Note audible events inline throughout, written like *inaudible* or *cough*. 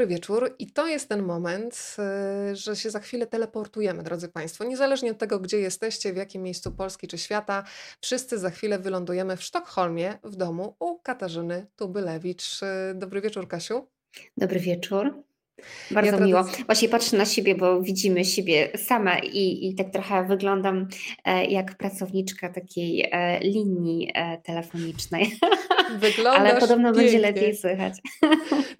dobry wieczór. I to jest ten moment, y, że się za chwilę teleportujemy, drodzy Państwo. Niezależnie od tego, gdzie jesteście, w jakim miejscu Polski czy świata, wszyscy za chwilę wylądujemy w Sztokholmie, w domu u Katarzyny Tubylewicz. Y, dobry wieczór, Kasiu. Dobry wieczór. Bardzo ja miło. Właśnie patrzę na siebie, bo widzimy siebie same i, i tak trochę wyglądam e, jak pracowniczka takiej e, linii e, telefonicznej. *laughs* Wyglądasz Ale podobno pięknie. będzie lepiej słychać. *laughs*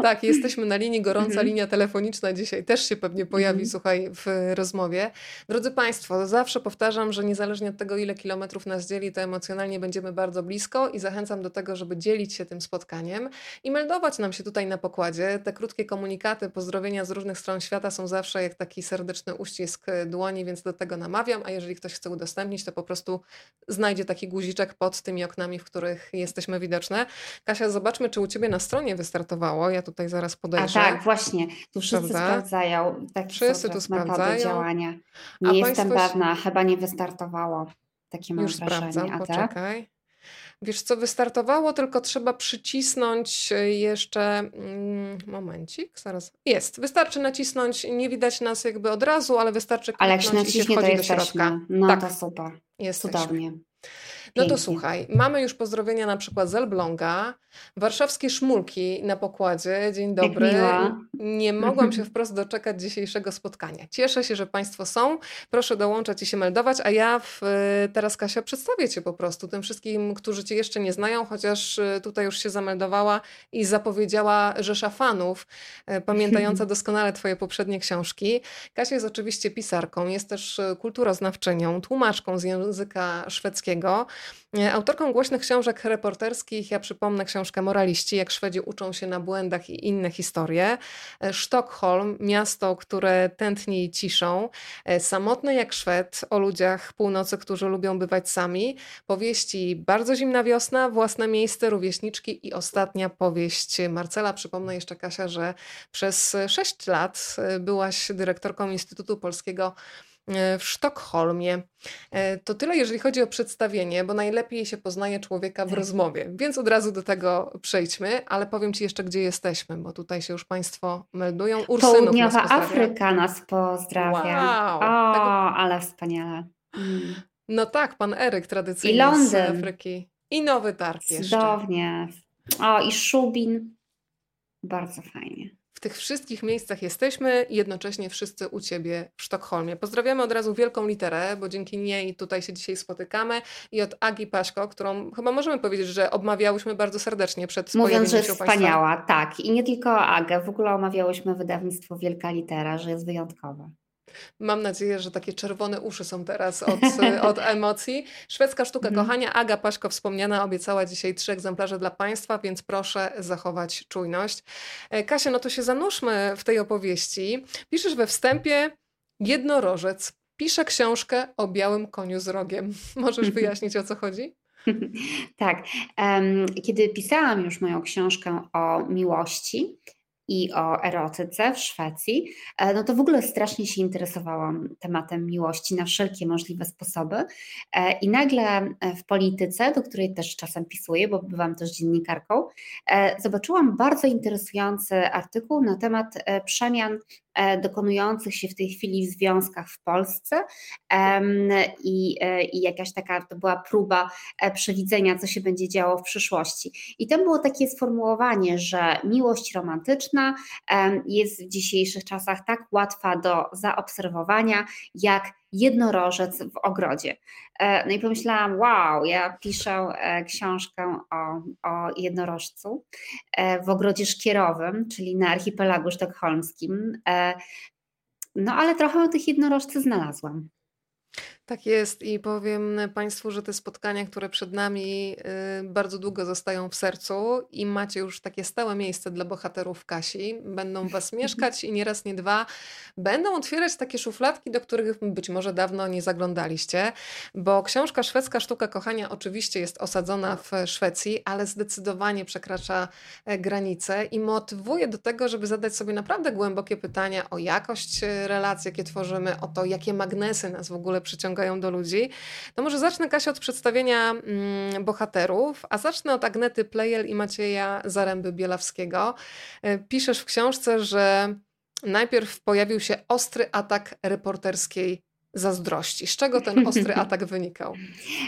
Tak, jesteśmy na linii, gorąca mhm. linia telefoniczna dzisiaj też się pewnie pojawi, mhm. słuchaj, w rozmowie. Drodzy Państwo, zawsze powtarzam, że niezależnie od tego, ile kilometrów nas dzieli, to emocjonalnie będziemy bardzo blisko i zachęcam do tego, żeby dzielić się tym spotkaniem i meldować nam się tutaj na pokładzie. Te krótkie komunikaty, pozdrowienia z różnych stron świata są zawsze jak taki serdeczny uścisk dłoni, więc do tego namawiam, a jeżeli ktoś chce udostępnić, to po prostu znajdzie taki guziczek pod tymi oknami, w których jesteśmy widoczne. Kasia, zobaczmy, czy u Ciebie na stronie wystartowało. Ja tutaj zaraz podejrzę. A tak, właśnie. Tu wszyscy Prawda? sprawdzają. Tak, wszyscy tu sprawdzają. działania. Nie A jestem państwo... pewna, chyba nie wystartowało. Takie mam Już wrażenie. sprawdzam, poczekaj. Wiesz co, wystartowało, tylko trzeba przycisnąć jeszcze. Mm, momencik, zaraz. Jest. Wystarczy nacisnąć. Nie widać nas jakby od razu, ale wystarczy ale jak się naciśnie, to do środka. No tak. to super. Jesteśmy. Cudownie. No to słuchaj, mamy już pozdrowienia na przykład z Elbląga, warszawskie szmulki na pokładzie. Dzień dobry. Nie *laughs* mogłam się wprost doczekać dzisiejszego spotkania. Cieszę się, że Państwo są. Proszę dołączać i się meldować, a ja w, teraz Kasia przedstawię Cię po prostu tym wszystkim, którzy Cię jeszcze nie znają, chociaż y, tutaj już się zameldowała i zapowiedziała rzesza fanów, y, pamiętająca *laughs* doskonale Twoje poprzednie książki. Kasia jest oczywiście pisarką, jest też y, kulturoznawczynią, tłumaczką z języka szwedzkiego. E, autorką głośnych książek reporterskich, ja przypomnę książkę Moraliści, jak Szwedzi uczą się na błędach i inne historie. E, Sztokholm, miasto, które tętni ciszą. E, Samotny jak Szwed, o ludziach północy, którzy lubią bywać sami. Powieści Bardzo zimna wiosna, Własne miejsce, Rówieśniczki i ostatnia powieść Marcela. Przypomnę jeszcze, Kasia, że przez sześć lat byłaś dyrektorką Instytutu Polskiego w Sztokholmie. E, to tyle, jeżeli chodzi o przedstawienie, bo najlepiej się poznaje człowieka w tak. rozmowie, więc od razu do tego przejdźmy, ale powiem Ci jeszcze, gdzie jesteśmy, bo tutaj się już Państwo meldują. Ursynów Południowa nas Afryka nas pozdrawia. Wow, o, tego... ale wspaniale. Mm. No tak, pan Eryk tradycyjnie I Londyn. z Afryki. I Nowy Targ jeszcze. Cudownie. O, i Szubin. Bardzo fajnie w tych wszystkich miejscach jesteśmy i jednocześnie wszyscy u Ciebie w Sztokholmie. Pozdrawiamy od razu wielką literę, bo dzięki niej tutaj się dzisiaj spotykamy i od Agi Paśko, którą chyba możemy powiedzieć, że obmawiałyśmy bardzo serdecznie przed Mówiąc, że jest wspaniała, tak. I nie tylko Agę, w ogóle omawiałyśmy wydawnictwo Wielka Litera, że jest wyjątkowe. Mam nadzieję, że takie czerwone uszy są teraz od, *laughs* od emocji. Szwedzka sztuka mm. kochania. Aga Paśko wspomniana obiecała dzisiaj trzy egzemplarze dla Państwa, więc proszę zachować czujność. E, Kasia, no to się zanurzmy w tej opowieści. Piszesz we wstępie jednorożec. Pisze książkę o białym koniu z rogiem. *laughs* Możesz wyjaśnić o co chodzi? *laughs* tak. Kiedy pisałam już moją książkę o miłości, i o erotyce w Szwecji, e, no to w ogóle strasznie się interesowałam tematem miłości na wszelkie możliwe sposoby. E, I nagle e, w polityce, do której też czasem pisuję, bo bywam też dziennikarką, zobaczyłam bardzo interesujący artykuł na temat przemian dokonujących się w tej chwili w związkach w Polsce i, e, i jakaś taka to była próba e, przewidzenia, co się będzie działo w przyszłości. I tam było takie sformułowanie, że miłość romantyczna jest w dzisiejszych czasach tak łatwa do zaobserwowania, jak jednorożec w ogrodzie. E, no i pomyślałam, wow, ja piszę e, książkę o, o jednorożcu e, w ogrodzie szkierowym, czyli na archipelagu sztokholmskim. No ale trochę tych jednorożcach znalazłam. Tak jest i powiem Państwu, że te spotkania, które przed nami y, bardzo długo zostają w sercu i macie już takie stałe miejsce dla bohaterów Kasi, będą Was *laughs* mieszkać i nie raz, nie dwa będą otwierać takie szufladki, do których być może dawno nie zaglądaliście, bo książka Szwedzka Sztuka Kochania oczywiście jest osadzona w Szwecji, ale zdecydowanie przekracza e, granice i motywuje do tego, żeby zadać sobie naprawdę głębokie pytania o jakość e, relacji, jakie tworzymy, o to, jakie magnesy nas w ogóle przyciągają ściągają do ludzi. To może zacznę, Kasia, od przedstawienia mm, bohaterów, a zacznę od Agnety Plejel i Macieja Zaręby-Bielawskiego. E, piszesz w książce, że najpierw pojawił się ostry atak reporterskiej zazdrości. Z czego ten ostry *laughs* atak wynikał?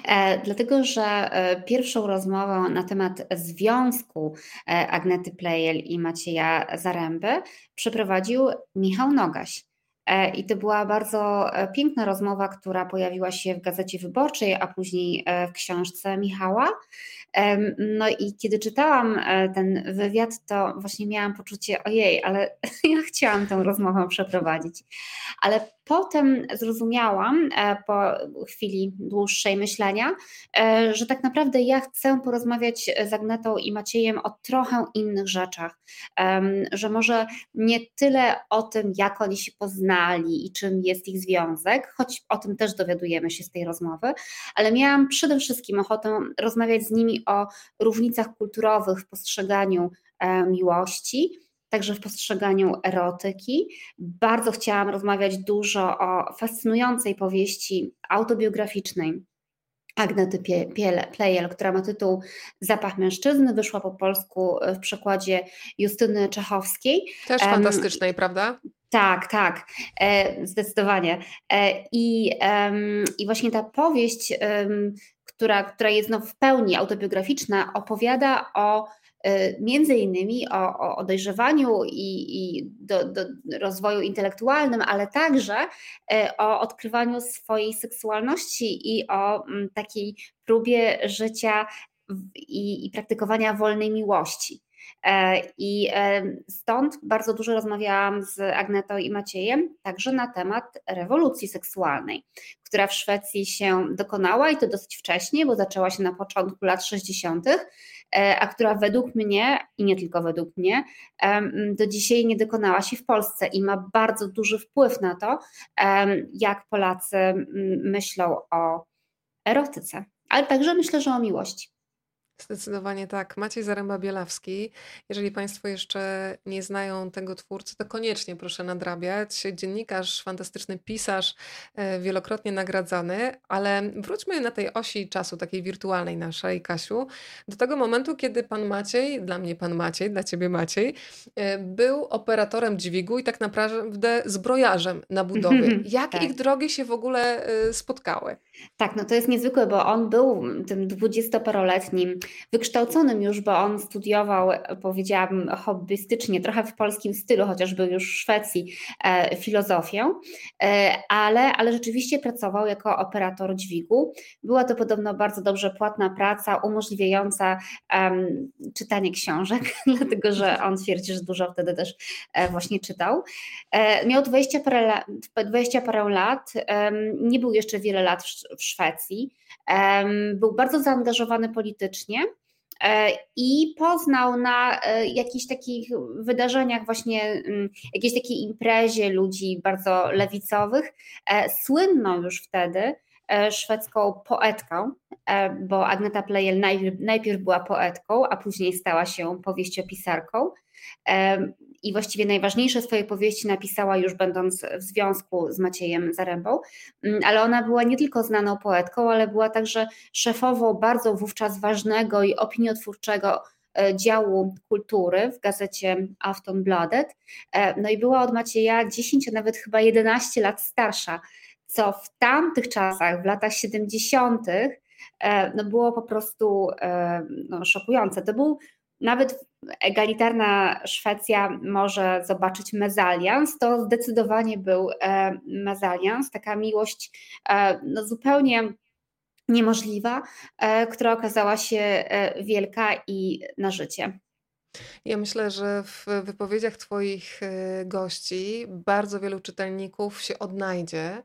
E, dlatego, że e, pierwszą rozmowę na temat związku Agnety Plejel i Macieja Zaręby przeprowadził Michał Nogaś. E, I to była bardzo e, piękna rozmowa, która pojawiła się w Gazecie Wyborczej, a później w książce Michała. No i kiedy czytałam ten wywiad, to właśnie miałam poczucie, ojej, ale *laughs* ja chciałam tę rozmowę przeprowadzić. Ale Potem zrozumiałam e, po chwili dłuższej myślenia, e, że tak naprawdę ja chcę porozmawiać z Agnetą i Maciejem o trochę innych rzeczach. Że może nie tyle o tym, jak oni się poznali i czym jest ich związek, choć o tym też dowiadujemy się z tej rozmowy, ale miałam przede wszystkim ochotę rozmawiać z nimi o różnicach kulturowych w postrzeganiu e, miłości także w postrzeganiu erotyki. Bardzo chciałam rozmawiać dużo o fascynującej powieści autobiograficznej Agnety Plejel, która ma tytuł Zapach mężczyzny, wyszła po polsku w przekładzie Justyny Czechowskiej. Też fantastycznej, prawda? Tak, tak, e, zdecydowanie. E, I, I właśnie ta powieść, która, która jest no w pełni autobiograficzna, opowiada o między innymi o, o dojrzewaniu i, i do, do rozwoju intelektualnym, ale także y, o odkrywaniu swojej seksualności i o mm, takiej próbie życia i, i praktykowania wolnej miłości. E, I e, stąd bardzo dużo rozmawiałam z Agnetą i Maciejem także na temat rewolucji seksualnej, która w Szwecji się dokonała i to dosyć wcześnie, bo zaczęła się na początku lat 60., e, a która według mnie, i nie tylko według mnie, do dzisiaj nie dokonała się w Polsce i ma bardzo duży wpływ na to, jak Polacy myślą o erotyce, ale także myślę, że o miłości. Zdecydowanie tak. Maciej Zaręba-Bielawski. Jeżeli Państwo jeszcze nie znają tego twórcy, to koniecznie proszę nadrabiać. Dziennikarz, fantastyczny pisarz, e, wielokrotnie nagradzany, ale wróćmy na tej osi czasu, takiej wirtualnej naszej, Kasiu, do tego momentu, kiedy Pan Maciej, dla mnie Pan Maciej, dla Ciebie Maciej, e, był operatorem dźwigu i tak naprawdę zbrojarzem na budowie. Jak tak. ich drogi się w ogóle e, spotkały? Tak, no to jest niezwykłe, bo on był tym dwudziestoparoletnim wykształconym już, bo on studiował, powiedziałabym, hobbystycznie, trochę w polskim stylu, chociaż był już w Szwecji, e, filozofię, e, ale, ale rzeczywiście pracował jako operator dźwigu. Była to podobno bardzo dobrze płatna praca, umożliwiająca um, czytanie książek, *laughs* dlatego że on twierdzi, że dużo wtedy też e, właśnie czytał. Miał 20 parę, 20 parę lat, nie był jeszcze wiele lat w Szwecji. Był bardzo zaangażowany politycznie e, i poznał na e, jakichś takich wydarzeniach, właśnie mm, jakiejś takiej imprezie ludzi bardzo lewicowych. E, słynną już wtedy szwedzką poetką, bo Agneta Plejel najpierw była poetką, a później stała się powieściopisarką i właściwie najważniejsze swoje powieści napisała już będąc w związku z Maciejem Zarębą, mm, ale ona była nie tylko znaną poetką, ale była także szefową bardzo wówczas ważnego i opiniotwórczego e, działu kultury w gazecie Aftonbladet. E, no i była od Macieja 10, a nawet chyba 11 lat starsza, co w tamtych czasach, w latach 70., e, no było po prostu no, szokujące. To był nawet egalitarna Szwecja może zobaczyć mezalians, to zdecydowanie był e, mezalians, taka miłość e, no zupełnie niemożliwa, e, która okazała się wielka i na życie. Ja myślę, że w wypowiedziach Twoich gości bardzo wielu czytelników się odnajdzie.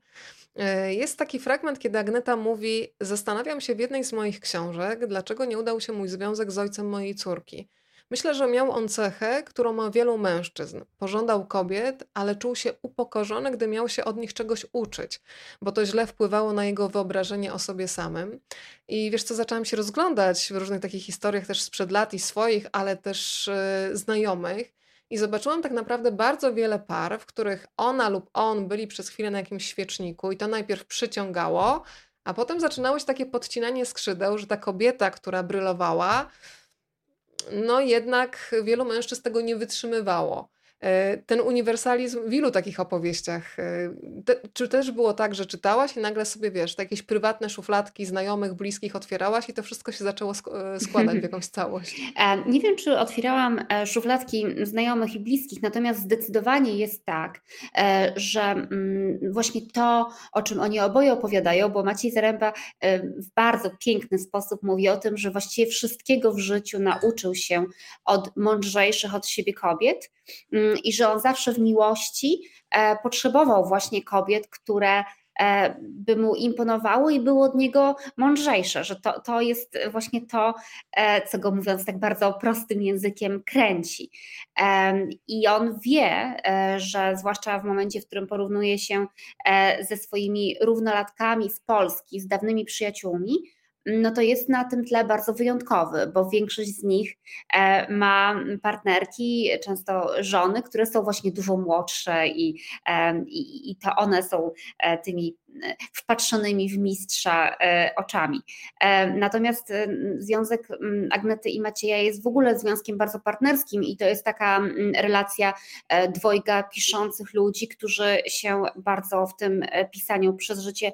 Jest taki fragment, kiedy Agneta mówi: Zastanawiam się w jednej z moich książek, dlaczego nie udał się mój związek z ojcem mojej córki. Myślę, że miał on cechę, którą ma wielu mężczyzn. Pożądał kobiet, ale czuł się upokorzony, gdy miał się od nich czegoś uczyć, bo to źle wpływało na jego wyobrażenie o sobie samym. I wiesz co, zaczęłam się rozglądać w różnych takich historiach też sprzed lat i swoich, ale też yy, znajomych. i zobaczyłam tak naprawdę bardzo wiele par, w których ona lub on byli przez chwilę na jakimś świeczniku i to najpierw przyciągało, a potem zaczynało się takie podcinanie skrzydeł, że ta kobieta, która brylowała, no jednak wielu mężczyzn tego nie wytrzymywało. E, ten uniwersalizm w ilu takich opowieściach? E, te, czy też było tak, że czytałaś i nagle sobie, wiesz, te jakieś prywatne szufladki znajomych, bliskich otwierałaś i to wszystko się zaczęło e, składać w *laughs* jakąś całość? Nie wiem, czy otwierałam szufladki znajomych i bliskich, natomiast zdecydowanie jest tak, że mm, właśnie to, o czym oni oboje opowiadają, bo Maciej Zaręba w bardzo piękny sposób mówi o tym, że właściwie wszystkiego w życiu nauczył się od mądrzejszych od siebie kobiet, i że on zawsze w miłości e, potrzebował właśnie kobiet, które e, by mu imponowały i było od niego mądrzejsze, że to, to jest właśnie to, e, co go mówiąc tak bardzo prostym językiem kręci. I on wie, że zwłaszcza w momencie, w którym porównuje się ze swoimi równolatkami z Polski, z dawnymi przyjaciółmi, no to jest na tym tle bardzo wyjątkowy, bo większość z nich e, ma partnerki, często żony, które są właśnie dużo młodsze i, i, i to one są e, tymi wpatrzonymi w mistrza e, oczami. E, natomiast e, związek Agnety i Macieja jest w ogóle związkiem bardzo partnerskim i to jest taka relacja dwojga piszących ludzi, którzy się bardzo w tym pisaniu przez życie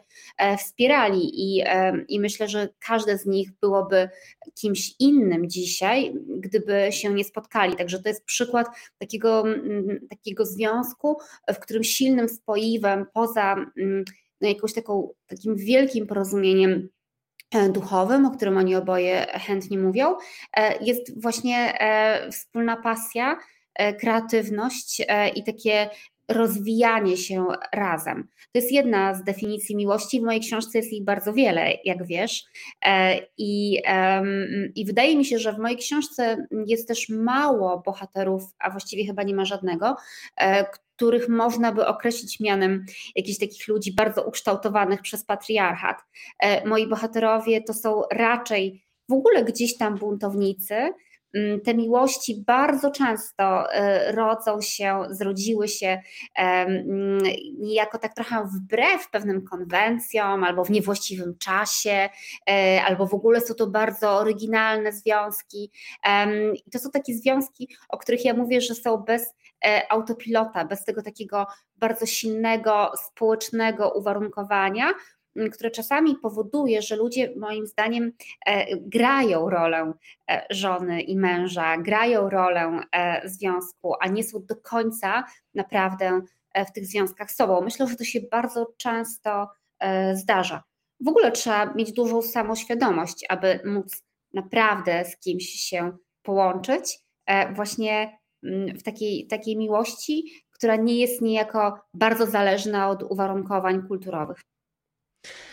wspierali i, i myślę, że każde z nich byłoby kimś innym dzisiaj, gdyby się nie spotkali. Także to jest przykład takiego, takiego związku, w którym silnym spoiwem poza no, jakąś taką, takim wielkim porozumieniem e, duchowym, o którym oni oboje chętnie mówią, e, jest właśnie e, wspólna pasja, kreatywność i takie rozwijanie się razem. To jest jedna z definicji miłości. W mojej książce jest ich bardzo wiele, jak wiesz. I, I wydaje mi się, że w mojej książce jest też mało bohaterów, a właściwie chyba nie ma żadnego, których można by określić mianem jakichś takich ludzi bardzo ukształtowanych przez patriarchat. E, moi bohaterowie to są raczej w ogóle gdzieś tam buntownicy, mm, te miłości bardzo często e, rodzą się, zrodziły się mm, niejako tak trochę wbrew pewnym konwencjom, albo w niewłaściwym czasie, e, albo w ogóle są to bardzo oryginalne związki. I to są takie związki, o których ja mówię, że są bez E, autopilota, bez tego takiego bardzo silnego społecznego uwarunkowania, które czasami powoduje, że ludzie moim zdaniem e, grają rolę e, żony i męża, grają rolę związku, a nie są do końca naprawdę w tych związkach sobą. Myślę, że to się bardzo często zdarza. W ogóle trzeba mieć dużą samoświadomość, aby móc naprawdę z kimś się połączyć, właśnie w takiej, takiej miłości, która nie jest niejako bardzo zależna od uwarunkowań kulturowych.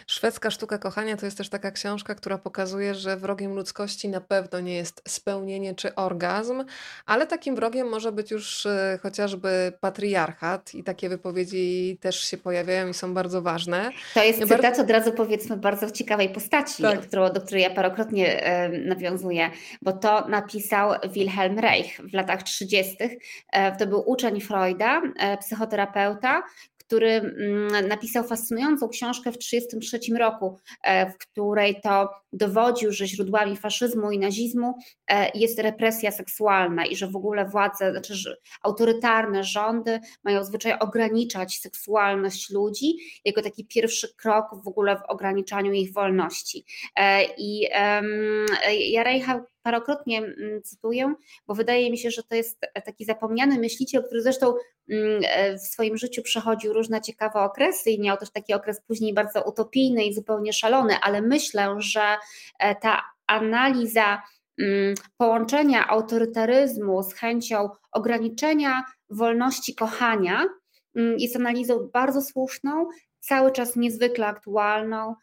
Szwedzka sztuka kochania to jest też taka książka, która pokazuje, że wrogiem ludzkości na pewno nie jest spełnienie czy orgazm, ale takim wrogiem może być już e, chociażby patriarchat i takie wypowiedzi też się pojawiają i są bardzo ważne. To jest cytat bardzo... od razu powiedzmy bardzo ciekawej postaci, tak. którą, do której ja parokrotnie e, nawiązuję, bo to napisał Wilhelm Reich w latach 30. E, to był uczeń Freuda, psychoterapeuta, który mm, napisał fascynującą książkę w 1933 roku, e, w której to dowodził, że źródłami faszyzmu i nazizmu e, jest represja seksualna i że w ogóle władze, znaczy autorytarne rządy mają zwyczaj ograniczać seksualność ludzi jako taki pierwszy krok w ogóle w ograniczaniu ich wolności. E, I ja Reicha parokrotnie mm, cytuję, bo wydaje mi się, że to jest taki zapomniany myśliciel, który zresztą mm, e, w swoim życiu przechodził różne ciekawe okresy i miał też taki okres później bardzo utopijny i zupełnie szalony, ale myślę, że e, ta analiza mm, połączenia autorytaryzmu z chęcią ograniczenia wolności kochania jest analizą bardzo słuszną, cały czas niezwykle aktualną,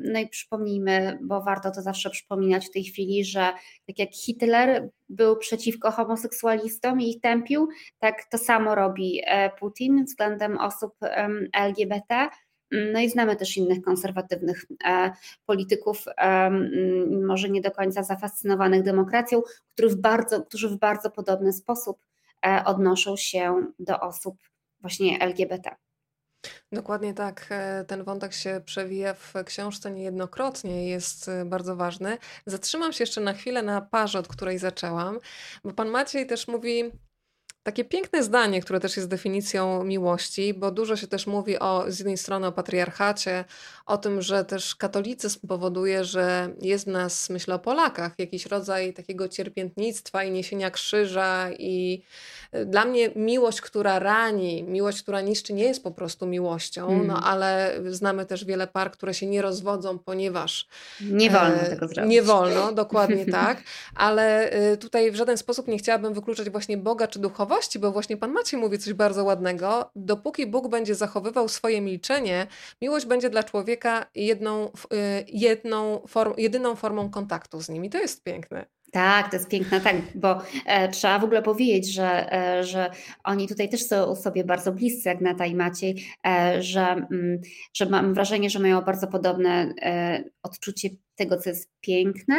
no i przypomnijmy, bo warto to zawsze przypominać w tej chwili, że tak jak Hitler był przeciwko homoseksualistom i ich tępił, tak to samo robi e, Putin względem osób LGBT. No i znamy też innych konserwatywnych e, polityków, może nie do końca zafascynowanych demokracją, którzy w bardzo, którzy w bardzo podobny sposób odnoszą się do osób właśnie LGBT. Dokładnie tak. E, ten wątek się przewija w książce niejednokrotnie, jest e, bardzo ważny. Zatrzymam się jeszcze na chwilę na parze, od której zaczęłam, bo pan Maciej też mówi takie piękne zdanie, które też jest definicją miłości, bo dużo się też mówi o, z jednej strony o patriarchacie, o tym, że też katolicyzm powoduje, że jest w nas, myślę o Polakach, jakiś rodzaj takiego cierpiętnictwa i niesienia krzyża i y, dla mnie miłość, która rani, miłość, która niszczy, nie jest po prostu miłością, mm. no ale znamy też wiele par, które się nie rozwodzą, ponieważ... Nie wolno e, tego zrobić. Nie wolno, dokładnie *laughs* tak, ale y, tutaj w żaden sposób nie chciałabym wykluczać właśnie Boga czy duchowości, bo właśnie pan Maciej mówi coś bardzo ładnego. Dopóki Bóg będzie zachowywał swoje milczenie, miłość będzie dla człowieka jedną, y, jedną form, jedyną formą kontaktu z nim. I to jest piękne. Tak, to jest piękne, tak, bo e, trzeba w ogóle powiedzieć, że, e, że oni tutaj też są sobie bardzo bliscy, Agneta i Maciej, e, że, mm, że mam wrażenie, że mają bardzo podobne e, odczucie tego, co jest piękne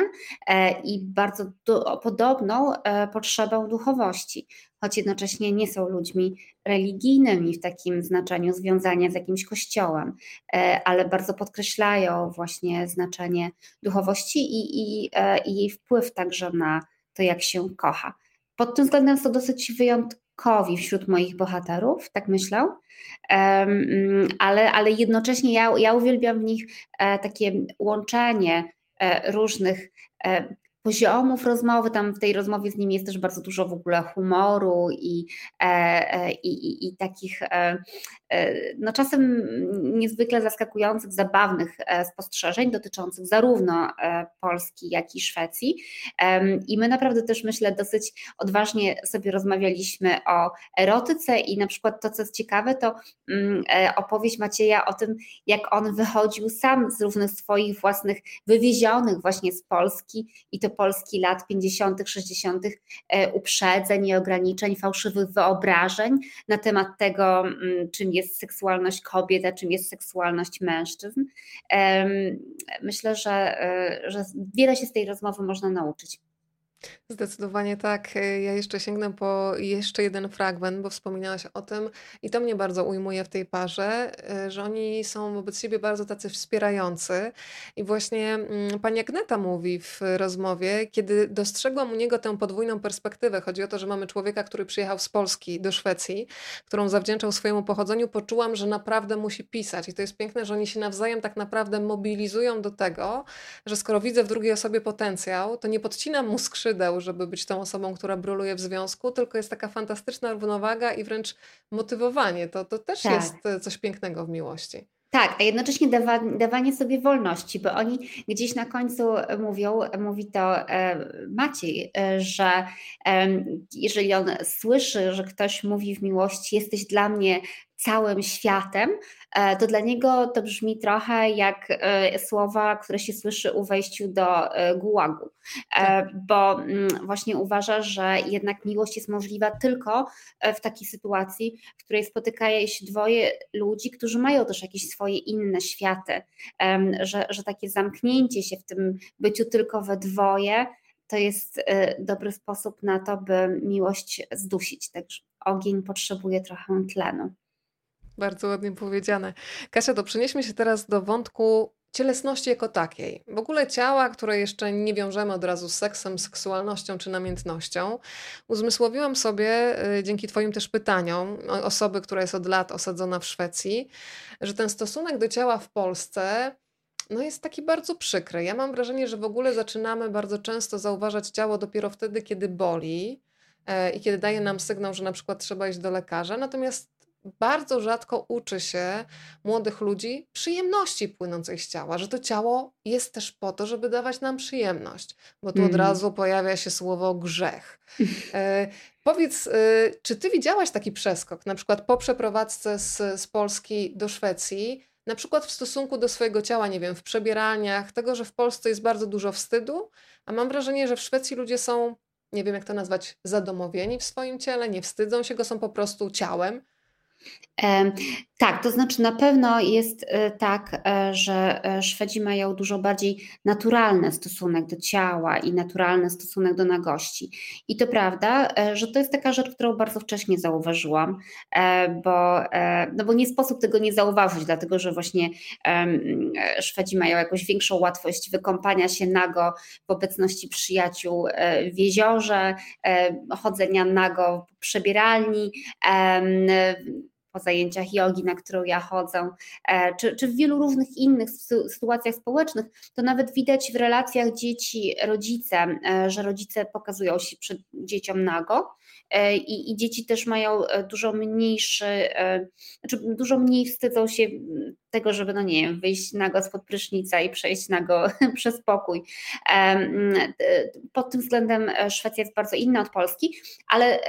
e, i bardzo do, podobną e, potrzebą duchowości, choć jednocześnie nie są ludźmi religijnymi w takim znaczeniu związania z jakimś kościołem, e, ale bardzo podkreślają właśnie znaczenie duchowości i, i, i jej wpływ także na to, jak się kocha. Pod tym względem są dosyć wyjątkowi wśród moich bohaterów, tak myślę, mm, ale, ale jednocześnie ja, ja uwielbiam w nich takie łączenie E, różnych e, poziomów rozmowy. Tam w tej rozmowie z nim jest też bardzo dużo w ogóle humoru i, e, i, i, i takich no czasem niezwykle zaskakujących, zabawnych spostrzeżeń dotyczących zarówno Polski, jak i Szwecji. I my naprawdę też myślę dosyć odważnie sobie rozmawialiśmy o erotyce i na przykład to, co jest ciekawe, to mm, opowieść Macieja o tym, jak on wychodził sam z różnych swoich własnych wywiezionych właśnie z Polski i to Polski lat 50., 60., e, uprzedzeń i ograniczeń, fałszywych wyobrażeń na temat tego, mm, czym jest seksualność kobiet, a czym jest seksualność mężczyzn. Myślę, że, e, że wiele się z tej rozmowy można nauczyć. Zdecydowanie tak. Ja jeszcze sięgnę po jeszcze jeden fragment, bo wspominałaś o tym i to mnie bardzo ujmuje w tej parze, e, że oni są wobec siebie bardzo tacy wspierający. I właśnie mm, pani Agneta mówi w rozmowie, kiedy dostrzegłam u niego tę podwójną perspektywę, chodzi o to, że mamy człowieka, który przyjechał z Polski do Szwecji, którą zawdzięczał swojemu pochodzeniu, poczułam, że naprawdę musi pisać. I to jest piękne, że oni się nawzajem tak naprawdę mobilizują do tego, że skoro widzę w drugiej osobie potencjał, to nie podcinam mu skrzydeł, żeby być tą osobą, która bruluje w związku, tylko jest taka fantastyczna równowaga i wręcz motywowanie. To, to też tak. jest e, coś pięknego w miłości. Tak, a jednocześnie dawa, dawanie sobie wolności, bo oni gdzieś na końcu mówią, mówi to e, Maciej, e, że e, jeżeli on słyszy, że ktoś mówi w miłości, jesteś dla mnie całym światem, to dla niego to brzmi trochę jak e, słowa, które się słyszy u wejściu do e, gułagu, tak. bo mm, właśnie uważa, że jednak miłość jest możliwa tylko w takiej sytuacji, w której spotyka się dwoje ludzi, którzy mają też jakieś swoje inne światy, że, że takie zamknięcie się w tym byciu tylko we dwoje to jest dobry sposób na to, by miłość zdusić. Także ogień potrzebuje trochę tlenu. Bardzo ładnie powiedziane. Kasia, to przenieśmy się teraz do wątku cielesności jako takiej. W ogóle ciała, które jeszcze nie wiążemy od razu z seksem, seksualnością czy namiętnością. Uzmysłowiłam sobie y, dzięki Twoim też pytaniom, osoby, która jest od lat osadzona w Szwecji, że ten stosunek do ciała w Polsce no jest taki bardzo przykry. Ja mam wrażenie, że w ogóle zaczynamy bardzo często zauważać ciało dopiero wtedy, kiedy boli e, i kiedy daje nam sygnał, że na przykład trzeba iść do lekarza. Natomiast bardzo rzadko uczy się młodych ludzi przyjemności płynącej z ciała, że to ciało jest też po to, żeby dawać nam przyjemność, bo tu mm. od mhm. razu pojawia się słowo grzech. *laughs* E, powiedz, e, czy ty widziałaś taki przeskok, na przykład po przeprowadzce z, z Polski do Szwecji, na przykład w stosunku do swojego ciała, nie wiem, w przebieraniach, tego, że w Polsce jest bardzo dużo wstydu, a mam wrażenie, że w Szwecji ludzie są, nie wiem jak to nazwać, zadomowieni w swoim ciele, nie wstydzą się go, są po prostu ciałem Tak, to znaczy na pewno jest e, tak, e, że e, Szwedzi mają dużo bardziej naturalny stosunek do ciała i naturalny stosunek do nagości. I to prawda, że to jest taka rzecz, którą bardzo wcześnie zauważyłam, bo, no bo nie sposób tego nie zauważyć, dlatego że właśnie Szwedzi mają jakąś większą łatwość wykąpania się nago w obecności przyjaciół w jeziorze, chodzenia nago po przebieralni po zajęciach jogi, na którą ja chodzę, e, czy, czy w wielu różnych innych sytuacjach społecznych, to nawet widać w relacjach dzieci, rodzice, e, że rodzice pokazują się przed dzieciom nago. E, I, I, dzieci też mają dużo mniejszy, znaczy dużo mniej wstydzą się tego, żeby, no nie wiem, wyjść nago spod prysznica i przejść nago *laughs* przez pokój. Pod tym względem Szwecja jest bardzo inna od Polski, ale,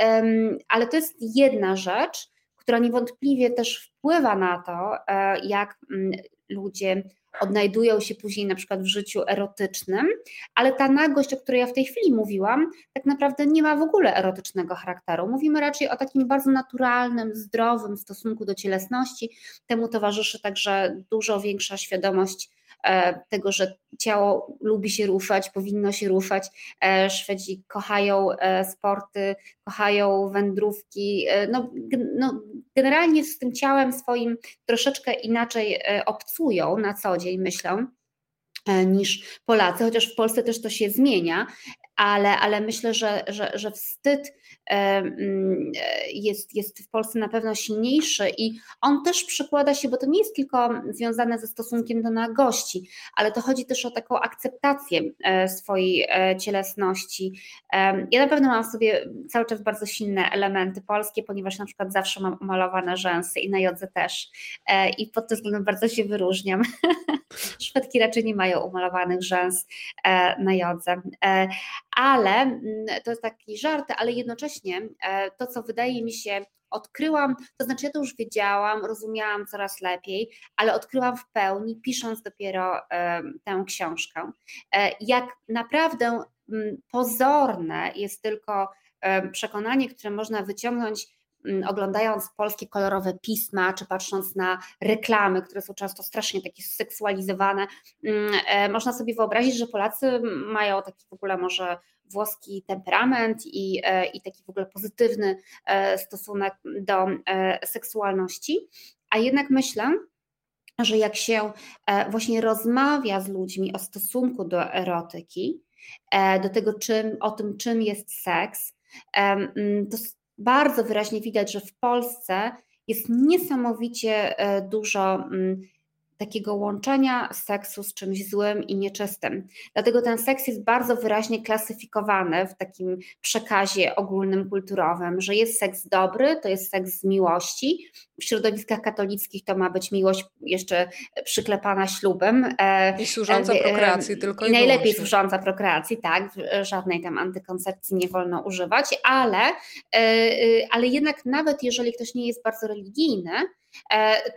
ale to jest jedna rzecz, która niewątpliwie też wpływa na to, e, jak mm, ludzie odnajdują się później na przykład w życiu erotycznym, ale ta nagość, o której ja w tej chwili mówiłam, tak naprawdę nie ma w ogóle erotycznego charakteru. Mówimy raczej o takim bardzo naturalnym, zdrowym stosunku do cielesności. Temu towarzyszy także dużo większa świadomość tego, że ciało lubi się ruszać, powinno się ruszać. E, Szwedzi kochają e, sporty, kochają wędrówki. No, no, generalnie z tym ciałem swoim troszeczkę inaczej obcują na co dzień, myślę niż Polacy, chociaż w Polsce też to się zmienia, ale, ale myślę, że, że, że wstyd Mm, jest, jest w Polsce na pewno silniejszy i on też przekłada się, bo to nie jest tylko związane ze stosunkiem do nagości, ale to chodzi też o taką akceptację e, swojej e, cielesności. Ja na pewno mam w sobie cały czas bardzo silne elementy polskie, ponieważ na przykład zawsze mam umalowane rzęsy i na jodze też e, i pod tym względem bardzo się wyróżniam. *laughs* Szwedki raczej nie mają umalowanych rzęs na jodze, ale mm, to jest taki żart, ale jednocześnie e, to, co wydaje mi się, odkryłam, to znaczy ja to już wiedziałam, rozumiałam coraz lepiej, ale odkryłam w pełni, pisząc dopiero e, tę książkę, e, jak naprawdę pozorne jest tylko przekonanie, które można wyciągnąć oglądając polskie kolorowe pisma, czy patrząc na reklamy, które są często strasznie takie seksualizowane, można sobie wyobrazić, że Polacy mają taki w ogóle może włoski temperament i, e, i taki w ogóle pozytywny e, stosunek do e, seksualności. A jednak myślę, że jak się właśnie rozmawia z ludźmi o stosunku do erotyki, do tego, czym, o tym, czym jest seks, to bardzo wyraźnie widać, że w Polsce jest niesamowicie dużo takiego łączenia seksu z czymś złym i nieczystym. Dlatego ten seks jest bardzo wyraźnie klasyfikowany w takim przekazie ogólnym, kulturowym, że jest seks dobry, to jest seks z miłości. W środowiskach katolickich to ma być miłość jeszcze przyklepana ślubem. E, I służąca e, prokreacji tylko i, najlepiej wyłącznie. służąca prokreacji, tak, żadnej tam antykoncepcji nie wolno używać, ale, e, ale jednak nawet jeżeli ktoś nie jest bardzo religijny,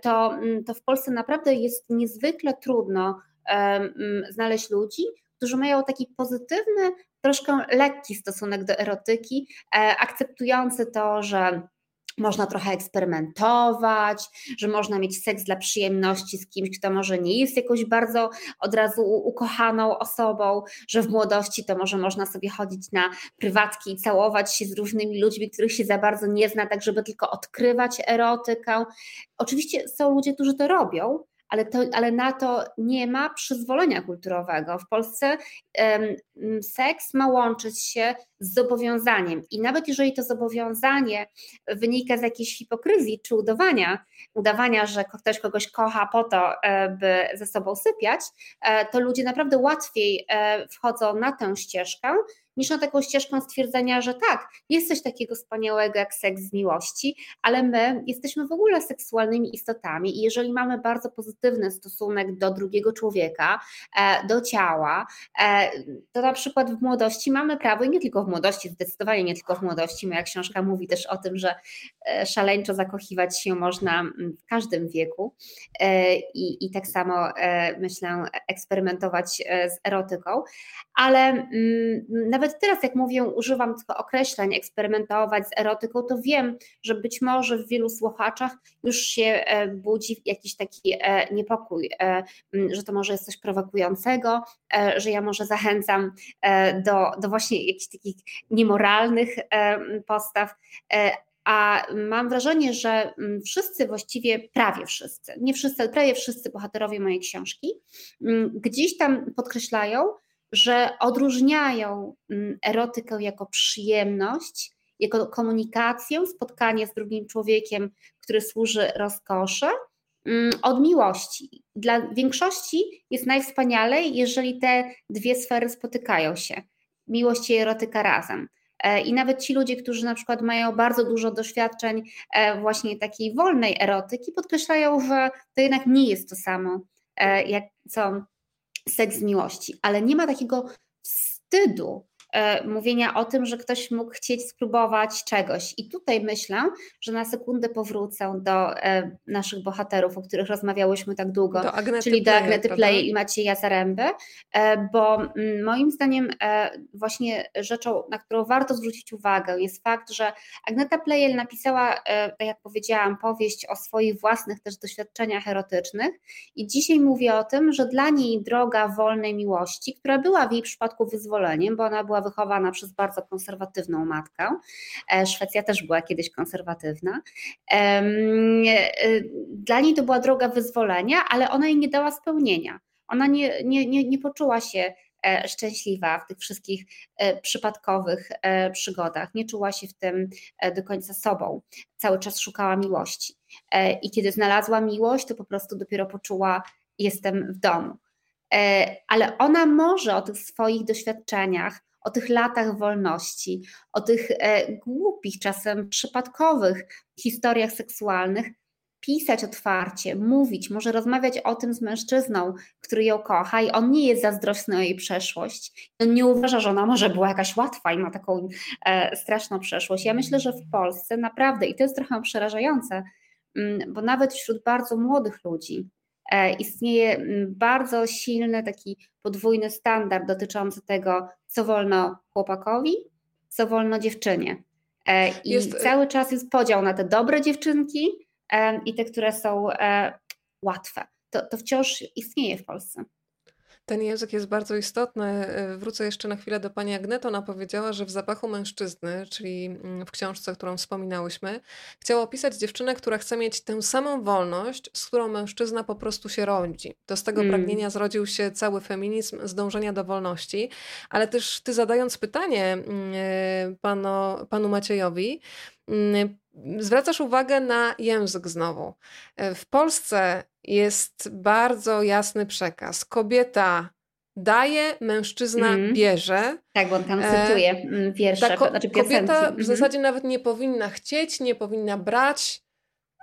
to, mm, to w Polsce naprawdę jest niezwykle trudno mm, znaleźć ludzi, którzy mają taki pozytywny, troszkę lekki stosunek do erotyki, e, akceptujący to, że można trochę eksperymentować, że można mieć seks dla przyjemności z kimś, kto może nie jest jakoś bardzo od razu ukochaną osobą, że w młodości to może można sobie chodzić na prywatki i całować się z różnymi ludźmi, których się za bardzo nie zna, tak żeby tylko odkrywać erotykę. Oczywiście są ludzie, którzy to robią, ale, to, ale na to nie ma przyzwolenia kulturowego. W Polsce um, seks ma łączyć się z zobowiązaniem i nawet jeżeli to zobowiązanie wynika z jakiejś hipokryzji czy udawania, udawania, że ktoś kogoś kocha po to, e, by ze sobą sypiać, e, to ludzie naprawdę łatwiej e, wchodzą na tę ścieżkę niż na taką ścieżkę stwierdzenia, że tak, jest coś takiego wspaniałego jak seks z miłości, ale my jesteśmy w ogóle seksualnymi istotami i jeżeli mamy bardzo pozytywny stosunek do drugiego człowieka, e, do ciała, e, to na przykład w młodości mamy prawo i nie tylko w młodości, zdecydowanie nie tylko w młodości, moja książka mówi też o tym, że e, szaleńczo zakochiwać się można w każdym wieku i, i tak samo myślę eksperymentować z erotyką, ale nawet nawet teraz, jak mówię, używam tych określeń, eksperymentować z erotyką, to wiem, że być może w wielu słuchaczach już się budzi jakiś taki niepokój, że to może jest coś prowokującego, że ja może zachęcam do, do właśnie jakichś takich niemoralnych postaw, a mam wrażenie, że wszyscy właściwie, prawie wszyscy, nie wszyscy, ale prawie wszyscy bohaterowie mojej książki gdzieś tam podkreślają, że odróżniają mm, erotykę jako przyjemność, jako komunikację, spotkanie z drugim człowiekiem, który służy rozkoszy, od miłości. Dla większości jest najwspanialej, jeżeli te dwie sfery spotykają się. Miłość i erotyka razem. E, I nawet ci ludzie, którzy na przykład mają bardzo dużo doświadczeń e, właśnie takiej wolnej erotyki, podkreślają, że to jednak nie jest to samo, e, jak co seks z miłości, ale nie ma takiego wstydu mówienia o tym, że ktoś mógł chcieć spróbować czegoś. I tutaj myślę, że na sekundę powrócę do e, naszych bohaterów, o których rozmawiałyśmy tak długo, czyli do Agnety Play i Macieja Zaręby, e, bo mm, moim zdaniem właśnie rzeczą, na którą warto zwrócić uwagę jest fakt, że Agneta Plejel napisała, tak jak powiedziałam, powieść o swoich własnych też doświadczeniach erotycznych i dzisiaj mówi o tym, że dla niej droga wolnej miłości, która była w jej przypadku wyzwoleniem, bo ona była była wychowana przez bardzo konserwatywną matkę. E, Szwecja też była kiedyś konserwatywna. E, dla niej to była droga wyzwolenia, ale ona jej nie dała spełnienia. Ona nie, nie, nie, nie poczuła się e, szczęśliwa w tych wszystkich przypadkowych przygodach. Nie czuła się w tym do końca sobą. Cały czas szukała miłości. I kiedy znalazła miłość, to po prostu dopiero poczuła, jestem w domu. Ale ona może o tych swoich doświadczeniach o tych latach wolności, o tych e, głupich, czasem przypadkowych historiach seksualnych, pisać otwarcie, mówić, może rozmawiać o tym z mężczyzną, który ją kocha i on nie jest zazdrosny o jej przeszłość. On nie uważa, że ona może była jakaś łatwa i ma taką e, straszną przeszłość. Ja myślę, że w Polsce naprawdę, i to jest trochę przerażające, mm, bo nawet wśród bardzo młodych ludzi istnieje mm, bardzo silny taki podwójny standard dotyczący tego, co wolno chłopakowi, co wolno dziewczynie. E, I jest... E, cały czas jest podział na te dobre dziewczynki i te, które są łatwe. To, to wciąż istnieje w Polsce. Ten język jest bardzo istotny. E, wrócę jeszcze na chwilę do pani Agneto. Ona powiedziała, że w zapachu mężczyzny, czyli mm, w książce, którą wspominałyśmy, chciała opisać dziewczynę, która chce mieć tę samą wolność, z którą mężczyzna po prostu się rodzi. To z tego mm. pragnienia zrodził się cały feminizm, z dążenia do wolności. Ale też ty zadając pytanie mm, e, panu, panu Maciejowi, mm, zwracasz uwagę na język znowu. E, w Polsce jest bardzo jasny przekaz. Kobieta daje, mężczyzna mm. bierze. Tak, bo on tam cytuje e, wiersze, ko- znaczy. Kobieta w mhm. zasadzie nawet nie powinna chcieć, nie powinna brać,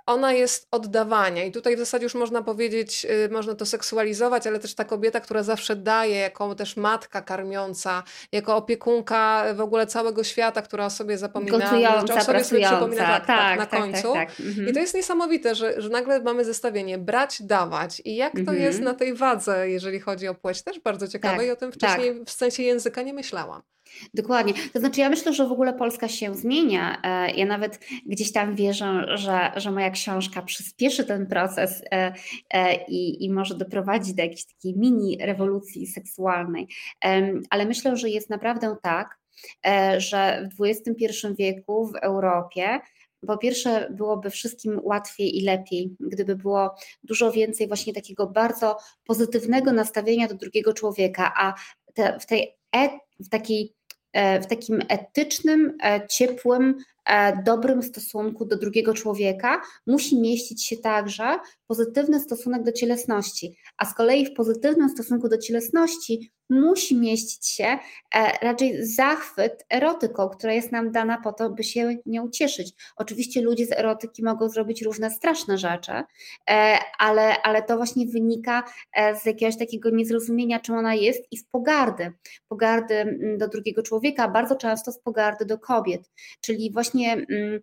ona jest oddawania. I tutaj w zasadzie już można powiedzieć, y, można to seksualizować, ale też ta kobieta, która zawsze daje, jako też matka karmiąca, jako opiekunka w ogóle całego świata, która o sobie zapomina, Gotująca, o sobie, sobie przypomina tak, tak, tak, na tak, końcu. Tak, tak, mhm. I to jest niesamowite, że, że nagle mamy zestawienie brać, dawać. I jak to mhm. jest na tej wadze, jeżeli chodzi o płeć, też bardzo ciekawe tak, i o tym wcześniej w sensie języka nie myślałam. Dokładnie. To znaczy, ja myślę, że w ogóle Polska się zmienia. E, ja nawet gdzieś tam wierzę, że, że moja książka przyspieszy ten proces e, e, i, i może doprowadzić do jakiejś takiej mini rewolucji seksualnej. Ale myślę, że jest naprawdę tak, że w XXI wieku w Europie po pierwsze, byłoby wszystkim łatwiej i lepiej, gdyby było dużo więcej właśnie takiego bardzo pozytywnego nastawienia do drugiego człowieka, a te, w tej e, w takiej w takim etycznym, e, ciepłym, e, dobrym stosunku do drugiego człowieka musi mieścić się także pozytywny stosunek do cielesności, a z kolei w pozytywnym stosunku do cielesności musi mieścić się e, raczej zachwyt erotyką, która jest nam dana po to, by się nią cieszyć. Oczywiście ludzie z erotyki mogą zrobić różne straszne rzeczy, e, ale, ale to właśnie wynika e, z jakiegoś takiego niezrozumienia, czym ona jest i z pogardy. Pogardy mm, do drugiego człowieka, bardzo często z pogardy do kobiet, czyli właśnie mm,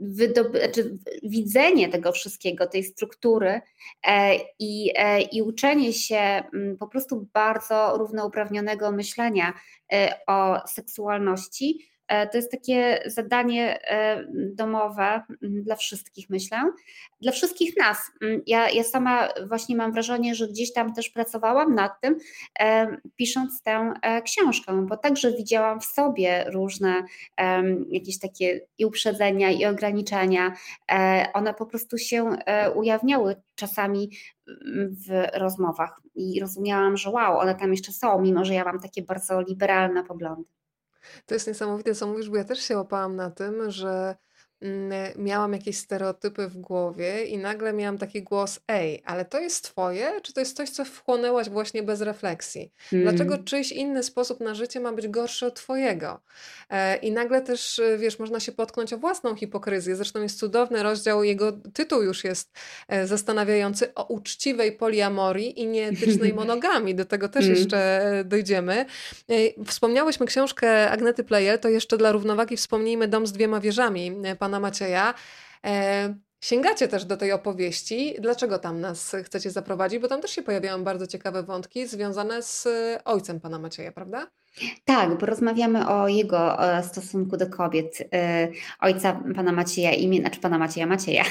wydoby, znaczy widzenie tego wszystkiego, tej struktury i, i uczenie się mm, po prostu bardzo równouprawnionego myślenia o seksualności E, to jest takie zadanie e, domowe dla wszystkich, myślę. Dla wszystkich nas. Ja, ja sama właśnie mam wrażenie, że gdzieś tam też pracowałam nad tym, e, pisząc tę książkę, bo także widziałam w sobie różne jakieś takie i uprzedzenia, i ograniczenia. One po prostu się ujawniały czasami w rozmowach i rozumiałam, że wow, one tam jeszcze są, mimo że ja mam takie bardzo liberalne poglądy. To jest niesamowite, co mówisz, bo ja też się łapałam na tym, że miałam jakieś stereotypy w głowie i nagle miałam taki głos: Ej, ale to jest Twoje, czy to jest coś, co wchłonęłaś właśnie bez refleksji? Dlaczego mm. czyjś inny sposób na życie ma być gorszy od Twojego? E, I nagle też, e, wiesz, można się potknąć o własną hipokryzję. Zresztą jest cudowny rozdział, jego tytuł już jest e, zastanawiający o uczciwej poliamorii i nieetycznej *laughs* monogami. Do tego też mm. jeszcze dojdziemy. Wspomniałyśmy książkę Agnety Plejel, to jeszcze dla równowagi wspomnijmy Dom z dwiema wieżami pana Macieja. Sięgacie też do tej opowieści. Dlaczego tam nas chcecie zaprowadzić? Bo tam też się pojawiają bardzo ciekawe wątki związane z ojcem pana Macieja, prawda? Tak, bo rozmawiamy o jego stosunku do kobiet, e, ojca pana Macieja, imię, znaczy pana Macieja Macieja,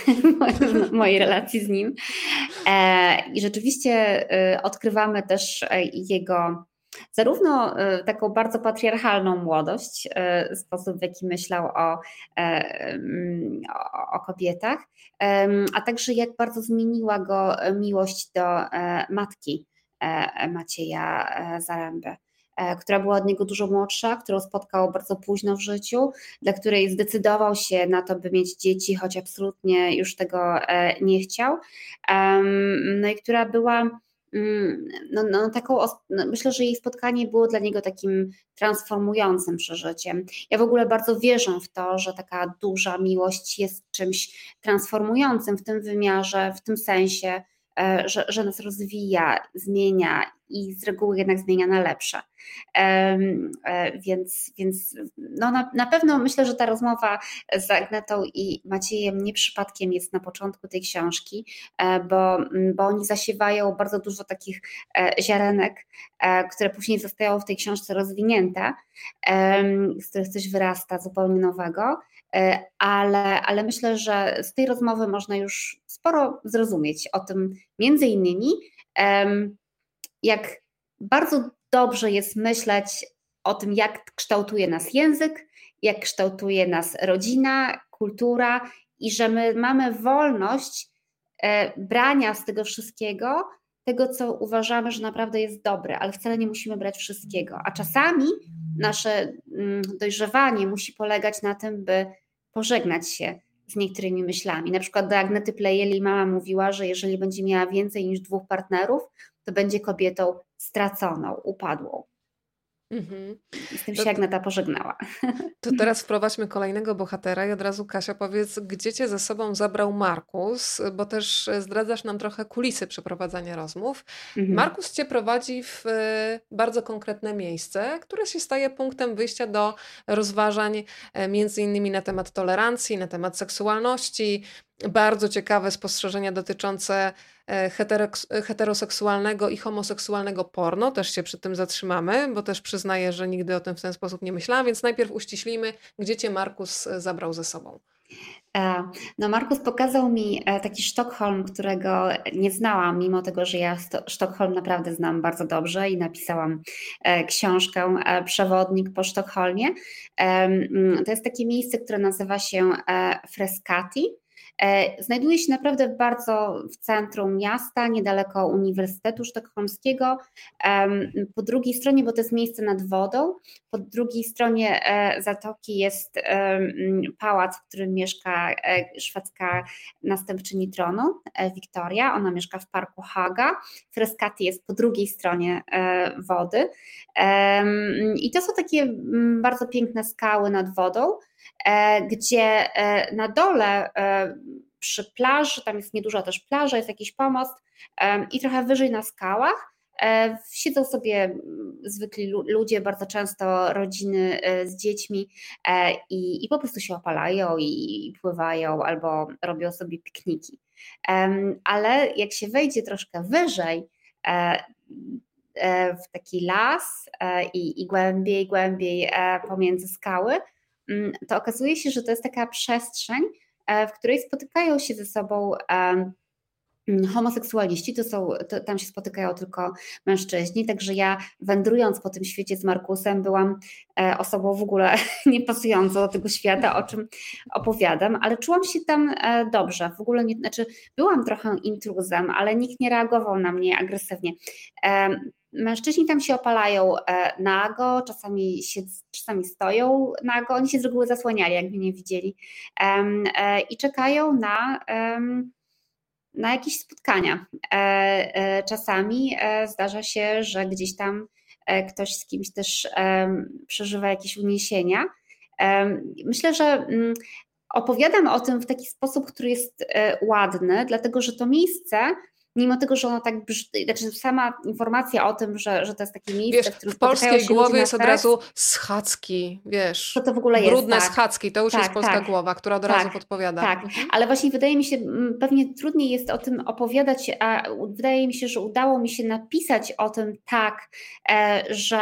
*laughs* mojej relacji z nim. E, I rzeczywiście e, odkrywamy też jego zarówno taką bardzo patriarchalną młodość, sposób w jaki myślał o, o, o kobietach, a także jak bardzo zmieniła go miłość do matki Macieja Zaręby. E, która była od niego dużo młodsza, którą spotkał bardzo późno w życiu, dla której zdecydował się na to, by mieć dzieci, choć absolutnie już tego e, nie chciał. No i która była mm, no, no, taką, no, myślę, że jej spotkanie było dla niego takim transformującym przeżyciem. Ja w ogóle bardzo wierzę w to, że taka duża miłość jest czymś transformującym w tym wymiarze, w tym sensie, E, że, że nas rozwija, zmienia i z reguły jednak zmienia na lepsze. E, więc więc no na, na pewno myślę, że ta rozmowa z Agnetą i Maciejem nie przypadkiem jest na początku tej książki, e, bo, bo oni zasiewają bardzo dużo takich ziarenek, które później zostają w tej książce rozwinięte, z których coś wyrasta zupełnie nowego. Ale, ale myślę, że z tej rozmowy można już sporo zrozumieć o tym, między innymi, jak bardzo dobrze jest myśleć o tym, jak kształtuje nas język, jak kształtuje nas rodzina, kultura i że my mamy wolność e, brania z tego wszystkiego, tego, co uważamy, że naprawdę jest dobre, ale wcale nie musimy brać wszystkiego. A czasami nasze mm, dojrzewanie musi polegać na tym, by pożegnać się z niektórymi myślami. Na przykład do Agnety Plejeli mama mówiła, że jeżeli będzie miała więcej niż dwóch partnerów, to będzie kobietą straconą, upadłą. Mhm. Z tym się Agneta pożegnała. *laughs* To teraz wprowadźmy kolejnego bohatera i od razu Kasia powiedz, gdzie cię ze sobą zabrał Markus, bo też zdradzasz nam trochę kulisy przeprowadzania rozmów. Mhm. Markus cię prowadzi w e, bardzo konkretne miejsce, które się staje punktem wyjścia do rozważań e, między innymi na temat tolerancji, na temat seksualności, bardzo ciekawe spostrzeżenia dotyczące heteroseksualnego i homoseksualnego porno. Też się przy tym zatrzymamy, bo też przyznaję, że nigdy o tym w ten sposób nie myślałam, więc najpierw uściślimy, gdzie cię Markus e, zabrał ze sobą. E, no, Markus pokazał mi taki Sztokholm, którego nie znałam, mimo tego, że ja Sztokholm naprawdę znam bardzo dobrze i napisałam książkę Przewodnik po Sztokholmie. To jest takie miejsce, które nazywa się Freskati. E, znajduje się naprawdę bardzo w centrum miasta, niedaleko Uniwersytetu Sztokholmskiego. Po drugiej stronie, bo to jest miejsce nad wodą, po drugiej stronie e, zatoki jest pałac, w którym mieszka e, szwedzka następczyni tronu, Wiktoria. Ona mieszka w parku Haga. Freskati jest po drugiej stronie wody. I to są takie bardzo piękne skały nad wodą. E, gdzie e, na dole e, przy plaży, tam jest nieduża też plaża, jest jakiś pomost i trochę wyżej na skałach siedzą sobie zwykli ludzie, bardzo często rodziny z dziećmi i, i po prostu się opalają i pływają albo robią sobie pikniki. Ale jak się wejdzie troszkę wyżej, w taki las i, i głębiej, głębiej pomiędzy skały, mm, to okazuje się, że to jest taka przestrzeń, w której spotykają się ze sobą Mm, homoseksualiści to są, to, tam się spotykają tylko mężczyźni, także ja wędrując po tym świecie z Markusem byłam e, osobą w ogóle *laughs* niepasującą do tego świata, o czym opowiadam, ale czułam się tam e, dobrze, w ogóle nie, znaczy byłam trochę intruzem, ale nikt nie reagował na mnie agresywnie. E, mężczyźni tam się opalają nago, czasami, się, czasami stoją nago, oni się z reguły zasłaniali, jak mnie nie widzieli i czekają na na jakieś spotkania. E, e, czasami e, zdarza się, że gdzieś tam ktoś z kimś też przeżywa jakieś uniesienia. Myślę, że mm, opowiadam o tym w taki sposób, który jest ładny, dlatego że to miejsce mimo tego, że ono tak brzmi, znaczy sama informacja o tym, że, że to jest takie miejsce, wiesz, w którym w polskiej głowie jest od razu schadzki, wiesz, to, to w ogóle jest, brudne tak. schadzki, to już tak, jest polska tak, głowa, która od tak, razu podpowiada. Tak, mhm. ale właśnie wydaje mi się, pewnie trudniej jest o tym opowiadać, a wydaje mi się, że udało mi się napisać o tym tak, e, że,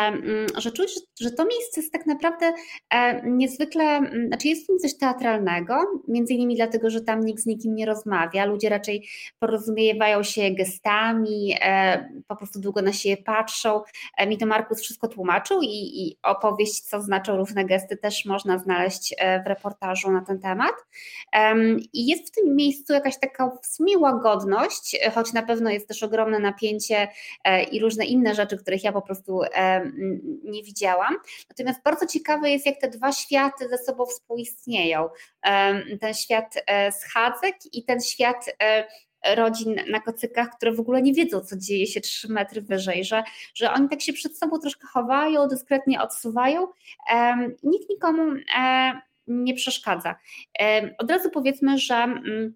że czuć, że to miejsce jest tak naprawdę e, niezwykle, znaczy jest w tym coś teatralnego, między innymi dlatego, że tam nikt z nikim nie rozmawia, ludzie raczej porozumiewają się gestami, e, po prostu długo na siebie patrzą. E, mi to Markus wszystko tłumaczył i, i opowieść, co znaczą różne gesty, też można znaleźć e, w reportażu na ten temat. I jest w tym miejscu jakaś taka w sumie łagodność, choć na pewno jest też ogromne napięcie i różne inne rzeczy, których ja po prostu nie widziałam. Natomiast bardzo ciekawe jest, jak te dwa światy ze sobą współistnieją. Ten świat schadzek i ten świat rodzin na kocykach, które w ogóle nie wiedzą, co dzieje się trzy metry wyżej, że, że oni tak się przed sobą troszkę chowają, dyskretnie odsuwają. Nikt nikomu e, nie przeszkadza. Od razu powiedzmy, że mm,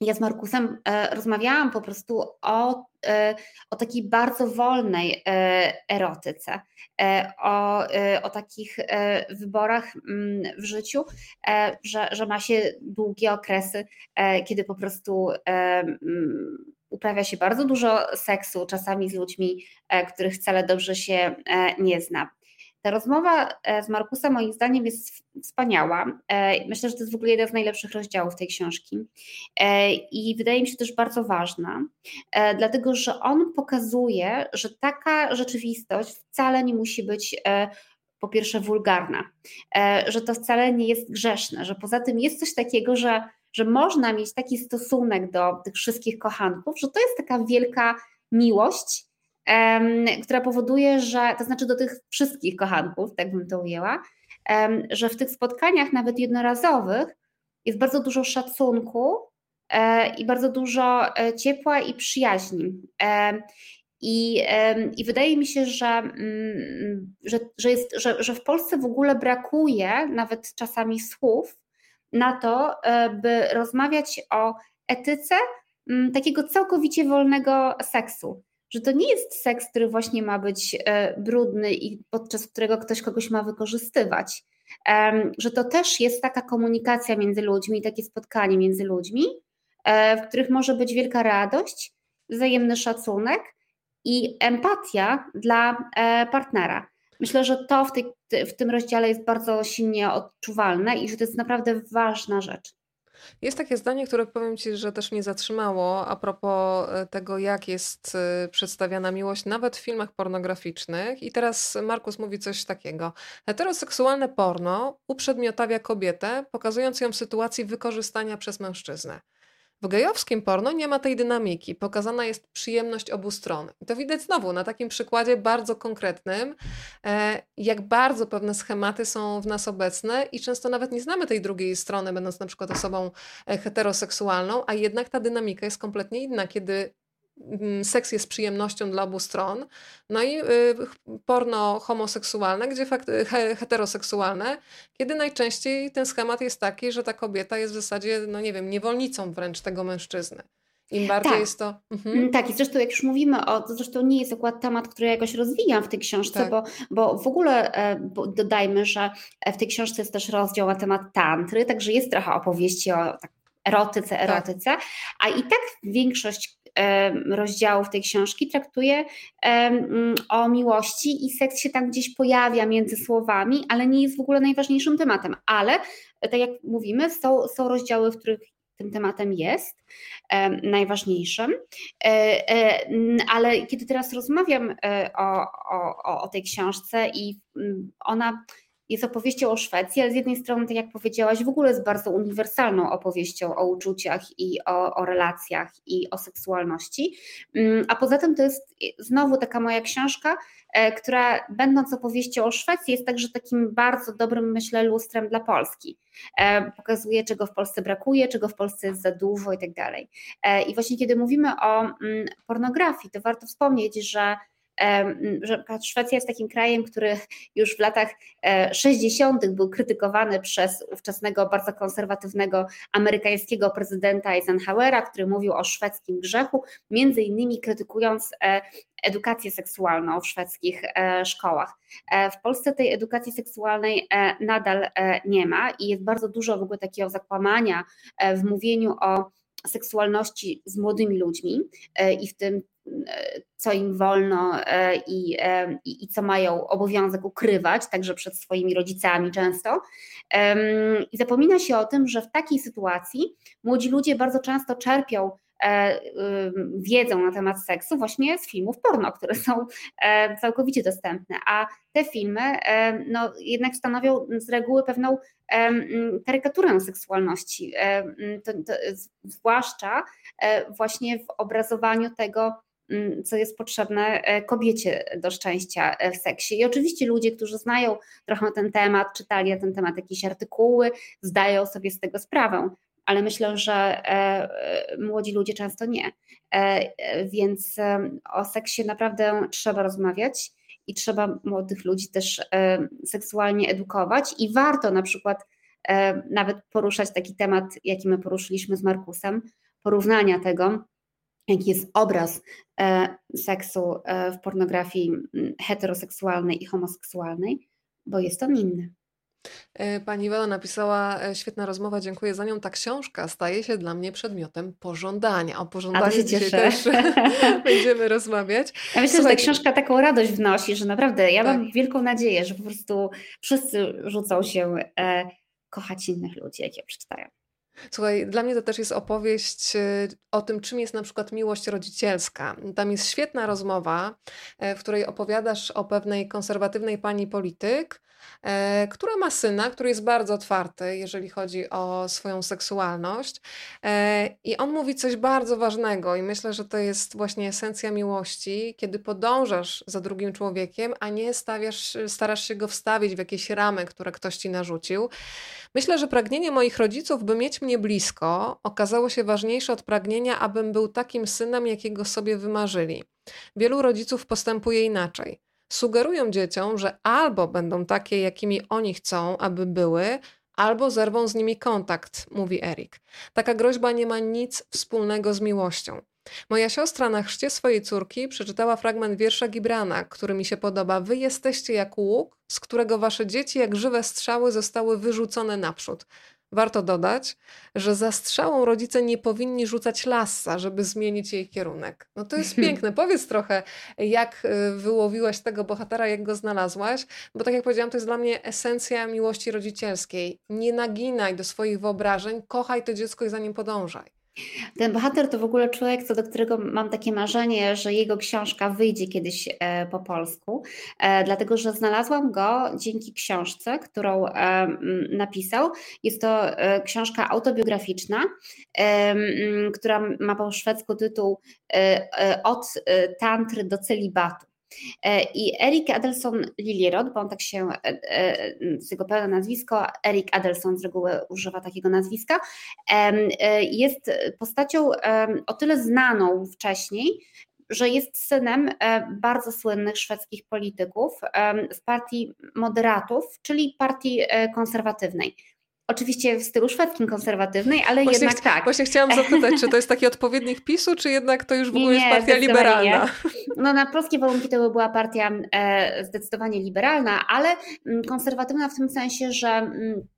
ja z Markusem e, rozmawiałam po prostu o, e, o takiej bardzo wolnej e, erotyce, o, o takich wyborach mm, w życiu, że, że ma się długie okresy, kiedy po prostu mm, uprawia się bardzo dużo seksu, czasami z ludźmi, których wcale dobrze się nie zna. Ta rozmowa e, z Markusem moim zdaniem jest wspaniała. E, myślę, że to jest w ogóle jeden z najlepszych rozdziałów tej książki e, i wydaje mi się też bardzo ważna, dlatego że on pokazuje, że taka rzeczywistość wcale nie musi być po pierwsze wulgarna, że to wcale nie jest grzeszne, że poza tym jest coś takiego, że, że można mieć taki stosunek do tych wszystkich kochanków, że to jest taka wielka miłość która powoduje, że, to znaczy do tych wszystkich kochanków, tak bym to ujęła, że w tych spotkaniach, nawet jednorazowych, jest bardzo dużo szacunku e, i bardzo dużo e, ciepła i przyjaźni. I, I wydaje mi się, że, mm, że, że, jest, że, że w Polsce w ogóle brakuje nawet czasami słów na to, e, by rozmawiać o etyce mm, takiego całkowicie wolnego seksu że to nie jest seks, który właśnie ma być e, brudny i podczas którego ktoś kogoś ma wykorzystywać. Że to też jest taka komunikacja między ludźmi, takie spotkanie między ludźmi, e, w których może być wielka radość, wzajemny szacunek i empatia dla e, partnera. Myślę, że to w, tej, w tym rozdziale jest bardzo silnie odczuwalne i że to jest naprawdę ważna rzecz. Jest takie zdanie, które powiem Ci, że też mnie zatrzymało a propos e, tego, jak jest e, przedstawiana miłość nawet w filmach pornograficznych. I teraz Markus mówi coś takiego. Heteroseksualne porno uprzedmiotawia kobietę, pokazując ją w sytuacji wykorzystania przez mężczyznę. W gejowskim porno nie ma tej dynamiki, pokazana jest przyjemność obu stron. I to widać znowu na takim przykładzie bardzo konkretnym, e, jak bardzo pewne schematy są w nas obecne i często nawet nie znamy tej drugiej strony, będąc na przykład osobą e, heteroseksualną, a jednak ta dynamika jest kompletnie inna, kiedy seks jest przyjemnością dla obu stron. No i y, porno homoseksualne, gdzie fakt, heteroseksualne, kiedy najczęściej ten schemat jest taki, że ta kobieta jest w zasadzie, no nie wiem, niewolnicą wręcz tego mężczyzny. Im bardziej tak. jest to. Mhm. Mm, tak, i zresztą jak już mówimy o, to zresztą nie jest akurat temat, który ja jakoś rozwijam w tej książce, tak. bo, bo w ogóle e, bo dodajmy, że w tej książce jest też rozdział na temat tantry, także jest trochę opowieści o tak, erotyce, tak. erotyce, tak. a i tak większość rozdziałów tej książki traktuje o miłości i seks się tam gdzieś pojawia między słowami, ale nie jest w ogóle najważniejszym tematem. Ale tak jak mówimy, są, są rozdziały, w których tym tematem jest najważniejszym. E, e, ale kiedy teraz rozmawiam e, o, o, o tej książce i mm, ona jest opowieścią o Szwecji, ale z jednej strony, tak jak powiedziałaś, w ogóle jest bardzo uniwersalną opowieścią o uczuciach i o, o relacjach i o seksualności. Mm, a poza tym to jest znowu taka moja książka, e, która będąc opowieścią o Szwecji jest także takim bardzo dobrym, myślę, lustrem dla Polski. E, pokazuje, czego w Polsce brakuje, czego w Polsce jest za dużo i tak dalej. E, I właśnie kiedy mówimy o mm, pornografii, to warto wspomnieć, że że Szwecja jest takim krajem, który już w latach 60. E, był krytykowany przez ówczesnego bardzo konserwatywnego amerykańskiego prezydenta Eisenhowera, który mówił o szwedzkim grzechu, między innymi krytykując e, edukację seksualną w szwedzkich e, szkołach. W Polsce tej edukacji seksualnej nadal nie ma i jest bardzo dużo w ogóle takiego zakłamania w mówieniu o seksualności z młodymi ludźmi i w tym co im wolno e, i, e, i, i, co mają obowiązek ukrywać, także przed swoimi rodzicami często. I zapomina się o tym, że w takiej sytuacji młodzi ludzie bardzo często czerpią E, wiedzą na temat seksu właśnie z filmów porno, które są całkowicie dostępne, a te filmy no, jednak stanowią z reguły pewną karykaturę seksualności, to, to, zwłaszcza właśnie w obrazowaniu tego, co jest potrzebne kobiecie do szczęścia w seksie. I oczywiście ludzie, którzy znają trochę ten temat, czytali na ten temat jakieś artykuły, zdają sobie z tego sprawę ale myślę, że e, e, młodzi ludzie często nie. E, więc o seksie naprawdę trzeba rozmawiać i trzeba młodych ludzi też seksualnie edukować i warto na przykład nawet poruszać taki temat, jaki my poruszyliśmy z Markusem, porównania tego, jaki jest obraz seksu w pornografii heteroseksualnej i homoseksualnej, bo jest on inny. E, pani Iwona napisała, e, świetna rozmowa, dziękuję za nią. Ta książka staje się dla mnie przedmiotem pożądania. O pożądaniu dzisiaj też *laughs* *laughs* będziemy rozmawiać. Ja myślę, Słuchaj, że ta książka taką radość wnosi, że naprawdę ja tak. mam wielką nadzieję, że po prostu wszyscy rzucą się e, kochać innych ludzi, jak je przeczytają. Słuchaj, dla mnie to też jest opowieść y, o tym, czym jest na przykład miłość rodzicielska. Tam jest świetna rozmowa, e, w której opowiadasz o pewnej konserwatywnej pani polityk, która ma syna, który jest bardzo otwarty, jeżeli chodzi o swoją seksualność. E, I on mówi coś bardzo ważnego, i myślę, że to jest właśnie esencja miłości, kiedy podążasz za drugim człowiekiem, a nie stawiasz, starasz się go wstawić w jakieś ramy, które ktoś ci narzucił. Myślę, że pragnienie moich rodziców, by mieć mnie blisko, okazało się ważniejsze od pragnienia, abym był takim synem, jakiego sobie wymarzyli. Wielu rodziców postępuje inaczej. Sugerują dzieciom, że albo będą takie, jakimi oni chcą, aby były, albo zerwą z nimi kontakt, mówi Erik. Taka groźba nie ma nic wspólnego z miłością. Moja siostra na chrzcie swojej córki przeczytała fragment wiersza Gibrana, który mi się podoba. Wy jesteście jak łuk, z którego wasze dzieci jak żywe strzały zostały wyrzucone naprzód. Warto dodać, że za strzałą rodzice nie powinni rzucać lasa, żeby zmienić jej kierunek. No to jest *laughs* piękne. Powiedz trochę, jak y, wyłowiłaś tego bohatera, jak go znalazłaś, bo tak jak powiedziałam, to jest dla mnie esencja miłości rodzicielskiej. Nie naginaj do swoich wyobrażeń, kochaj to dziecko i za nim podążaj. Ten bohater to w ogóle człowiek, co do którego mam takie marzenie, że jego książka wyjdzie kiedyś e, po polsku, e, dlatego że znalazłam go dzięki książce, którą e, napisał. Jest to książka autobiograficzna, która ma po szwedzku tytuł Od tantry do celibatu. E, I Erik Adelson Lilierod, bo on tak się, e, e, z jego pełne nazwisko, Erik Adelson z reguły używa takiego nazwiska, jest postacią o tyle znaną wcześniej, że jest synem bardzo słynnych szwedzkich polityków z partii moderatów, czyli partii konserwatywnej. Oczywiście w stylu szwedzkim konserwatywnej, ale właśnie jednak tak. Właśnie chciałam zapytać, czy to jest *laughs* taki odpowiednik PiSu, czy jednak to już w ogóle nie, jest partia liberalna? Nie. *laughs* No na polskie warunki to by była partia e, zdecydowanie liberalna, ale mm, konserwatywna w tym sensie, że mm,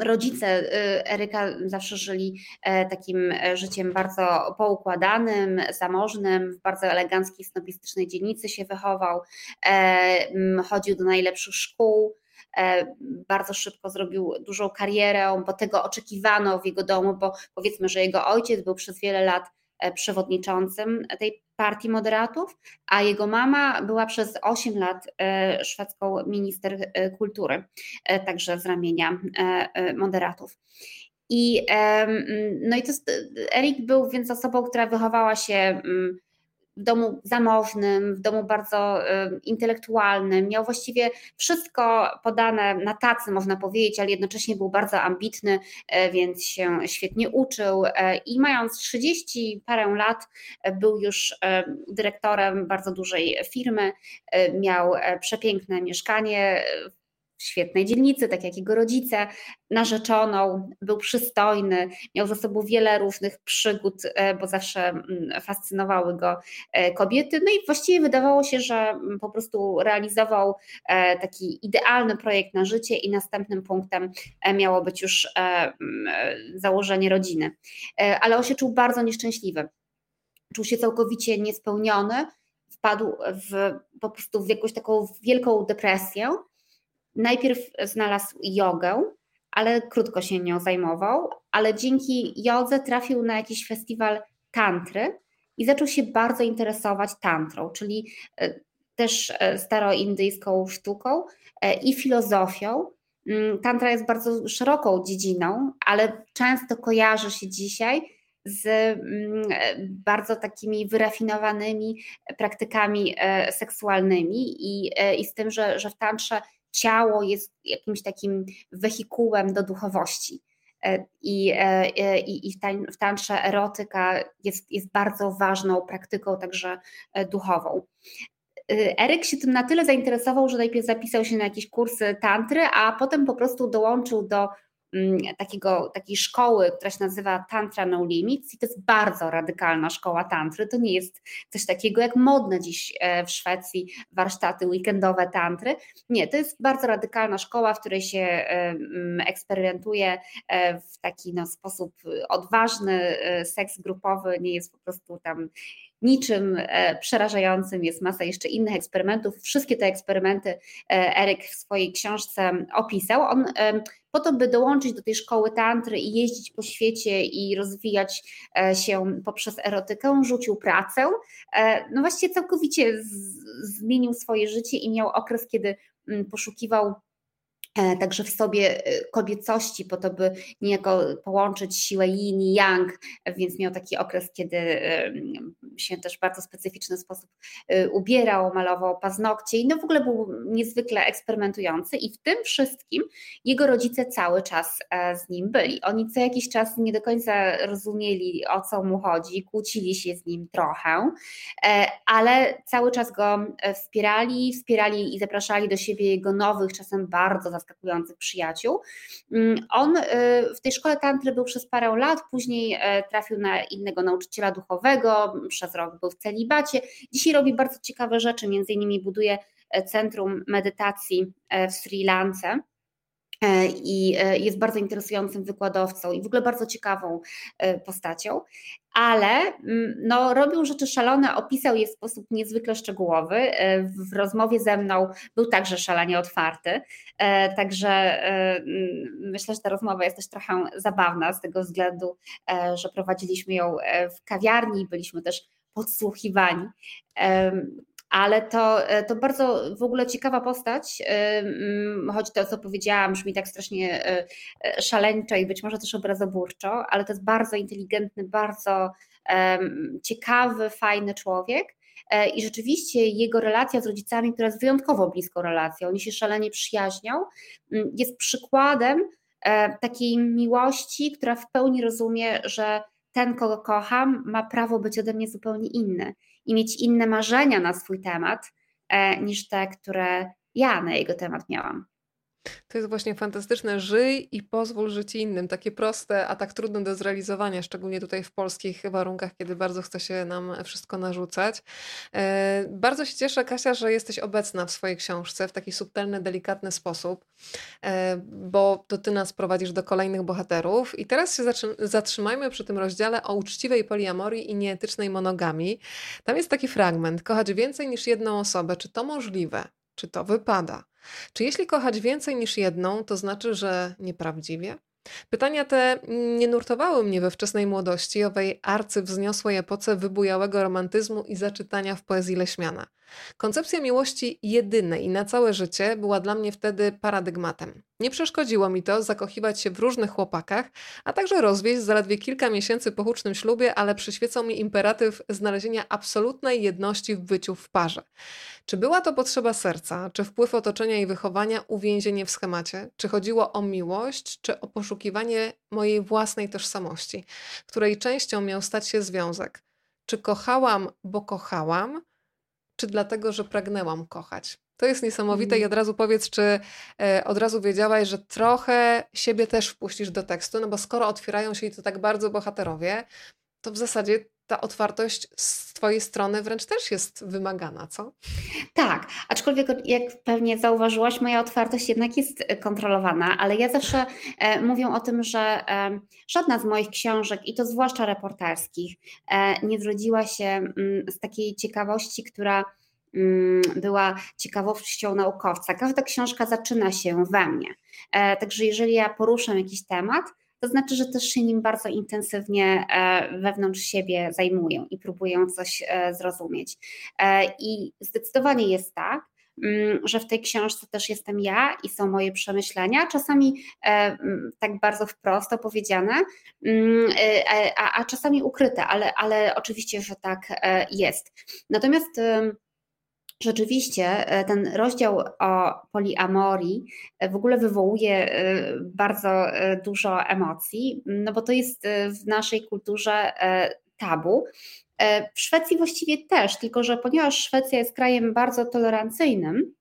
Rodzice y, Eryka zawsze żyli e, takim e, życiem bardzo poukładanym, zamożnym, w bardzo eleganckiej, snobistycznej dzielnicy się wychował, e, chodził do najlepszych szkół, bardzo szybko zrobił dużą karierę, bo tego oczekiwano w jego domu, bo powiedzmy, że jego ojciec był przez wiele lat E, przewodniczącym tej partii moderatów, a jego mama była przez 8 lat e, szwedzką minister e, kultury, także z ramienia moderatów. I, no i to Erik był więc osobą, która wychowała się mm, w domu zamożnym, w domu bardzo intelektualnym. Miał właściwie wszystko podane na tacy, można powiedzieć, ale jednocześnie był bardzo ambitny, e, więc się świetnie uczył. E, I mając 30 parę lat, e, był już dyrektorem bardzo dużej firmy. Miał przepiękne mieszkanie świetnej dzielnicy, tak jak jego rodzice, narzeczoną, był przystojny, miał za sobą wiele różnych przygód, e, bo zawsze mm, fascynowały go e, kobiety. No i właściwie wydawało się, że mm, po prostu realizował e, taki idealny projekt na życie i następnym punktem miało być już mm, założenie rodziny. Ale on się czuł bardzo nieszczęśliwy. Czuł się całkowicie niespełniony, wpadł w, po prostu w jakąś taką wielką depresję Najpierw znalazł jogę, ale krótko się nią zajmował, ale dzięki jodze trafił na jakiś festiwal tantry i zaczął się bardzo interesować tantrą, czyli e, też e, staroindyjską sztuką e, i filozofią. Mm, tantra jest bardzo szeroką dziedziną, ale często kojarzy się dzisiaj z mm, bardzo takimi wyrafinowanymi praktykami seksualnymi i, i z tym, że, że w tantrze ciało jest jakimś takim wehikułem do duchowości. E, I, e, e, i, i w tantrze erotyka jest, jest bardzo ważną praktyką, także duchową. Eryk się tym na tyle zainteresował, że najpierw zapisał się na jakieś kursy tantry, a potem po prostu dołączył do takiego, takiej szkoły, która się nazywa Tantra No Limits i to jest bardzo radykalna szkoła tantry. To nie jest coś takiego jak modne dziś e, w Szwecji warsztaty weekendowe tantry. Nie, to jest bardzo radykalna szkoła, w której się e, mm, eksperymentuje e, w taki no, sposób odważny, seks grupowy nie jest po prostu tam niczym przerażającym, jest masa jeszcze innych eksperymentów. Wszystkie te eksperymenty Eryk w swojej książce opisał. On po to, by dołączyć do tej szkoły tantry i jeździć po świecie i rozwijać e, się poprzez erotykę, rzucił pracę. E, no właściwie całkowicie zmienił swoje życie i miał okres, kiedy mm, poszukiwał E, także w sobie e, kobiecości, po to, by niejako połączyć siłę yin i yang, więc miał taki okres, kiedy się też w bardzo specyficzny sposób e, ubierał, malował paznokcie i no w ogóle był niezwykle eksperymentujący i w tym wszystkim jego rodzice cały czas z nim byli. Oni co jakiś czas nie do końca rozumieli, o co mu chodzi, kłócili się z nim trochę, ale cały czas go wspierali, wspierali i zapraszali do siebie jego nowych, czasem bardzo zaskakujących przyjaciół. Mm, on y, w tej szkole tantry był przez parę lat, później e, trafił na innego nauczyciela duchowego, przez rok był w celibacie. Dzisiaj robi bardzo ciekawe rzeczy, między innymi buduje e, centrum medytacji e, w Sri Lance i jest bardzo interesującym wykładowcą i w ogóle bardzo ciekawą postacią ale mm, no, robił rzeczy szalone, opisał je w sposób niezwykle szczegółowy. E, w rozmowie ze mną był także szalenie otwarty, e, także e, mm, myślę, że ta rozmowa jest też trochę zabawna z tego względu, że prowadziliśmy ją w kawiarni, byliśmy też podsłuchiwani ale to, e, to bardzo w ogóle ciekawa postać, e, mm, choć to, co powiedziałam, brzmi tak strasznie e, szaleńczo i być może też obrazoburczo, ale to jest bardzo inteligentny, bardzo ciekawy, fajny człowiek. I rzeczywiście jego relacja z rodzicami, która jest wyjątkowo bliską relacją, oni się szalenie przyjaźnią, jest przykładem takiej miłości, która w pełni rozumie, że ten, kogo kocham, ma prawo być ode mnie zupełnie inny i mieć inne marzenia na swój temat e, niż te, które ja na jego temat miałam. To jest właśnie fantastyczne. Żyj i pozwól żyć innym. Takie proste, a tak trudne do zrealizowania, szczególnie tutaj w polskich warunkach, kiedy bardzo chce się nam wszystko narzucać. E, bardzo się cieszę, Kasia, że jesteś obecna w swojej książce w taki subtelny, delikatny sposób, e, bo to ty nas prowadzisz do kolejnych bohaterów. I teraz się zatrzymajmy przy tym rozdziale o uczciwej poliamorii i nieetycznej monogami. Tam jest taki fragment: kochać więcej niż jedną osobę. Czy to możliwe? Czy to wypada? Czy jeśli kochać więcej niż jedną, to znaczy, że nieprawdziwie? Pytania te nie nurtowały mnie we wczesnej młodości, owej arcywzniosłej epoce wybujałego romantyzmu i zaczytania w poezji Leśmiana. Koncepcja miłości jedynej na całe życie była dla mnie wtedy paradygmatem. Nie przeszkodziło mi to zakochiwać się w różnych chłopakach, a także rozwieść zaledwie kilka miesięcy po hucznym ślubie, ale przyświecał mi imperatyw znalezienia absolutnej jedności w byciu w parze. Czy była to potrzeba serca, czy wpływ otoczenia i wychowania, uwięzienie w schemacie? Czy chodziło o miłość, czy o poszukiwanie mojej własnej tożsamości, której częścią miał stać się związek? Czy kochałam, bo kochałam, czy dlatego, że pragnęłam kochać? To jest niesamowite i mhm. od razu powiedz, czy e, od razu wiedziałaś, że trochę siebie też wpuścisz do tekstu, no bo skoro otwierają się i to tak bardzo bohaterowie, to w zasadzie ta otwartość z Twojej strony wręcz też jest wymagana, co? Tak, aczkolwiek jak pewnie zauważyłaś, moja otwartość jednak jest kontrolowana, ale ja zawsze e, mówię o tym, że e, żadna z moich książek, i to zwłaszcza reporterskich, e, nie zrodziła się m, mm, z takiej ciekawości, która mm, była ciekawością naukowca. Każda książka zaczyna się we mnie. E, także jeżeli ja poruszam jakiś temat, to znaczy, że też się nim bardzo intensywnie e, wewnątrz siebie zajmuję i próbuję coś e, zrozumieć. E, I zdecydowanie jest tak, mm, że w tej książce też jestem ja i są moje przemyślenia, czasami mm, tak bardzo wprost opowiedziane, mm, a, czasami ukryte, ale, ale oczywiście, że tak jest. Natomiast Rzeczywiście e, ten rozdział o poliamorii e, w ogóle wywołuje e, bardzo dużo emocji, no bo to jest w naszej kulturze tabu. W Szwecji właściwie też, tylko że ponieważ Szwecja jest krajem bardzo tolerancyjnym,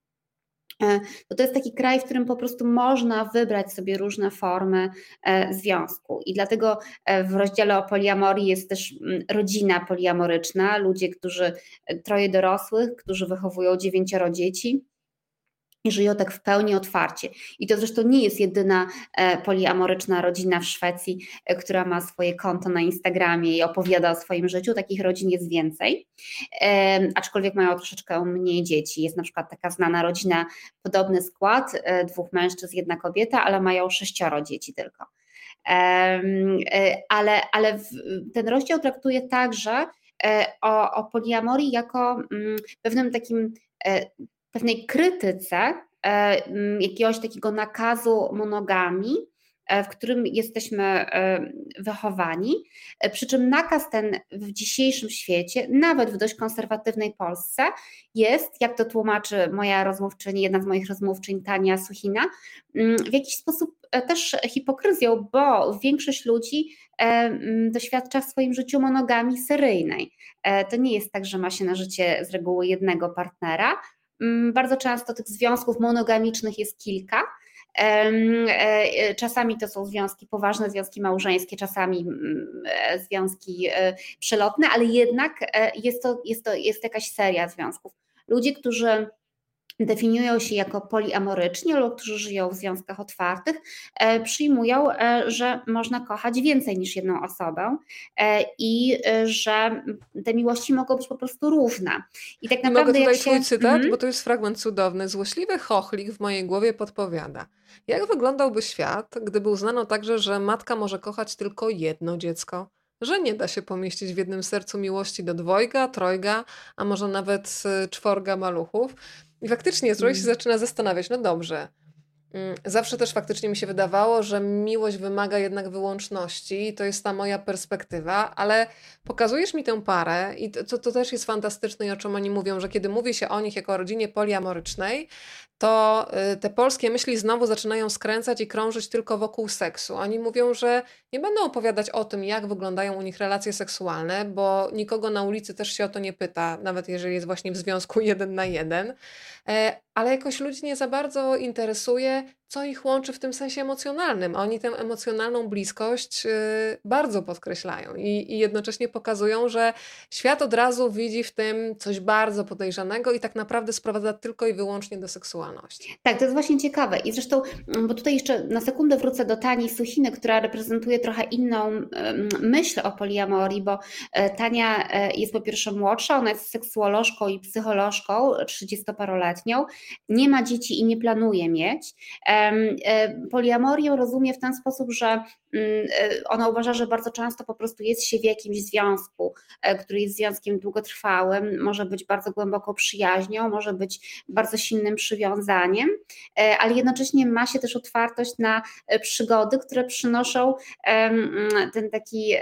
E, to to jest taki kraj, w którym po prostu można wybrać sobie różne formy e, związku. I dlatego e, w rozdziale o poliamorii jest też mm, rodzina poliamoryczna, ludzie, którzy, troje dorosłych, którzy wychowują dziewięcioro dzieci i żyją tak w pełni otwarcie. I to zresztą nie jest jedyna e, poliamoryczna rodzina w Szwecji, e, która ma swoje konto na Instagramie i opowiada o swoim życiu. Takich rodzin jest więcej, aczkolwiek mają troszeczkę mniej dzieci. Jest na przykład taka znana rodzina, podobny skład, e, dwóch mężczyzn, jedna kobieta, ale mają sześcioro dzieci tylko. Ale, ale ten rozdział traktuje także o, o poliamorii jako mm, pewnym takim pewnej krytyce e, jakiegoś takiego nakazu monogami, e, w którym jesteśmy e, wychowani. Przy czym nakaz ten w dzisiejszym świecie, nawet w dość konserwatywnej Polsce, jest, jak to tłumaczy moja rozmówczyni, jedna z moich rozmówczyń, Tania Suchina, w jakiś sposób też hipokryzją, bo większość ludzi doświadcza w swoim życiu monogami seryjnej. To nie jest tak, że ma się na życie z reguły jednego partnera, bardzo często tych związków monogamicznych jest kilka. E, e, czasami to są związki, poważne związki małżeńskie, czasami mm, e, związki przelotne, ale jednak jest to, jest to jest jakaś seria związków. Ludzie, którzy definiują się jako poliamoryczni lub którzy żyją w związkach otwartych, e, przyjmują, e, że można kochać więcej niż jedną osobę e, i że te miłości mogą być po prostu różne. I tak naprawdę Mogę tutaj się... twój cytat, mm -hmm. bo to jest fragment cudowny. Złośliwy chochlik w mojej głowie podpowiada. Jak wyglądałby świat, gdyby uznano także, że matka może kochać tylko jedno dziecko? że nie da się pomieścić w jednym sercu miłości do dwojga, trojga, a może nawet czworga maluchów. I faktycznie człowiek się mm. zaczyna zastanawiać, no dobrze. Mm, zawsze też faktycznie mi się wydawało, że miłość wymaga jednak wyłączności, i to jest ta moja perspektywa, ale pokazujesz mi tę parę, i to, to, też jest fantastyczne, i o czym oni mówią, że kiedy mówi się o nich jako o rodzinie poliamorycznej, to y, te polskie myśli znowu zaczynają skręcać i krążyć tylko wokół seksu. Oni mówią, że nie będą opowiadać o tym, jak wyglądają u nich relacje seksualne, bo nikogo na ulicy też się o to nie pyta, nawet jeżeli jest właśnie w związku *laughs* jeden na jeden. E, ale jakoś ludzi nie za bardzo interesuje, co ich łączy w tym sensie emocjonalnym. Oni tę emocjonalną bliskość y, bardzo podkreślają i, i, jednocześnie pokazują, że świat od razu widzi w tym coś bardzo podejrzanego i tak naprawdę sprowadza tylko i wyłącznie do seksualności. Tak, to jest właśnie ciekawe. I zresztą, mm, bo tutaj jeszcze na sekundę wrócę do Tani Suchiny, która reprezentuje trochę inną myśl o poliamorii, bo e, Tania e, jest po pierwsze młodsza, ona jest seksuolożką i psycholożką, 30-paroletnią, nie ma dzieci i nie planuje mieć. E, poliamorię rozumie w ten sposób, że mm, e, ona uważa, że bardzo często po prostu jest się w jakimś związku, e, który jest związkiem długotrwałym, może być bardzo głęboką przyjaźnią, może być bardzo silnym przywiązaniem, ale jednocześnie ma się też otwartość na przygody, które przynoszą ten taki,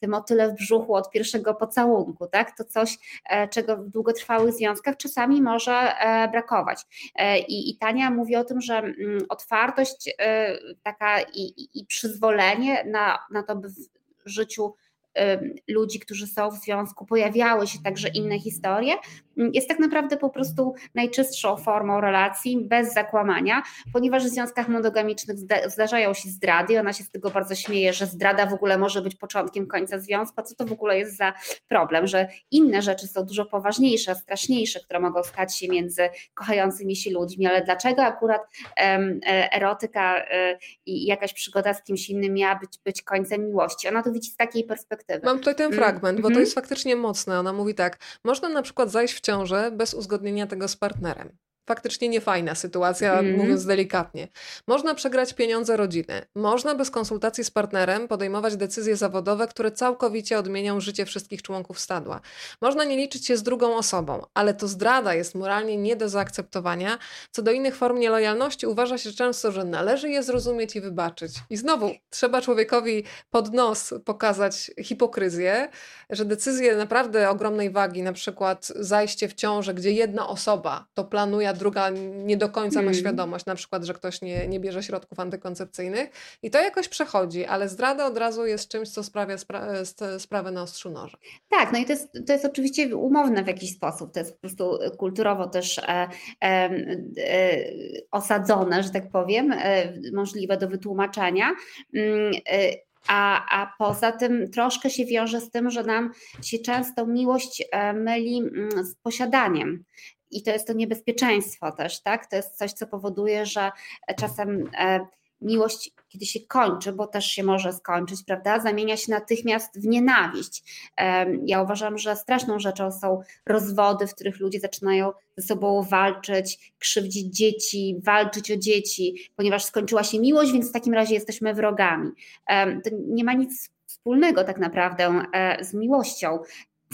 te motyle w brzuchu od pierwszego pocałunku, tak? To coś, czego w długotrwałych związkach czasami może brakować. I, i Tania mówi o tym, że mm, otwartość e, taka i, i, i przyzwolenie na, na to, by w życiu ludzi, którzy są w związku, pojawiały się także inne historie, jest tak naprawdę po prostu najczystszą formą relacji, bez zakłamania, ponieważ w związkach monogamicznych zdarzają się zdrady. Ona się z tego bardzo śmieje, że zdrada w ogóle może być początkiem końca związku. A co to w ogóle jest za problem, że inne rzeczy są dużo poważniejsze, straszniejsze, które mogą stać się między kochającymi się ludźmi, ale dlaczego akurat um, erotyka um, i jakaś przygoda z kimś innym miała być, być końcem miłości? Ona to widzi z takiej perspektywy. Mam tutaj ten fragment, mm. bo to mhm. jest faktycznie mocne. Ona mówi tak, można na przykład zajść w ciążę bez uzgodnienia tego z partnerem faktycznie niefajna sytuacja, mm. mówiąc delikatnie. Można przegrać pieniądze rodziny. Można bez konsultacji z partnerem podejmować decyzje zawodowe, które całkowicie odmienią życie wszystkich członków stadła. Można nie liczyć się z drugą osobą, ale to zdrada jest moralnie nie do zaakceptowania. Co do innych form nielojalności uważa się często, że należy je zrozumieć i wybaczyć. I znowu trzeba człowiekowi pod nos pokazać hipokryzję, że decyzje naprawdę ogromnej wagi, na przykład zajście w ciążę, gdzie jedna osoba to planuje, druga nie do końca ma mm. świadomość, na przykład, że ktoś nie, nie bierze środków antykoncepcyjnych i to jakoś przechodzi, ale zdrada od razu jest czymś, co sprawia spra sprawę na ostrzu noża. Tak, no i to jest, to jest oczywiście umowne w jakiś sposób, to jest po prostu kulturowo też e, e, e, osadzone, że tak powiem, e, możliwe do wytłumaczenia. Mm, e, a, a poza tym troszkę się wiąże z tym, że nam się często miłość e, myli mm, z posiadaniem i to jest to niebezpieczeństwo też, tak? To jest coś, co powoduje, że czasem e, miłość, kiedy się kończy, bo też się może skończyć, prawda, zamienia się natychmiast w nienawiść. Ja uważam, że straszną rzeczą są rozwody, w których ludzie zaczynają ze sobą walczyć, krzywdzić dzieci, walczyć o dzieci, ponieważ skończyła się miłość, więc w takim razie jesteśmy wrogami. To nie ma nic wspólnego tak naprawdę e, z miłością.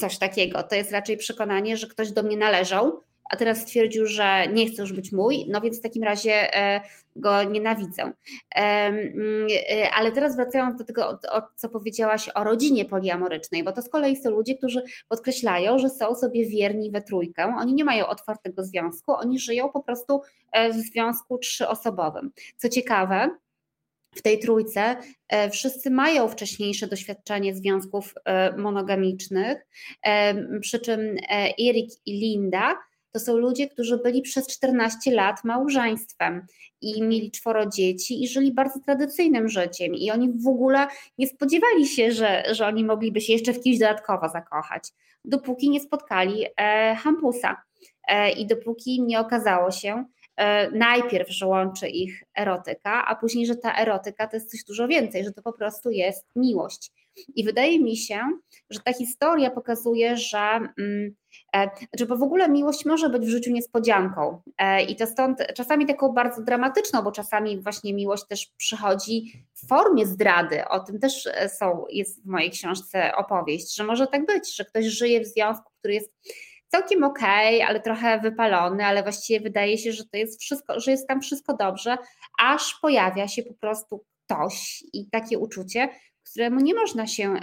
Coś takiego. To jest raczej przekonanie, że ktoś do mnie należał, a teraz stwierdził, że nie chce już być mój, no więc w takim razie e, go nienawidzę. Mm, e, ale teraz wracając do tego, co powiedziałaś o rodzinie poliamorycznej, bo to z kolei są ludzie, którzy podkreślają, że są sobie wierni we trójkę. Oni nie mają otwartego związku, oni żyją po prostu e, w związku trzyosobowym. Co ciekawe, w tej trójce wszyscy mają wcześniejsze doświadczenie związków monogamicznych, przy czym Erik i Linda to są ludzie, którzy byli przez 14 lat małżeństwem i mieli czworo dzieci i żyli bardzo tradycyjnym życiem. I oni w ogóle nie spodziewali się, że, że oni mogliby się jeszcze w kimś dodatkowo zakochać, dopóki nie spotkali e, Hampusa. E, I dopóki nie okazało się, najpierw, że łączy ich erotyka, a później, że ta erotyka to jest coś dużo więcej, że to po prostu jest miłość. I wydaje mi się, że ta historia pokazuje, że, mm, e, że bo w ogóle miłość może być w życiu niespodzianką. E, I to stąd czasami taką bardzo dramatyczną, bo czasami właśnie miłość też przychodzi w formie zdrady. O tym też e, są, jest w mojej książce opowieść, że może tak być, że ktoś żyje w związku, który jest całkiem okej, okay, ale trochę wypalony, ale właściwie wydaje się, że to jest wszystko, że jest tam wszystko dobrze, aż pojawia się po prostu ktoś i takie uczucie, któremu nie można się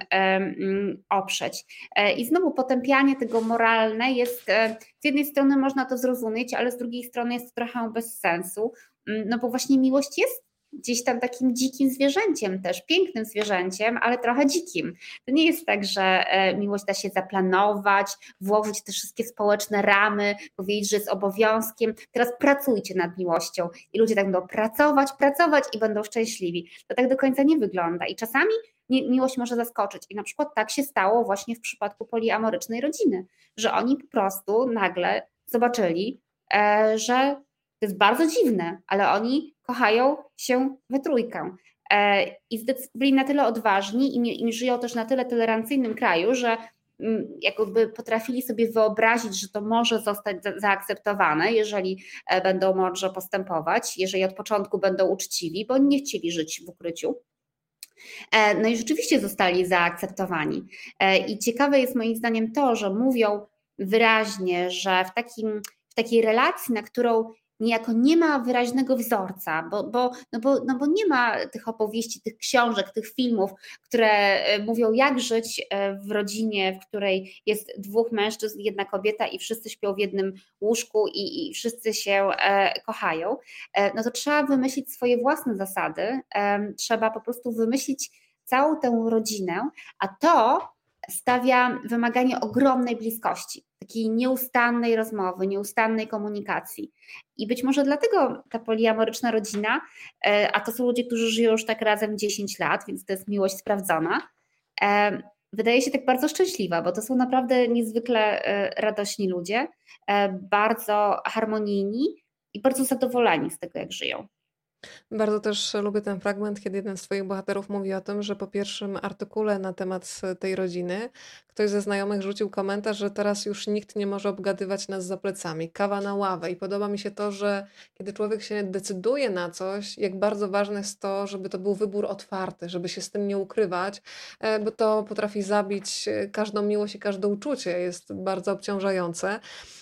oprzeć. E, I znowu potępianie tego moralne jest, e, z jednej strony można to zrozumieć, ale z drugiej strony jest trochę bez sensu, mm, no bo właśnie miłość jest gdzieś tam takim dzikim zwierzęciem też, pięknym zwierzęciem, ale trochę dzikim. To nie jest tak, że e, miłość da się zaplanować, włożyć te wszystkie społeczne ramy, powiedzieć, że jest obowiązkiem. Teraz pracujcie nad miłością i ludzie tak będą pracować, pracować i będą szczęśliwi. To tak do końca nie wygląda i czasami miłość może zaskoczyć. I na przykład tak się stało właśnie w przypadku poliamorycznej rodziny, że oni po prostu nagle zobaczyli, e, że to jest bardzo dziwne, ale oni kochają się we trójkę. E, I byli na tyle odważni i, żyją też na tyle tolerancyjnym kraju, że mm, jakby potrafili sobie wyobrazić, że to może zostać zaakceptowane, jeżeli e, będą mądrze postępować, jeżeli od początku będą uczciwi, bo nie chcieli żyć w ukryciu. E, no i rzeczywiście zostali zaakceptowani. I ciekawe jest moim zdaniem to, że mówią wyraźnie, że w, takim, w takiej relacji, na którą niejako nie ma wyraźnego wzorca, bo, bo, no bo, no bo nie ma tych opowieści, tych książek, tych filmów, które e, mówią, jak żyć e, w rodzinie, w której jest dwóch mężczyzn, jedna kobieta i wszyscy śpią w jednym łóżku i, i wszyscy się e, kochają. No to trzeba wymyślić swoje własne zasady, trzeba po prostu wymyślić całą tę rodzinę, a to stawia wymaganie ogromnej bliskości, takiej nieustannej rozmowy, nieustannej komunikacji. I być może dlatego ta poliamoryczna rodzina, e, a to są ludzie, którzy żyją już tak razem 10 lat, więc to jest miłość sprawdzona, e, wydaje się tak bardzo szczęśliwa, bo to są naprawdę niezwykle e, radośni ludzie, bardzo harmonijni i bardzo zadowoleni z tego, jak żyją. Bardzo też lubię ten fragment, kiedy jeden z Twoich bohaterów mówi o tym, że po pierwszym artykule na temat tej rodziny ktoś ze znajomych rzucił komentarz, że teraz już nikt nie może obgadywać nas za plecami. Kawa na ławę. I podoba mi się to, że kiedy człowiek się decyduje na coś, jak bardzo ważne jest to, żeby to był wybór otwarty, żeby się z tym nie ukrywać, e, bo to potrafi zabić e, każdą miłość i każde uczucie. Jest bardzo obciążające.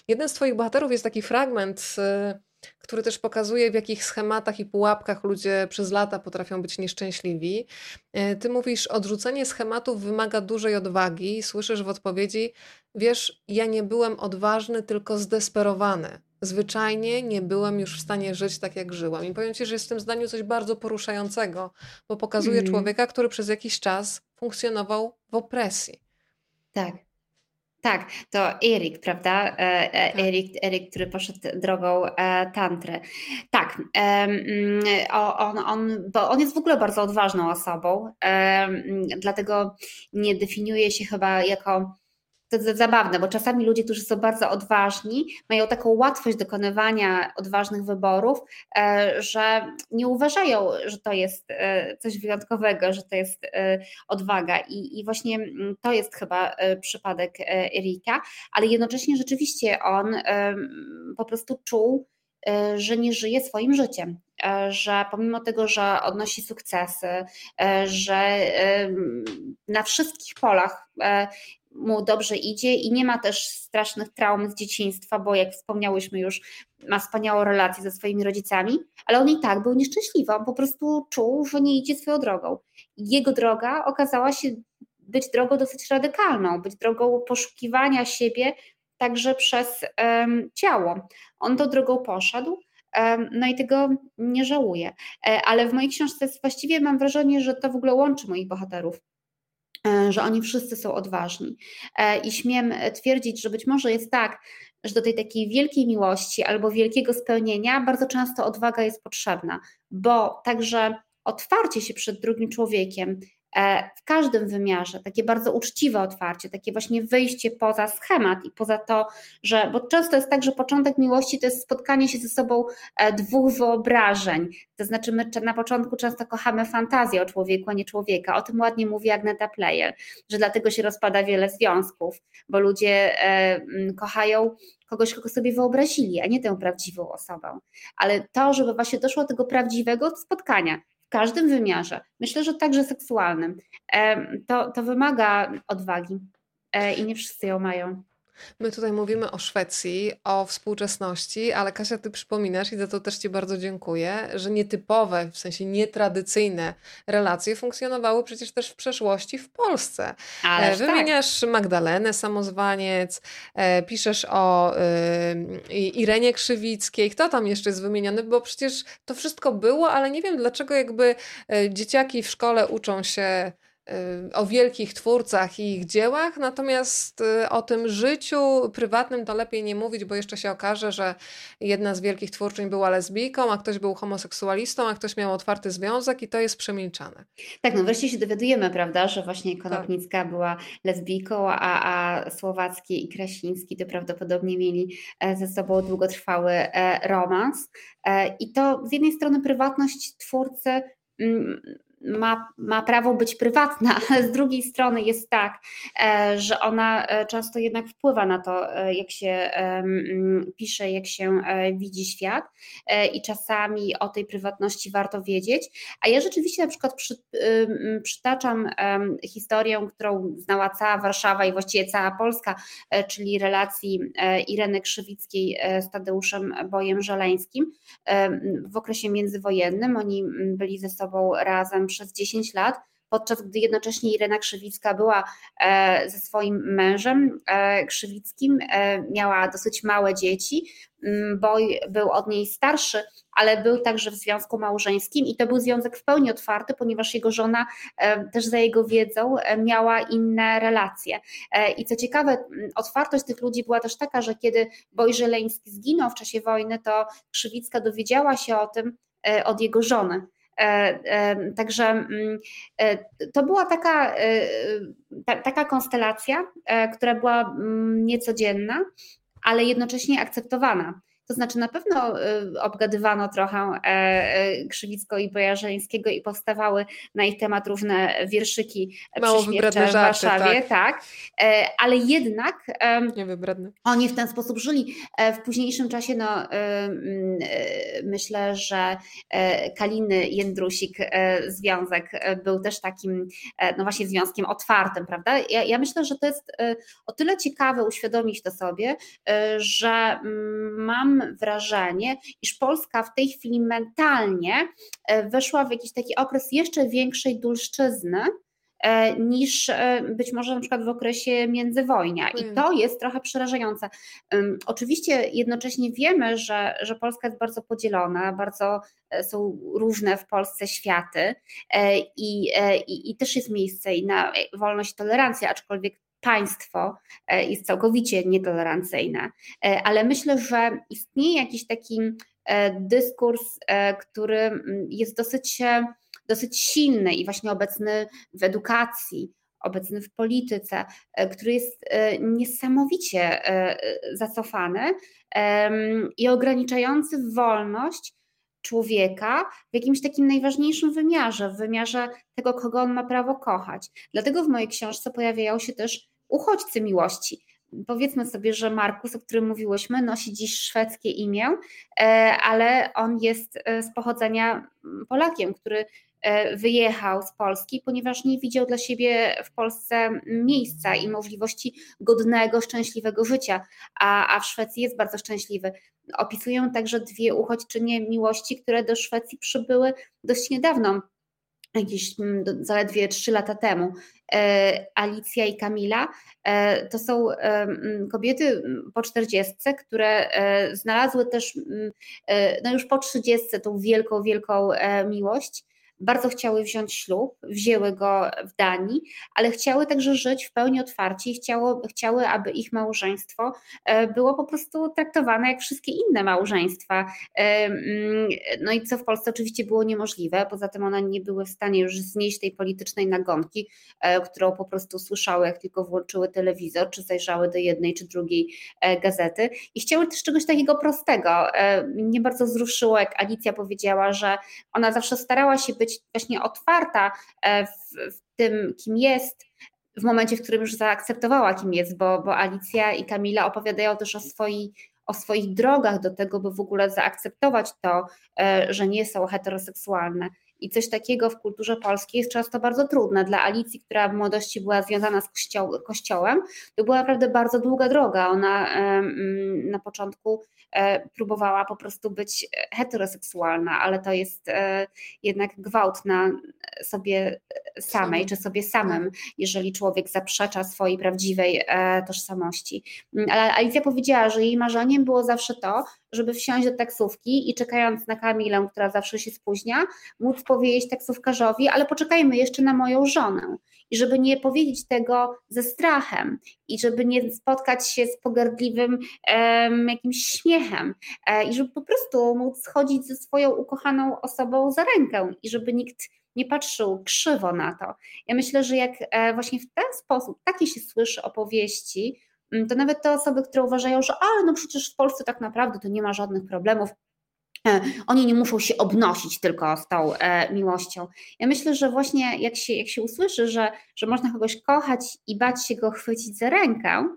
Jeden z Twoich bohaterów jest taki fragment który też pokazuje, w jakich schematach i pułapkach ludzie przez lata potrafią być nieszczęśliwi. E, ty mówisz, odrzucenie schematów wymaga dużej odwagi. Słyszysz w odpowiedzi, wiesz, ja nie byłem odważny, tylko zdesperowany. Zwyczajnie nie byłem już w stanie żyć tak, jak żyłam. I powiem ci, że jest w tym zdaniu coś bardzo poruszającego, bo pokazuje mm. człowieka, który przez jakiś czas funkcjonował w opresji. Tak. Tak, to Erik, prawda? E, e, tak. Erik, Erik, który poszedł drogą e, tantry. Tak, on, on, bo on jest w ogóle bardzo odważną osobą, dlatego nie definiuje się chyba jako to zabawne, bo czasami ludzie, którzy są bardzo odważni, mają taką łatwość dokonywania odważnych wyborów, e, że nie uważają, że to jest e, coś wyjątkowego, że to jest e, odwaga. I, i właśnie mm, to jest chyba przypadek Erika, ale jednocześnie rzeczywiście on po prostu czuł, że nie żyje swoim życiem, że pomimo tego, że odnosi sukcesy, że na wszystkich polach mu dobrze idzie i nie ma też strasznych traum z dzieciństwa, bo jak wspomniałyśmy już, ma wspaniałą relację ze swoimi rodzicami, ale on i tak był nieszczęśliwy, on po prostu czuł, że nie idzie swoją drogą. Jego droga okazała się być drogą dosyć radykalną, być drogą poszukiwania siebie także przez um, ciało. On tą drogą poszedł, um, no i tego nie żałuję. E, ale w mojej książce właściwie mam wrażenie, że to w ogóle łączy moich bohaterów że oni wszyscy są odważni. E, I śmiem twierdzić, że być może jest tak, że do tej takiej wielkiej miłości albo wielkiego spełnienia bardzo często odwaga jest potrzebna, bo także otwarcie się przed drugim człowiekiem, E, w każdym wymiarze, takie bardzo uczciwe otwarcie, takie właśnie wyjście poza schemat i poza to, że, bo często jest tak, że początek miłości to jest spotkanie się ze sobą e, dwóch wyobrażeń, to znaczy my na początku często kochamy fantazję o człowieku, a nie człowieka, o tym ładnie mówi Agneta Player, że dlatego się rozpada wiele związków, bo ludzie e, kochają kogoś, kogo sobie wyobrazili, a nie tę prawdziwą osobę. Ale to, żeby właśnie doszło do tego prawdziwego spotkania, każdym wymiarze, myślę, że także seksualnym, to, to wymaga odwagi e, i nie wszyscy ją mają. My tutaj mówimy o Szwecji, o współczesności, ale Kasia, ty przypominasz i za to też ci bardzo dziękuję, że nietypowe, w sensie nietradycyjne relacje funkcjonowały przecież też w przeszłości w Polsce. Ależ tak. Wymieniasz tak. Magdalenę Samozwaniec, e, piszesz o y, Irenie Krzywickiej. Kto tam jeszcze jest wymieniony? Bo przecież to wszystko było, ale nie wiem dlaczego jakby e, dzieciaki w szkole uczą się o wielkich twórcach i ich dziełach, natomiast y, o tym życiu prywatnym to lepiej nie mówić, bo jeszcze się okaże, że jedna z wielkich twórczyń była lesbijką, a ktoś był homoseksualistą, a ktoś miał otwarty związek i to jest przemilczane. Tak, no wreszcie się dowiadujemy, prawda, że właśnie Konopnicka tak. była lesbijką, a, a Słowacki i Krasiński to prawdopodobnie mieli e, ze sobą długotrwały e, romans. E, I to z jednej strony prywatność twórcy mm, ma, ma prawo być prywatna, *laughs* z drugiej strony jest tak, e, że ona e, często jednak wpływa na to, e, jak się pisze, jak się widzi świat i czasami o tej prywatności warto wiedzieć. A ja rzeczywiście na przykład przy, przytaczam historię, którą znała cała Warszawa i właściwie cała Polska, czyli relacji Ireny Krzywickiej z Tadeuszem Bojem Żeleńskim w okresie międzywojennym. Oni byli ze sobą razem przez 10 lat, podczas gdy jednocześnie Irena Krzywicka była e, ze swoim mężem e, Krzywickim, e, miała dosyć małe dzieci. Mm, Boj był od niej starszy, ale był także w związku małżeńskim i to był związek w pełni otwarty, ponieważ jego żona też za jego wiedzą miała inne relacje. I co ciekawe, otwartość tych ludzi była też taka, że kiedy Boj Żeleński zginął w czasie wojny, to Krzywicka dowiedziała się o tym od jego żony. E, e, także mm, e, to była taka, taka konstelacja, która była mm, niecodzienna, ale jednocześnie akceptowana. To znaczy na pewno y, obgadywano trochę e, e, Krzywicko i Bojarzyńskiego i powstawały na ich temat różne wierszyki Mało w Warszawie, tak. tak. E, ale jednak Niewybredne. oni w ten sposób żyli. W późniejszym czasie no, myślę, że Kaliny Jędrusik związek był też takim no właśnie związkiem otwartym, prawda? Ja, ja myślę, że to jest o tyle ciekawe uświadomić to sobie, że mm, mam wrażenie, iż Polska w tej chwili mentalnie e, weszła w jakiś taki okres jeszcze większej dulszczyzny, e, niż e, być może na przykład w okresie międzywojnia. I to jest trochę przerażające. Oczywiście jednocześnie wiemy, że, że Polska jest bardzo podzielona, bardzo są różne w Polsce światy i, i, i też jest miejsce i na wolność i tolerancję, aczkolwiek państwo e, jest całkowicie nietolerancyjne, e, ale myślę, że istnieje jakiś taki e, dyskurs, który jest dosyć, dosyć silny i właśnie obecny w edukacji, obecny w polityce, który jest niesamowicie zacofany i ograniczający wolność człowieka w jakimś takim najważniejszym wymiarze, w wymiarze tego, kogo on ma prawo kochać. Dlatego w mojej książce pojawiają się też uchodźcy miłości. Powiedzmy sobie, że Markus, o którym mówiłyśmy, nosi dziś szwedzkie imię, e, ale on jest e, z pochodzenia Polakiem, który e, wyjechał z Polski, ponieważ nie widział dla siebie w Polsce miejsca i możliwości godnego, szczęśliwego życia, a, a w Szwecji jest bardzo szczęśliwy. Opisują także dwie uchodźczynie miłości, które do Szwecji przybyły dość niedawno jakieś mm, zaledwie trzy lata temu. E, Alicja i Kamila e, to są e, kobiety po czterdziestce, które znalazły też no już po trzydziestce tą wielką, wielką miłość bardzo chciały wziąć ślub, wzięły go w Danii, ale chciały także żyć w pełni otwarcie i chciało, chciały, aby ich małżeństwo e, było po prostu traktowane jak wszystkie inne małżeństwa. E, mm, no i co w Polsce oczywiście było niemożliwe, poza tym one nie były w stanie już znieść tej politycznej nagonki, e, którą po prostu słyszały, jak tylko włączyły telewizor, czy zajrzały do jednej czy drugiej gazety i chciały też czegoś takiego prostego. Mnie bardzo wzruszyło, jak Alicja powiedziała, że ona zawsze starała się być właśnie otwarta e, w, w tym, kim jest, w momencie, w którym już zaakceptowała, kim jest, bo, bo Alicja i Kamila opowiadają też o swoich o swoich drogach do tego, by w ogóle zaakceptować to, e, że nie są heteroseksualne. I coś takiego w kulturze polskiej jest często bardzo trudne. Dla Alicji, która w młodości była związana z kościołem, to była naprawdę bardzo długa droga. Ona na początku e, próbowała po prostu być heteroseksualna, ale to jest e, jednak gwałt na sobie samej, czy sobie samym, jeżeli człowiek zaprzecza swojej prawdziwej e, tożsamości. Ale Alicja powiedziała, że jej marzeniem było zawsze to, żeby wsiąść do taksówki i czekając na Kamilę, która zawsze się spóźnia, móc powiedzieć taksówkarzowi, ale poczekajmy jeszcze na moją żonę. I żeby nie powiedzieć tego ze strachem i żeby nie spotkać się z pogardliwym um, jakimś śmiechem e, i żeby po prostu móc chodzić ze swoją ukochaną osobą za rękę i żeby nikt nie patrzył krzywo na to. Ja myślę, że jak e, właśnie w ten sposób, takie się słyszy opowieści, to nawet te osoby, które uważają, że ale no przecież w Polsce tak naprawdę to nie ma żadnych problemów, e, oni nie muszą się obnosić tylko z tą e, miłością. Ja myślę, że właśnie jak się, jak się usłyszy, że, że można kogoś kochać i bać się go chwycić za rękę,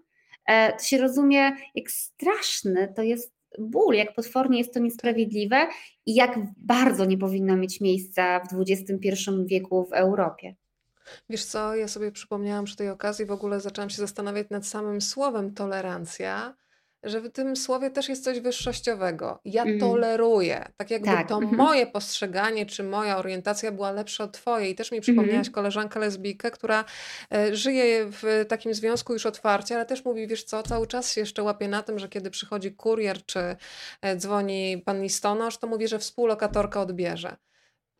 to się rozumie, jak straszny to jest ból, jak potwornie jest to niesprawiedliwe i jak bardzo nie powinno mieć miejsca w XXI wieku w Europie. Wiesz co, ja sobie przypomniałam przy tej okazji, w ogóle zaczęłam się zastanawiać nad samym słowem tolerancja że w tym słowie też jest coś wyższościowego. Ja mm. toleruję. Tak jakby tak. to mm -hmm. moje postrzeganie, czy moja orientacja była lepsza od twojej. I też mi przypomniałaś mm -hmm. koleżankę lesbijkę, która e, żyje w takim związku już otwarcie, ale też mówi, wiesz co, cały czas się jeszcze łapie na tym, że kiedy przychodzi kurier, czy e, dzwoni pan listonosz, to mówi, że współlokatorka odbierze.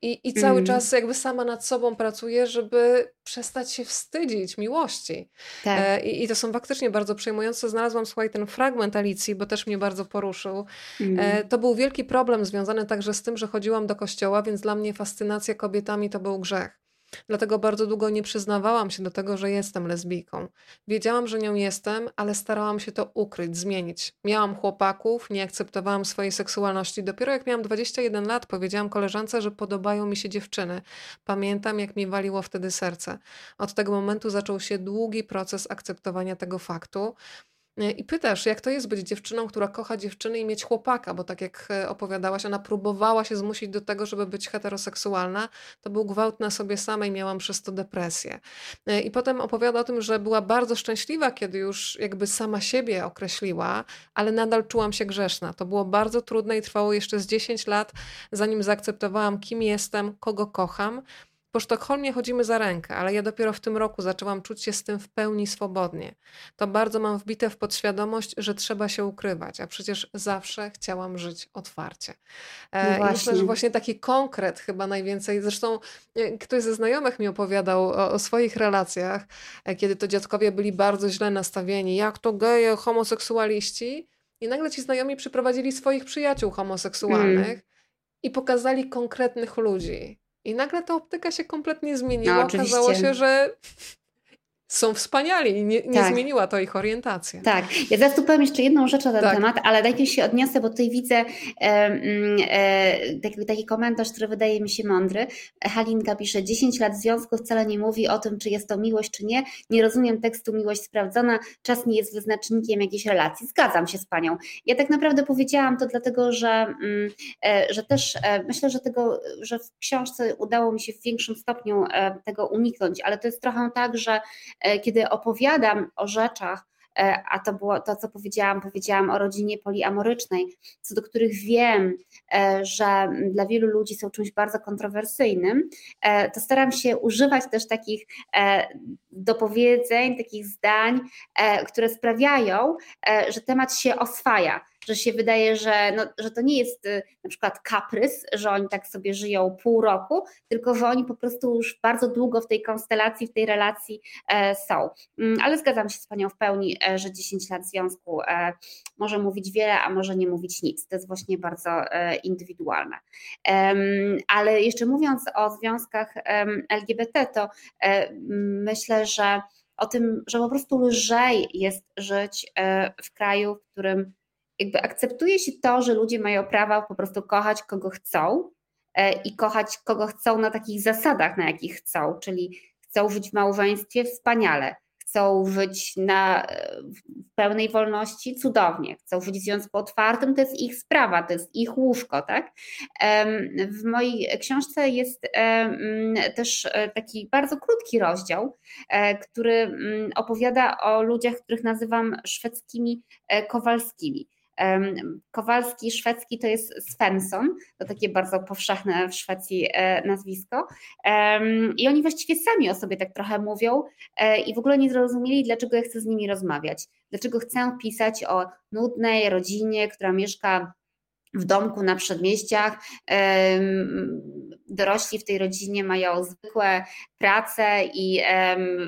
I, I cały mm. czas jakby sama nad sobą pracuje, żeby przestać się wstydzić miłości. Tak. E, i, I to są faktycznie bardzo przejmujące. Znalazłam, słuchaj, ten fragment Alicji, bo też mnie bardzo poruszył. Mm. E, to był wielki problem związany także z tym, że chodziłam do kościoła, więc dla mnie fascynacja kobietami to był grzech. Dlatego bardzo długo nie przyznawałam się do tego, że jestem lesbijką. Wiedziałam, że nią jestem, ale starałam się to ukryć, zmienić. Miałam chłopaków, nie akceptowałam swojej seksualności. Dopiero jak miałam 21 lat, powiedziałam koleżance, że podobają mi się dziewczyny. Pamiętam, jak mi waliło wtedy serce. Od tego momentu zaczął się długi proces akceptowania tego faktu. I pytasz, jak to jest być dziewczyną, która kocha dziewczyny i mieć chłopaka, bo tak jak e, opowiadałaś, ona próbowała się zmusić do tego, żeby być heteroseksualna. To był gwałt na sobie samej, miałam przez to depresję. E, I potem opowiada o tym, że była bardzo szczęśliwa, kiedy już jakby sama siebie określiła, ale nadal czułam się grzeszna. To było bardzo trudne i trwało jeszcze z 10 lat, zanim zaakceptowałam, kim jestem, kogo kocham. Po Sztokholmie chodzimy za rękę, ale ja dopiero w tym roku zaczęłam czuć się z tym w pełni swobodnie. To bardzo mam wbite w podświadomość, że trzeba się ukrywać, a przecież zawsze chciałam żyć otwarcie. E, no myślę, że właśnie taki konkret chyba najwięcej. Zresztą e, ktoś ze znajomych mi opowiadał o, o swoich relacjach, e, kiedy to dziadkowie byli bardzo źle nastawieni. Jak to geje, homoseksualiści? I nagle ci znajomi przyprowadzili swoich przyjaciół homoseksualnych mm. i pokazali konkretnych ludzi. I nagle ta optyka się kompletnie zmieniła. No, Okazało się, że są wspaniali i nie, nie tak. zmieniła to ich orientacja. Tak. Ja zaraz tu powiem jeszcze jedną rzecz na ten tak. temat, ale najpierw się odniosę, bo tutaj widzę e, e, taki, taki komentarz, który wydaje mi się mądry. Halinka pisze, 10 lat związku wcale nie mówi o tym, czy jest to miłość, czy nie. Nie rozumiem tekstu miłość sprawdzona, czas nie jest wyznacznikiem jakiejś relacji. Zgadzam się z Panią. Ja tak naprawdę powiedziałam to dlatego, że, mm, e, że też e, myślę, że tego, że w książce udało mi się w większym stopniu e, tego uniknąć, ale to jest trochę tak, że kiedy opowiadam o rzeczach, e, a to było to, co powiedziałam, powiedziałam o rodzinie poliamorycznej, co do których wiem, e, że dla wielu ludzi są czymś bardzo kontrowersyjnym, to staram się używać też takich dopowiedzeń, takich zdań, które sprawiają, że temat się oswaja że się wydaje, że, no, że to nie jest y, na przykład kaprys, że oni tak sobie żyją pół roku, tylko że oni po prostu już bardzo długo w tej konstelacji, w tej relacji e, są. Mm, ale zgadzam się z Panią w pełni, e, że 10 lat związku e, może mówić wiele, a może nie mówić nic. To jest właśnie bardzo indywidualne. Ale jeszcze mówiąc o związkach LGBT, to myślę, że o tym, że po prostu lżej jest żyć w kraju, w którym jakby akceptuje się to, że ludzie mają prawo po prostu kochać kogo chcą e, i kochać kogo chcą na takich zasadach, na jakich chcą, czyli chcą żyć w małżeństwie wspaniale, chcą żyć na, pełnej wolności, cudownie. Chcą żyć w związku otwartym, to jest ich sprawa, to jest ich łóżko, tak? W mojej książce jest też e, taki bardzo krótki rozdział, e, który mm, opowiada o ludziach, których nazywam szwedzkimi e, Kowalskimi. Kowalski szwedzki to jest Svensson, to takie bardzo powszechne w Szwecji e, nazwisko. I oni właściwie sami o sobie tak trochę mówią e, i w ogóle nie zrozumieli, dlaczego ja chcę z nimi rozmawiać. Dlaczego chcę pisać o nudnej rodzinie, która mieszka w domku na przedmieściach. Dorośli w tej rodzinie mają zwykłe prace i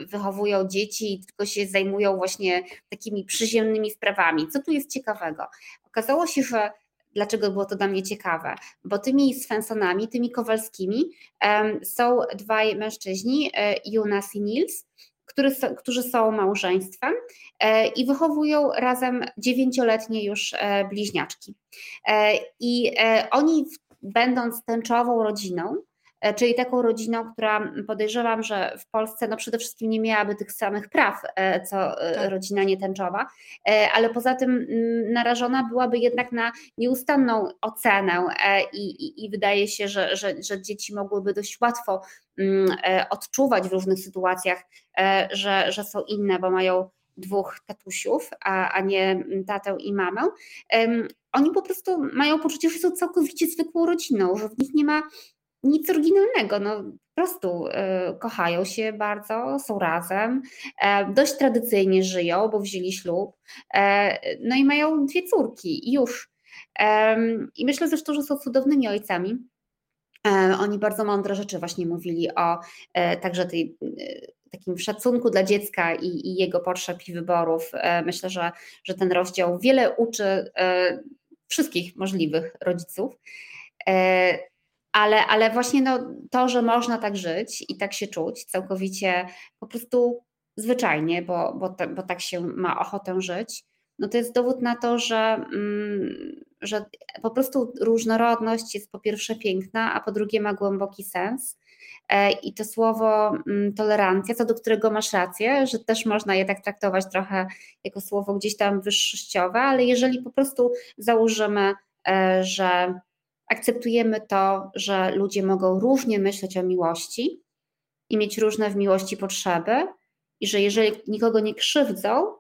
wychowują dzieci tylko się zajmują właśnie takimi przyziemnymi sprawami. Co tu jest ciekawego? Okazało się, że Dlaczego było to dla mnie ciekawe? Bo tymi Svensonami, tymi Kowalskimi są dwaj mężczyźni, e, Jonas i Nils, który, którzy są małżeństwem e, i wychowują razem dziewięcioletnie już e, bliźniaczki. E, I oni, będąc tęczową rodziną, czyli taką rodziną, która podejrzewam, że w Polsce no przede wszystkim nie miałaby tych samych praw, e, co e, tak. rodzina nietęczowa, ale poza tym narażona byłaby jednak na nieustanną ocenę i, i, i wydaje się, że, że, że dzieci mogłyby dość łatwo odczuwać w różnych sytuacjach, że, że są inne, bo mają dwóch tatusiów, a, a nie tatę i mamę, oni po prostu mają poczucie, że są całkowicie zwykłą rodziną, że w nich nie ma nic oryginalnego. No, po prostu y, kochają się bardzo, są razem, e, dość tradycyjnie żyją, bo wzięli ślub, e, no i mają dwie córki już. E, I myślę zresztą, że są cudownymi ojcami. Oni bardzo mądre rzeczy właśnie mówili o także tej takim szacunku dla dziecka i, i, jego potrzeb i wyborów. Myślę, że, że ten rozdział wiele uczy wszystkich możliwych rodziców ale, ale właśnie no, to, że można tak żyć i tak się czuć całkowicie po prostu zwyczajnie, bo, bo, bo tak się ma ochotę żyć, no to jest dowód na to, że, mm, że po prostu różnorodność jest po pierwsze piękna, a po drugie ma głęboki sens. E, I to słowo mm, tolerancja, co do którego masz rację, że też można je tak traktować trochę jako słowo gdzieś tam wyższościowe, ale jeżeli po prostu założymy, e, że akceptujemy to, że ludzie mogą różnie myśleć o miłości i mieć różne w miłości potrzeby, i że jeżeli nikogo nie krzywdzą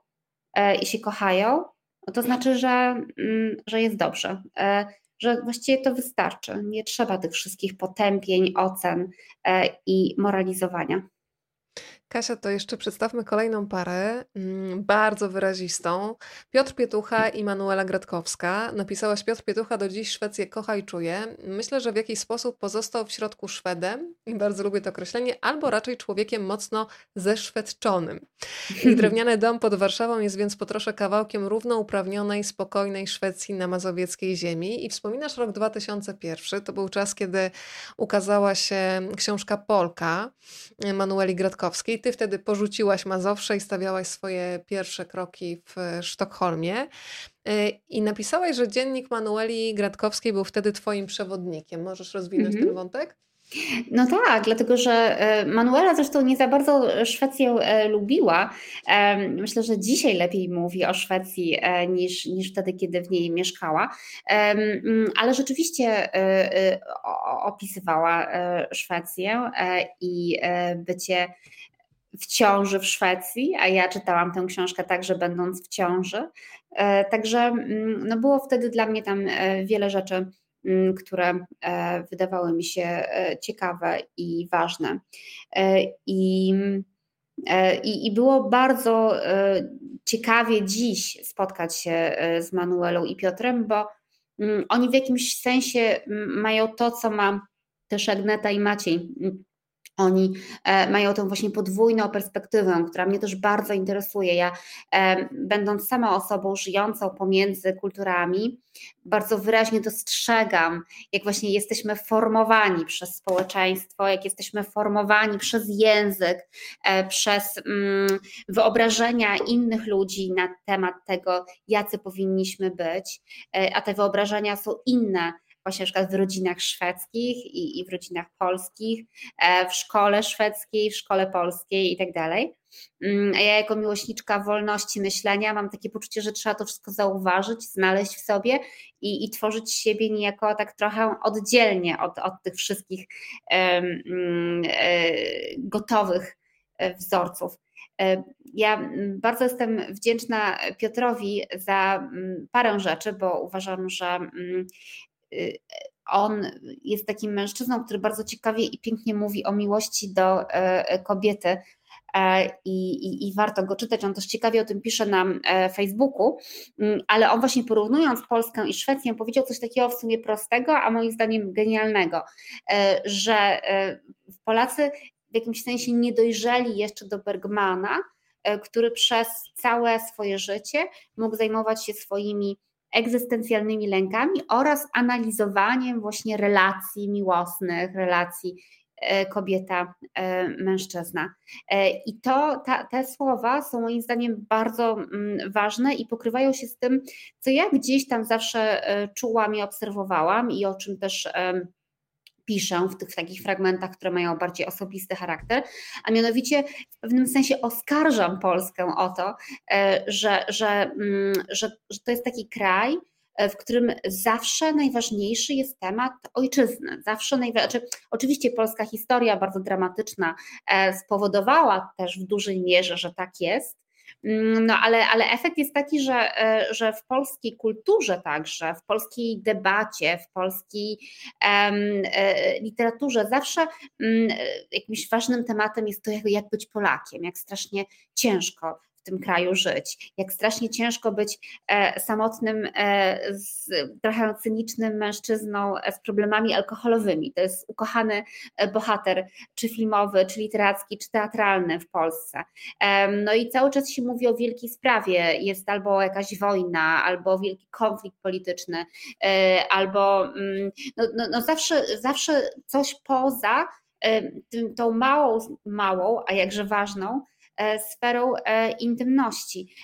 e, i się kochają, no to znaczy, że, mm, że jest dobrze, e, że właściwie to wystarczy. Nie trzeba tych wszystkich potępień, ocen e, i moralizowania. Kasia, to jeszcze przedstawmy kolejną parę, mm, bardzo wyrazistą. Piotr Pietucha i Manuela Gratkowska. Napisałaś Piotr Pietucha do dziś Szwecję kocha i czuje. Myślę, że w jakiś sposób pozostał w środku Szwedem i bardzo lubię to określenie, albo raczej człowiekiem mocno zeszwedczonym. Ich *laughs* drewniany dom pod Warszawą jest więc po trosze kawałkiem równouprawnionej, spokojnej Szwecji na mazowieckiej ziemi. I wspominasz rok 2001, to był czas, kiedy ukazała się książka Polka Manueli Ty wtedy porzuciłaś Mazowsze i stawiałaś swoje pierwsze kroki w Sztokholmie. Y, I napisałaś, że dziennik Manueli Gratkowskiej był wtedy twoim przewodnikiem. Możesz rozwinąć mm -hmm. ten wątek? No tak, dlatego że e, Manuela zresztą nie za bardzo Szwecję e, lubiła. Myślę, że dzisiaj lepiej mówi o Szwecji e, niż, niż wtedy, kiedy w niej mieszkała, ale rzeczywiście opisywała Szwecję i bycie w ciąży w Szwecji, a ja czytałam tę książkę także będąc w ciąży. E, także mm, no było wtedy dla mnie tam e, wiele rzeczy, mm, które e, wydawały mi się ciekawe i ważne. I, i, i było bardzo ciekawie dziś spotkać się z Manuelą i Piotrem, bo mm, oni w jakimś sensie mają to, co ma też Agneta i Maciej oni e, mają tą właśnie podwójną perspektywę, która mnie też bardzo interesuje. Ja, e, będąc sama osobą żyjącą pomiędzy kulturami, bardzo wyraźnie dostrzegam, jak właśnie jesteśmy formowani przez społeczeństwo, jak jesteśmy formowani przez język, e, przez mm, wyobrażenia innych ludzi na temat tego, jacy powinniśmy być, a te wyobrażenia są inne właśnie na w rodzinach szwedzkich i, i w rodzinach polskich, w szkole szwedzkiej, w szkole polskiej i tak dalej. Mm, ja jako miłośniczka wolności myślenia mam takie poczucie, że trzeba to wszystko zauważyć, znaleźć w sobie i, i tworzyć siebie niejako tak trochę oddzielnie od, od tych wszystkich um, gotowych e, wzorców. E, ja bardzo jestem wdzięczna Piotrowi za parę rzeczy, bo uważam, że on jest takim mężczyzną, który bardzo ciekawie i pięknie mówi o miłości do kobiety, E, i, i, i, warto go czytać. On też ciekawie o tym pisze na e, Facebooku, mm, ale on właśnie porównując Polskę i Szwecję powiedział coś takiego w sumie prostego, a moim zdaniem genialnego, e, że Polacy w jakimś sensie nie dojrzeli jeszcze do Bergmana, który przez całe swoje życie mógł zajmować się swoimi egzystencjalnymi lękami oraz analizowaniem właśnie relacji miłosnych, relacji E, kobieta, e. E, I to, ta, te słowa są moim zdaniem bardzo mm, ważne i pokrywają się z tym, co ja gdzieś tam zawsze czułam i obserwowałam i o czym też piszę w tych takich fragmentach, które mają bardziej osobisty charakter, a mianowicie w pewnym sensie oskarżam Polskę o to, że, że, mm, że, że to jest taki kraj, w którym zawsze najważniejszy jest temat ojczyzny. Zawsze najważniejszy, znaczy, oczywiście polska historia bardzo dramatyczna e, spowodowała też w dużej mierze, że tak jest. Mm, no ale, ale efekt jest taki, że, e, że w polskiej kulturze także, w polskiej debacie, w polskiej um, literaturze zawsze um, jakimś ważnym tematem jest to, jak, jak być Polakiem, jak strasznie ciężko tym kraju żyć. Jak strasznie ciężko być e, samotnym, e, z, trochę cynicznym mężczyzną e, z problemami alkoholowymi. To jest ukochany bohater, czy filmowy, czy literacki, czy teatralny w Polsce. No i cały czas się mówi o wielkiej sprawie. Jest albo jakaś wojna, albo wielki konflikt polityczny, albo mm, no, no, no zawsze, zawsze coś poza tą małą, małą, a jakże ważną sferą e, intymności,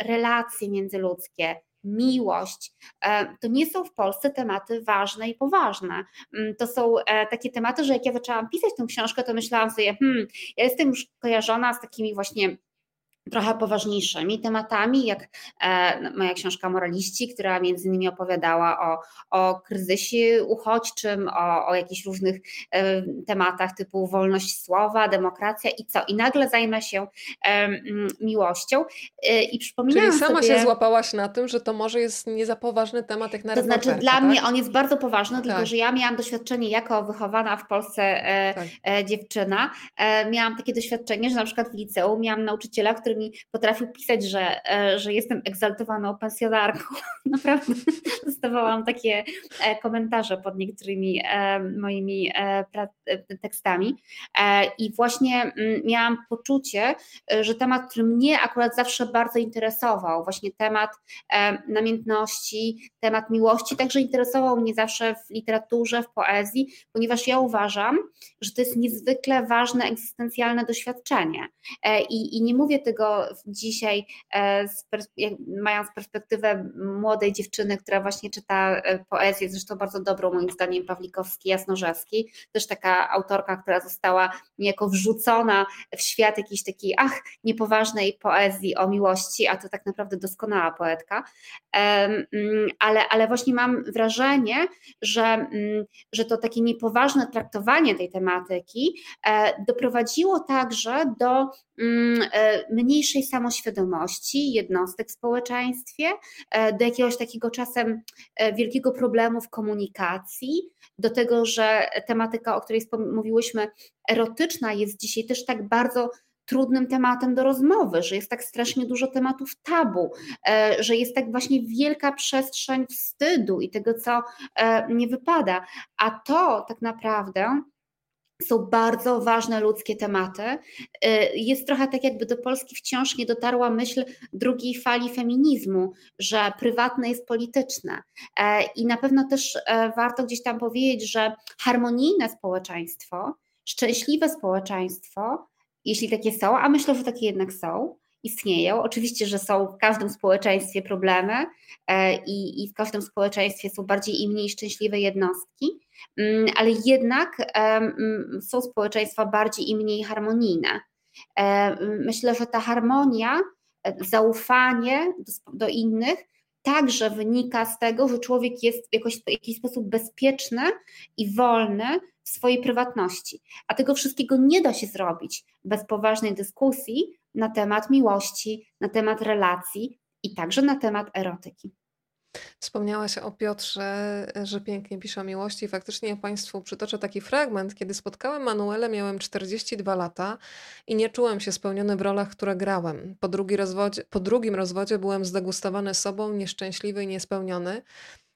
relacje międzyludzkie, miłość. E, to nie są w Polsce tematy ważne i poważne. Mm, to są takie tematy, że jak ja zaczęłam pisać tę książkę, to myślałam sobie, hmm, ja jestem już kojarzona z takimi właśnie trochę poważniejszymi tematami, jak e, moja książka Moraliści, która między innymi opowiadała o, o kryzysie uchodźczym, o, o jakichś różnych e, tematach typu wolność słowa, demokracja i co. I nagle zajmę się e, miłością i przypominam Czyli sama sobie, się złapałaś na tym, że to może jest nie za poważny temat jak na To znaczy dla tak? mnie on jest bardzo poważny, tak. tylko że ja miałam doświadczenie jako wychowana w Polsce tak. dziewczyna, miałam takie doświadczenie, że na przykład w liceum miałam nauczyciela, który mi potrafił pisać, że, e, że jestem egzaltowaną pensjonarką. *laughs* Naprawdę *laughs* dostawałam takie e, komentarze pod niektórymi e, moimi tekstami. I właśnie mm, miałam poczucie, że temat, który mnie akurat zawsze bardzo interesował, właśnie temat namiętności, temat miłości, także interesował mnie zawsze w literaturze, w poezji, ponieważ ja uważam, że to jest niezwykle ważne, egzystencjalne doświadczenie. I, i nie mówię tego dzisiaj, e, mając perspektywę młodej dziewczyny, która właśnie czyta e, poezję, zresztą bardzo dobrą moim zdaniem Pawlikowski, Jasnorzewski, też taka autorka, która została niejako wrzucona w świat jakiejś takiej, ach, niepoważnej poezji o miłości, a to tak naprawdę doskonała poetka, mm, ale, ale właśnie mam wrażenie, że, mm, że to takie niepoważne traktowanie tej tematyki e, doprowadziło także do mniejszej samoświadomości jednostek w społeczeństwie, e, do jakiegoś takiego czasem e, wielkiego problemu w komunikacji, do tego, że tematyka, o której mówiłyśmy, erotyczna jest dzisiaj też tak bardzo trudnym tematem do rozmowy, że jest tak strasznie dużo tematów tabu, e, że jest tak właśnie wielka przestrzeń wstydu i tego, co nie wypada. A to tak naprawdę są bardzo ważne ludzkie tematy. Y, jest trochę tak, jakby do Polski wciąż nie dotarła myśl drugiej fali feminizmu, że prywatne jest polityczne. E, I na pewno też e, warto gdzieś tam powiedzieć, że harmonijne społeczeństwo, szczęśliwe społeczeństwo, jeśli takie są, a myślę, że takie jednak są, istnieją. Oczywiście, że są w każdym społeczeństwie problemy e, i, i w każdym społeczeństwie są bardziej i mniej szczęśliwe jednostki, mm, ale jednak są społeczeństwa bardziej i mniej harmonijne. Myślę, że ta harmonia, zaufanie do, do innych także wynika z tego, że człowiek jest jakoś, w jakiś sposób bezpieczny i wolny w swojej prywatności. A tego wszystkiego nie da się zrobić bez poważnej dyskusji na temat miłości, na temat relacji i także na temat erotyki. Wspomniałaś o Piotrze, że pięknie pisze o miłości. Faktycznie ja Państwu przytoczę taki fragment. Kiedy spotkałem Manuelę, miałem 42 lata i nie czułem się spełniony w rolach, które grałem. Po, drugi rozwodzie, po drugim rozwodzie byłem zdegustowany sobą, nieszczęśliwy i niespełniony.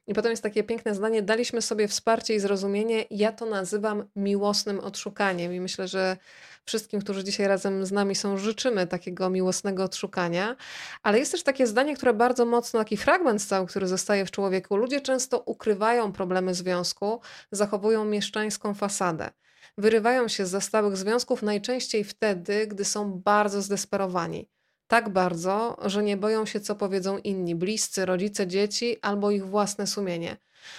I potem jest takie piękne zdanie: daliśmy sobie wsparcie i zrozumienie. Ja to nazywam miłosnym odszukaniem. I myślę, że wszystkim, którzy dzisiaj razem z nami są, życzymy takiego miłosnego odszukania. Ale jest też takie zdanie, które bardzo mocno, taki fragment cały, który zostaje w człowieku. Ludzie często ukrywają problemy związku, zachowują mieszczańską fasadę. Wyrywają się z zastałych związków najczęściej wtedy, gdy są bardzo zdesperowani tak bardzo, że nie boją się, co powiedzą inni, bliscy, rodzice, dzieci albo ich własne sumienie.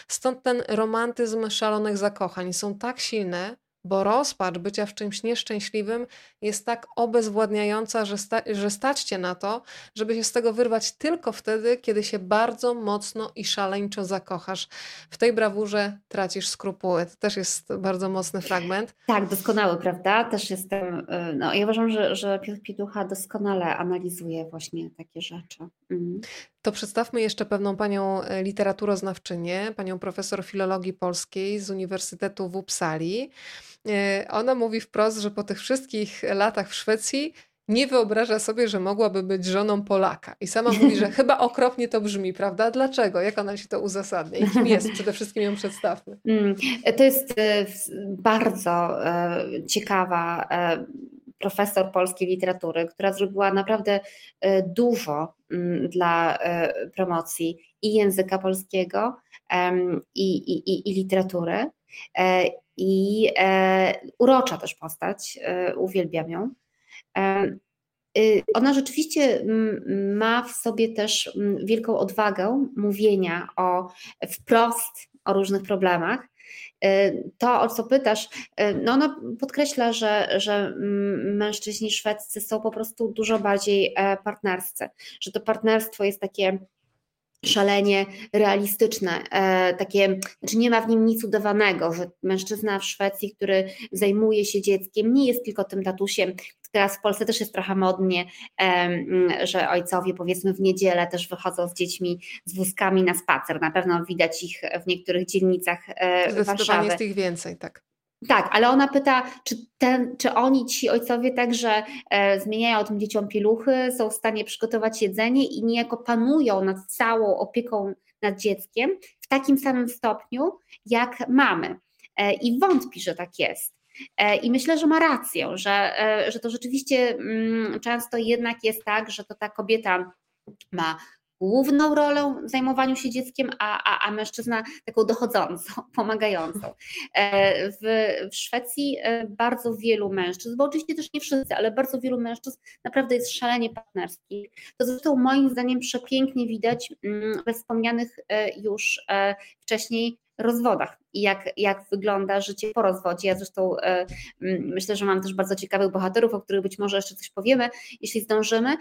Stąd ten romantyzm szalonych zakochań są tak silne, bo rozpacz bycia w czymś nieszczęśliwym jest tak obezwładniająca, że, sta że stać cię na to, żeby się z tego wyrwać tylko wtedy, kiedy się bardzo mocno i szaleńczo zakochasz. W tej brawurze tracisz skrupuły. To też jest bardzo mocny fragment. Tak, doskonały, prawda? Też jestem, y, no ja uważam, że, że Piotr Pitucha doskonale analizuje właśnie takie rzeczy. Mhm. To przedstawmy jeszcze pewną panią e, literaturoznawczynię, panią profesor filologii polskiej z Uniwersytetu w Uppsali. E, ona mówi wprost, że po tych wszystkich latach w Szwecji nie wyobraża sobie, że mogłaby być żoną Polaka. I sama mówi, że *laughs* chyba okropnie to brzmi, prawda? Dlaczego? Jak ona się to uzasadnia? I kim jest? *laughs* Przede wszystkim ją przedstawmy. Mm, to jest e, bardzo ciekawa profesor polskiej literatury, która zrobiła naprawdę dużo mm, dla promocji i języka polskiego, i, i, i literatury. E, I e, urocza też postać, e, uwielbiam ją. Y, ona rzeczywiście ma w sobie też wielką odwagę mówienia o wprost o różnych problemach. To, o co pytasz, no ona podkreśla, że, że mężczyźni szwedzcy są po prostu dużo bardziej partnerscy, że to partnerstwo jest takie szalenie realistyczne, e, takie, znaczy nie ma w nim nic udawanego, że mężczyzna w Szwecji, który zajmuje się dzieckiem, nie jest tylko tym tatusiem, teraz w Polsce też jest trochę modnie, że ojcowie powiedzmy w niedzielę też wychodzą z dziećmi, z wózkami na spacer, na pewno widać ich w niektórych dzielnicach e, Zdecydowanie Warszawy. jest ich więcej, tak. Tak, ale ona pyta, czy, ten, czy oni, ci ojcowie także e, zmieniają tym dzieciom pieluchy, są w stanie przygotować jedzenie i niejako panują nad całą opieką nad dzieckiem w takim samym stopniu, jak mamy. E, I wątpi, że tak jest. E, I myślę, że ma rację, że, e, że to rzeczywiście mm, często jednak jest tak, że to ta kobieta ma główną rolę w zajmowaniu się dzieckiem, a, a, a mężczyzna taką dochodzącą, *laughs* pomagającą. E, w, w Szwecji e, bardzo wielu mężczyzn, bo oczywiście też nie wszyscy, ale bardzo wielu mężczyzn naprawdę jest szalenie partnerskich. To zresztą moim zdaniem przepięknie widać mm, we wspomnianych e, już wcześniej rozwodach i jak, jak wygląda życie po rozwodzie. Ja zresztą e, myślę, że mam też bardzo ciekawych bohaterów, o których być może jeszcze coś powiemy, jeśli zdążymy,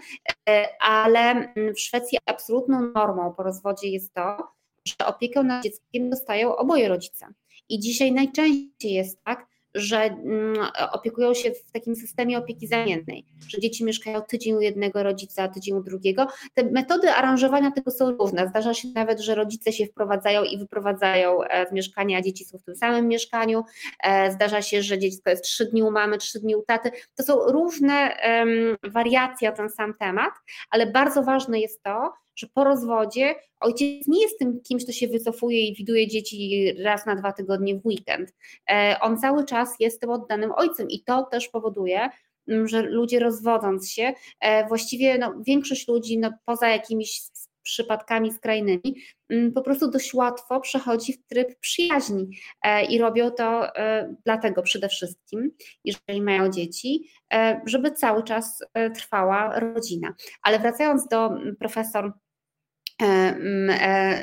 e, ale w Szwecji absolutną normą po rozwodzie jest to, że opiekę nad dzieckiem dostają oboje rodzice. I dzisiaj najczęściej jest tak, że mm, opiekują się w takim systemie opieki zamiennej, że dzieci mieszkają tydzień u jednego rodzica, tydzień u drugiego. Te metody aranżowania tego są różne. Zdarza się nawet, że rodzice się wprowadzają i wyprowadzają e, z mieszkania, a dzieci są w tym samym mieszkaniu. E, zdarza się, że dziecko jest trzy dni u mamy, trzy dni u taty. To są różne um, wariacje o ten sam temat, ale bardzo ważne jest to, że po rozwodzie ojciec nie jest tym kimś, kto się wycofuje i widuje dzieci raz na dwa tygodnie w weekend. E, on cały czas jest tym oddanym ojcem i to też powoduje, mm, że ludzie rozwodząc się, e, właściwie no, większość ludzi, no, poza jakimiś przypadkami skrajnymi, mm, po prostu dość łatwo przechodzi w tryb przyjaźni e, i robią to e, dlatego przede wszystkim, jeżeli mają dzieci, e, żeby cały czas trwała rodzina. Ale wracając do profesor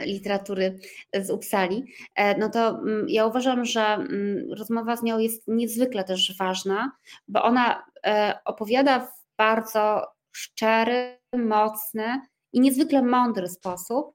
literatury z Uppsali, no to ja uważam, że rozmowa z nią jest niezwykle też ważna, bo ona opowiada w bardzo szczery, mocny i niezwykle mądry sposób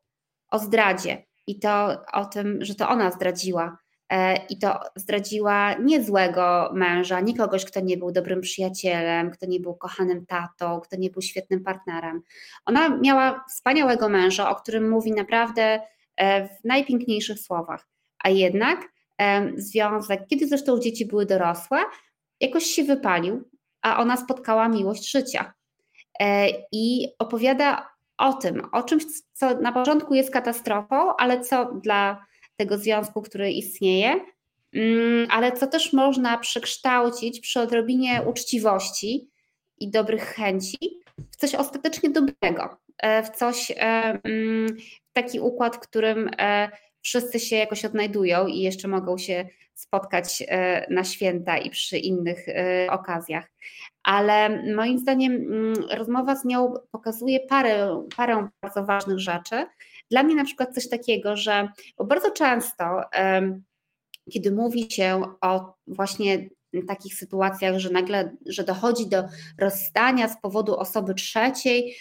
o zdradzie i to o tym, że to ona zdradziła. E, I to zdradziła nie złego męża, nie kogoś, kto nie był dobrym przyjacielem, kto nie był kochanym tatą, kto nie był świetnym partnerem. Ona miała wspaniałego męża, o którym mówi naprawdę e, w najpiękniejszych słowach. A jednak e, związek, kiedy zresztą dzieci były dorosłe, jakoś się wypalił, a ona spotkała miłość życia. I opowiada o tym, o czymś, co na początku jest katastrofą, ale co dla tego związku, który istnieje, mm, ale co też można przekształcić przy odrobinie uczciwości i dobrych chęci w coś ostatecznie dobrego, e, w coś, e, mm, w taki układ, w którym e, wszyscy się jakoś odnajdują i jeszcze mogą się spotkać na święta i przy innych okazjach ale moim zdaniem mm, rozmowa z nią pokazuje parę, parę bardzo ważnych rzeczy. Dla mnie na przykład coś takiego, że bo bardzo często, kiedy mówi się o właśnie takich sytuacjach, że nagle, że dochodzi do rozstania z powodu osoby trzeciej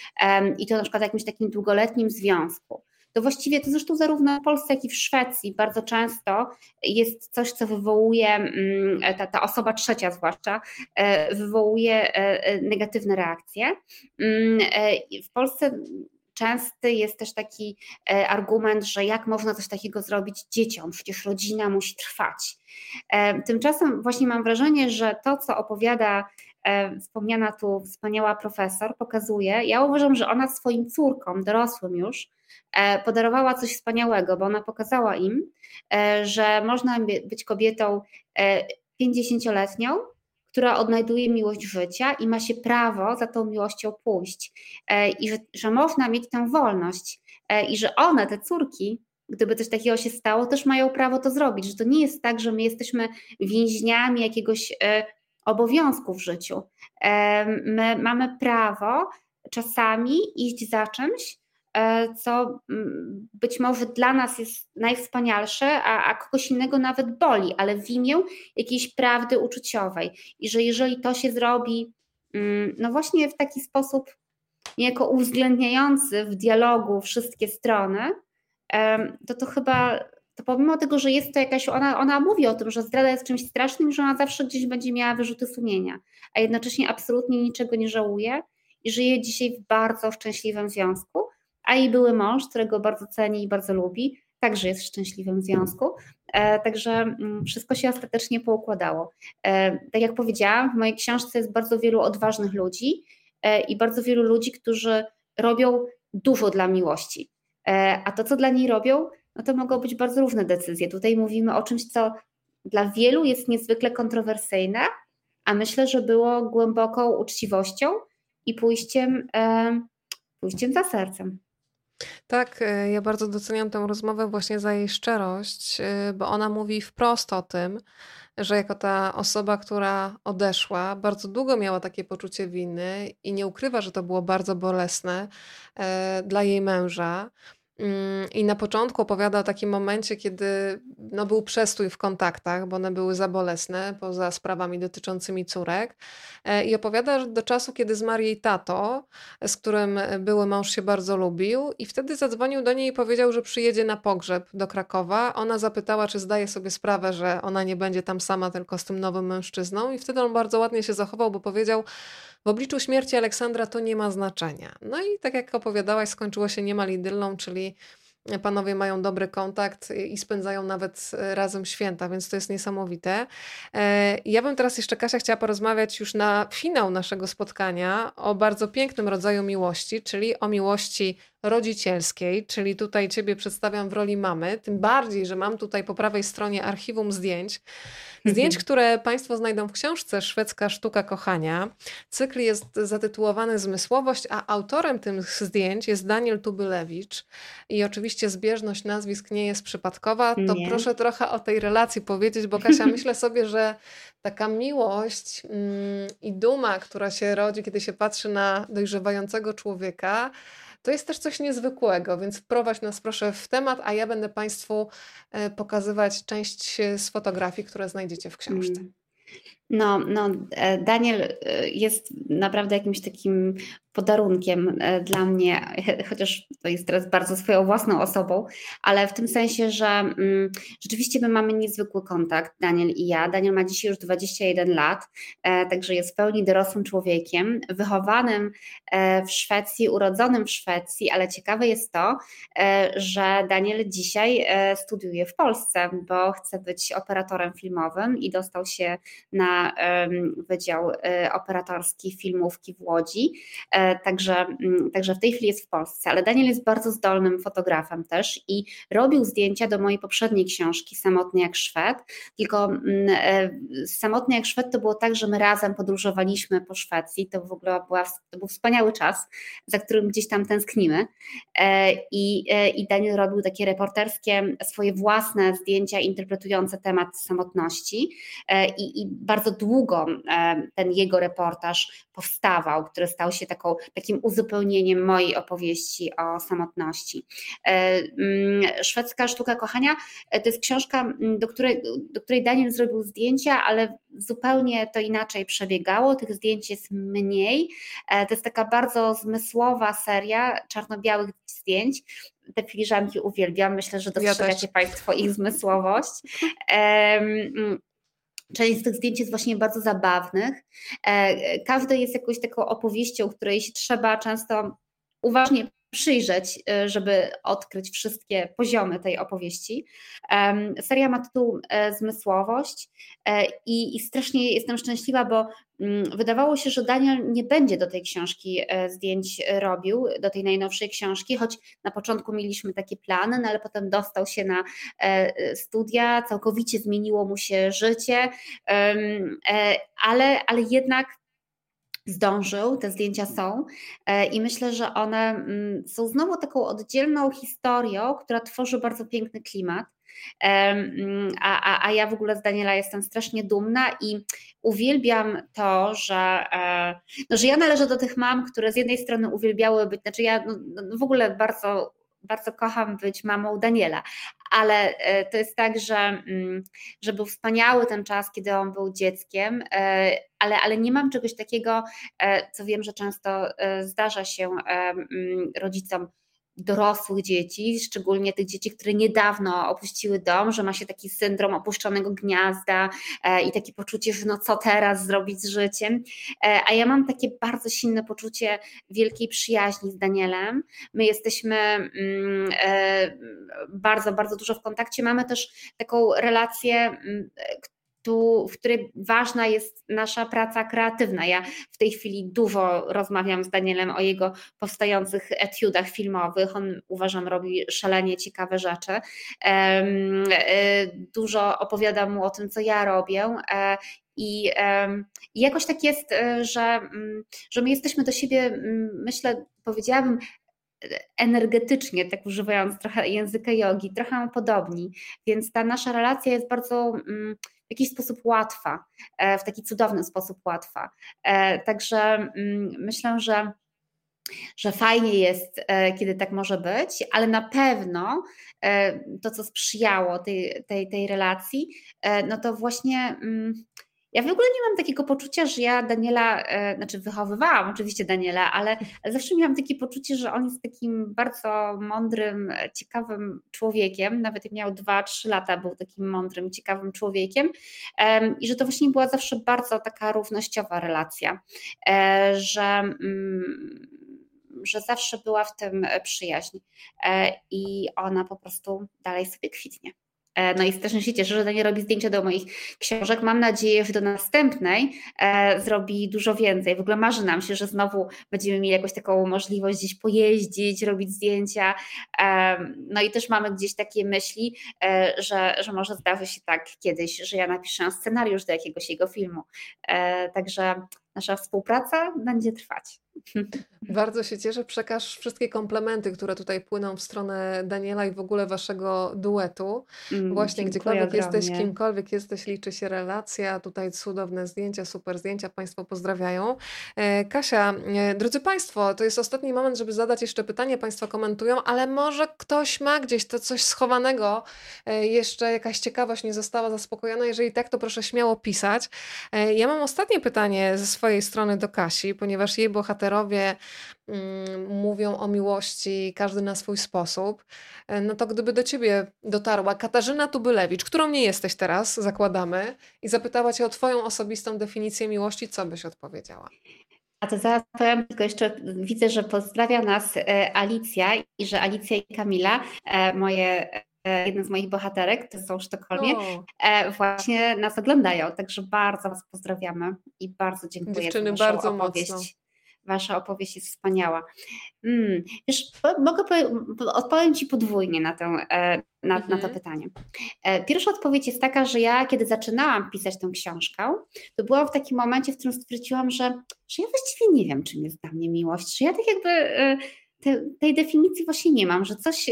i to na przykład w jakimś takim długoletnim związku to właściwie to zresztą zarówno w Polsce, jak i w Szwecji bardzo często jest coś, co wywołuje, mm, ta, ta osoba trzecia zwłaszcza, e, wywołuje e, e, negatywne reakcje. Mm, w Polsce częsty jest też taki argument, że jak można coś takiego zrobić dzieciom, przecież rodzina musi trwać. Tymczasem właśnie mam wrażenie, że to, co opowiada wspomniana tu wspaniała profesor, pokazuje, ja uważam, że ona swoim córkom, dorosłym już, podarowała coś wspaniałego, bo ona pokazała im, e, że można być kobietą 50-letnią, e, która odnajduje miłość życia i ma się prawo za tą miłością pójść. I że, że można mieć tę wolność. I że one, te córki, gdyby coś takiego się stało, też mają prawo to zrobić. Że to nie jest tak, że my jesteśmy więźniami jakiegoś obowiązku w życiu. My mamy prawo czasami iść za czymś, E, co mm, być może dla nas jest najwspanialsze, a, a kogoś innego nawet boli, ale w imię jakiejś prawdy uczuciowej. I że jeżeli to się zrobi, mm, no właśnie w taki sposób niejako uwzględniający w dialogu wszystkie strony, to to chyba, to pomimo tego, że jest to jakaś, ona, ona mówi o tym, że zdrada jest czymś strasznym, że ona zawsze gdzieś będzie miała wyrzuty sumienia, a jednocześnie absolutnie niczego nie żałuje i żyje dzisiaj w bardzo szczęśliwym związku, a jej były mąż, którego bardzo ceni i bardzo lubi, także jest w szczęśliwym związku. E, także mm, wszystko się ostatecznie poukładało. E, tak jak powiedziałam, w mojej książce jest bardzo wielu odważnych ludzi e, i bardzo wielu ludzi, którzy robią dużo dla miłości. A to, co dla niej robią, no to mogą być bardzo różne decyzje. Tutaj mówimy o czymś, co dla wielu jest niezwykle kontrowersyjne, a myślę, że było głęboką uczciwością i pójściem, pójściem za sercem. Tak, e, ja bardzo doceniam tę rozmowę właśnie za jej szczerość, e, bo ona mówi wprost o tym, że jako ta osoba, która odeszła, bardzo długo miała takie poczucie winy i nie ukrywa, że to było bardzo bolesne e, dla jej męża. Mm, I na początku opowiada o takim momencie, kiedy no, był przestój w kontaktach, bo one były za bolesne, poza sprawami dotyczącymi córek. E, I opowiada że do czasu, kiedy zmarł jej tato, z którym były mąż się bardzo lubił, i wtedy zadzwonił do niej i powiedział, że przyjedzie na pogrzeb do Krakowa. Ona zapytała, czy zdaje sobie sprawę, że ona nie będzie tam sama, tylko z tym nowym mężczyzną. I wtedy on bardzo ładnie się zachował, bo powiedział, w obliczu śmierci Aleksandra to nie ma znaczenia. No i tak jak opowiadałaś, skończyło się niemal idylną, czyli panowie mają dobry kontakt i spędzają nawet razem święta, więc to jest niesamowite. E, ja bym teraz jeszcze, Kasia, chciała porozmawiać już na finał naszego spotkania o bardzo pięknym rodzaju miłości, czyli o miłości rodzicielskiej, czyli tutaj Ciebie przedstawiam w roli mamy, tym bardziej, że mam tutaj po prawej stronie archiwum zdjęć. Zdjęć, mhm. które Państwo znajdą w książce Szwedzka Sztuka Kochania. Cykl jest zatytułowany Zmysłowość, a autorem tych zdjęć jest Daniel Tubylewicz. I oczywiście zbieżność nazwisk nie jest przypadkowa. To nie. proszę trochę o tej relacji powiedzieć, bo Kasia, *laughs* myślę sobie, że taka miłość mm, i duma, która się rodzi, kiedy się patrzy na dojrzewającego człowieka, to jest też coś niezwykłego, więc wprowadź nas proszę w temat, a ja będę Państwu e, pokazywać część z fotografii, które znajdziecie w książce. No, no, e, Daniel e, jest naprawdę jakimś takim podarunkiem e, dla mnie, chociaż to jest teraz bardzo swoją własną osobą, ale w tym sensie, że mm, rzeczywiście my mamy niezwykły kontakt, Daniel i ja. Daniel ma dzisiaj już 21 lat, e, także jest w pełni dorosłym człowiekiem, wychowanym e, w Szwecji, urodzonym w Szwecji, ale ciekawe jest to, e, że Daniel dzisiaj studiuje w Polsce, bo chce być operatorem filmowym i dostał się na Wydział e, Operatorski Filmówki w Łodzi. Także, mm, także w tej chwili jest w Polsce, ale Daniel jest bardzo zdolnym fotografem też i robił zdjęcia do mojej poprzedniej książki Samotny jak Szwed, tylko mm, e, Samotny jak Szwed to było tak, że my razem podróżowaliśmy po Szwecji, to w ogóle była, to był wspaniały czas, za którym gdzieś tam tęsknimy. E, i, e, i Daniel robił takie reporterskie, swoje własne zdjęcia interpretujące temat samotności. I, i bardzo długo ten jego reportaż powstawał, który stał się taką takim uzupełnieniem mojej opowieści o samotności. E, mm, Szwedzka sztuka kochania e, to jest książka, do której, do której Daniel zrobił zdjęcia, ale zupełnie to inaczej przebiegało. Tych zdjęć jest mniej. E, to jest taka bardzo zmysłowa seria czarno-białych zdjęć te filiżanki uwielbiam. Myślę, że dostrzegacie ja Państwo ich zmysłowość. Część z tych zdjęć jest właśnie bardzo zabawnych. E, każde jest jakąś taką opowieścią, której się trzeba często uważnie przyjrzeć, e, żeby odkryć wszystkie poziomy tej opowieści. Seria ma tytuł e, Zmysłowość e, i, strasznie jestem szczęśliwa, bo mm, wydawało się, że Daniel nie będzie do tej książki zdjęć robił, do tej najnowszej książki, choć na początku mieliśmy takie plany, no ale potem dostał się na studia, całkowicie zmieniło mu się życie, ale, ale jednak zdążył, te zdjęcia są e, i myślę, że one mm, są znowu taką oddzielną historią, która tworzy bardzo piękny klimat. Mm, a, a, a ja w ogóle z Daniela jestem strasznie dumna i uwielbiam to, że, e, no, że ja należę do tych mam, które z jednej strony uwielbiały być, znaczy ja no, no w ogóle bardzo bardzo kocham być mamą Daniela, ale e, to jest tak, że, mm, że był wspaniały ten czas, kiedy on był dzieckiem, e, ale, ale nie mam czegoś takiego, e, co wiem, że często zdarza się mm, rodzicom dorosłych dzieci, szczególnie tych dzieci, które niedawno opuściły dom, że ma się taki syndrom opuszczonego gniazda e, i takie poczucie, że no co teraz zrobić z życiem. E, a ja mam takie bardzo silne poczucie wielkiej przyjaźni z Danielem. My jesteśmy mm, e, bardzo, bardzo dużo w kontakcie. Mamy też taką relację, mm, tu, w której ważna jest nasza praca kreatywna. Ja w tej chwili dużo rozmawiam z Danielem o jego powstających etiudach filmowych. On uważam robi szalenie ciekawe rzeczy. E, dużo opowiadam mu o tym, co ja robię. E, I, I jakoś tak jest, e, że, mm, że my jesteśmy do siebie, myślę, powiedziałabym, energetycznie, tak używając trochę języka jogi, trochę podobni, więc ta nasza relacja jest bardzo w jakiś sposób łatwa, e, w taki cudowny sposób łatwa. E, także mm, myślę, że że fajnie jest, e, kiedy tak może być, ale na pewno to, co sprzyjało tej, tej, tej relacji, no to właśnie mm, ja w ogóle nie mam takiego poczucia, że ja Daniela, e, znaczy wychowywałam oczywiście Daniela, ale, zawsze miałam takie poczucie, że on jest takim bardzo mądrym, ciekawym człowiekiem. Nawet miał 2-3 lata, był takim mądrym, ciekawym człowiekiem i że to właśnie była zawsze bardzo taka równościowa relacja, e, że mm, że zawsze była w tym przyjaźń e, i ona po prostu dalej sobie kwitnie. E, no i strasznie się cieszę, że Daniel robi zdjęcia do moich książek. Mam nadzieję, że do następnej e, zrobi dużo więcej. W ogóle marzy nam się, że znowu będziemy mieli jakąś taką możliwość gdzieś pojeździć, robić zdjęcia. E, no i też mamy gdzieś takie myśli, że, że może zdarzy się tak kiedyś, że ja napiszę scenariusz do jakiegoś jego filmu. Także nasza współpraca będzie trwać. *laughs* Bardzo się cieszę. Przekaż wszystkie komplementy, które tutaj płyną w stronę Daniela i w ogóle waszego duetu. Mm, Właśnie gdziekolwiek jesteś, kimkolwiek jesteś, liczy się relacja. Tutaj cudowne zdjęcia, super zdjęcia. Państwo pozdrawiają. E, Kasia, e, drodzy Państwo, to jest ostatni moment, żeby zadać jeszcze pytanie. Państwo komentują, ale może ktoś ma gdzieś to coś schowanego, e, jeszcze jakaś ciekawość nie została zaspokojona. Jeżeli tak, to proszę śmiało pisać. Ja mam ostatnie pytanie ze swojej strony do Kasi, ponieważ jej bohaterowie mm, mówią o miłości, każdy na swój sposób. E, no to gdyby do ciebie dotarła Katarzyna Tubylewicz, którą nie jesteś teraz, zakładamy, i zapytała cię o twoją osobistą definicję miłości, co byś odpowiedziała? A to zaraz powiem, tylko jeszcze widzę, że pozdrawia nas e, Alicja i że Alicja i Kamila, e, moje jeden z moich bohaterek, to są w Sztokholmie, o. właśnie nas oglądają. Także bardzo Was pozdrawiamy i bardzo dziękuję Dziewczyny, za bardzo opowieść. Mocno. Wasza opowieść jest wspaniała. Mm, wiesz, mogę odpowiem Ci podwójnie na, tę, e, na, mhm. na to mhm. pytanie. E, pierwsza odpowiedź jest taka, że ja, kiedy zaczynałam pisać tę książkę, to byłam w takim momencie, w którym stwierdziłam, że, że ja właściwie nie wiem, czym jest dla mnie miłość, że ja tak jakby e, te, tej definicji właśnie nie mam, że coś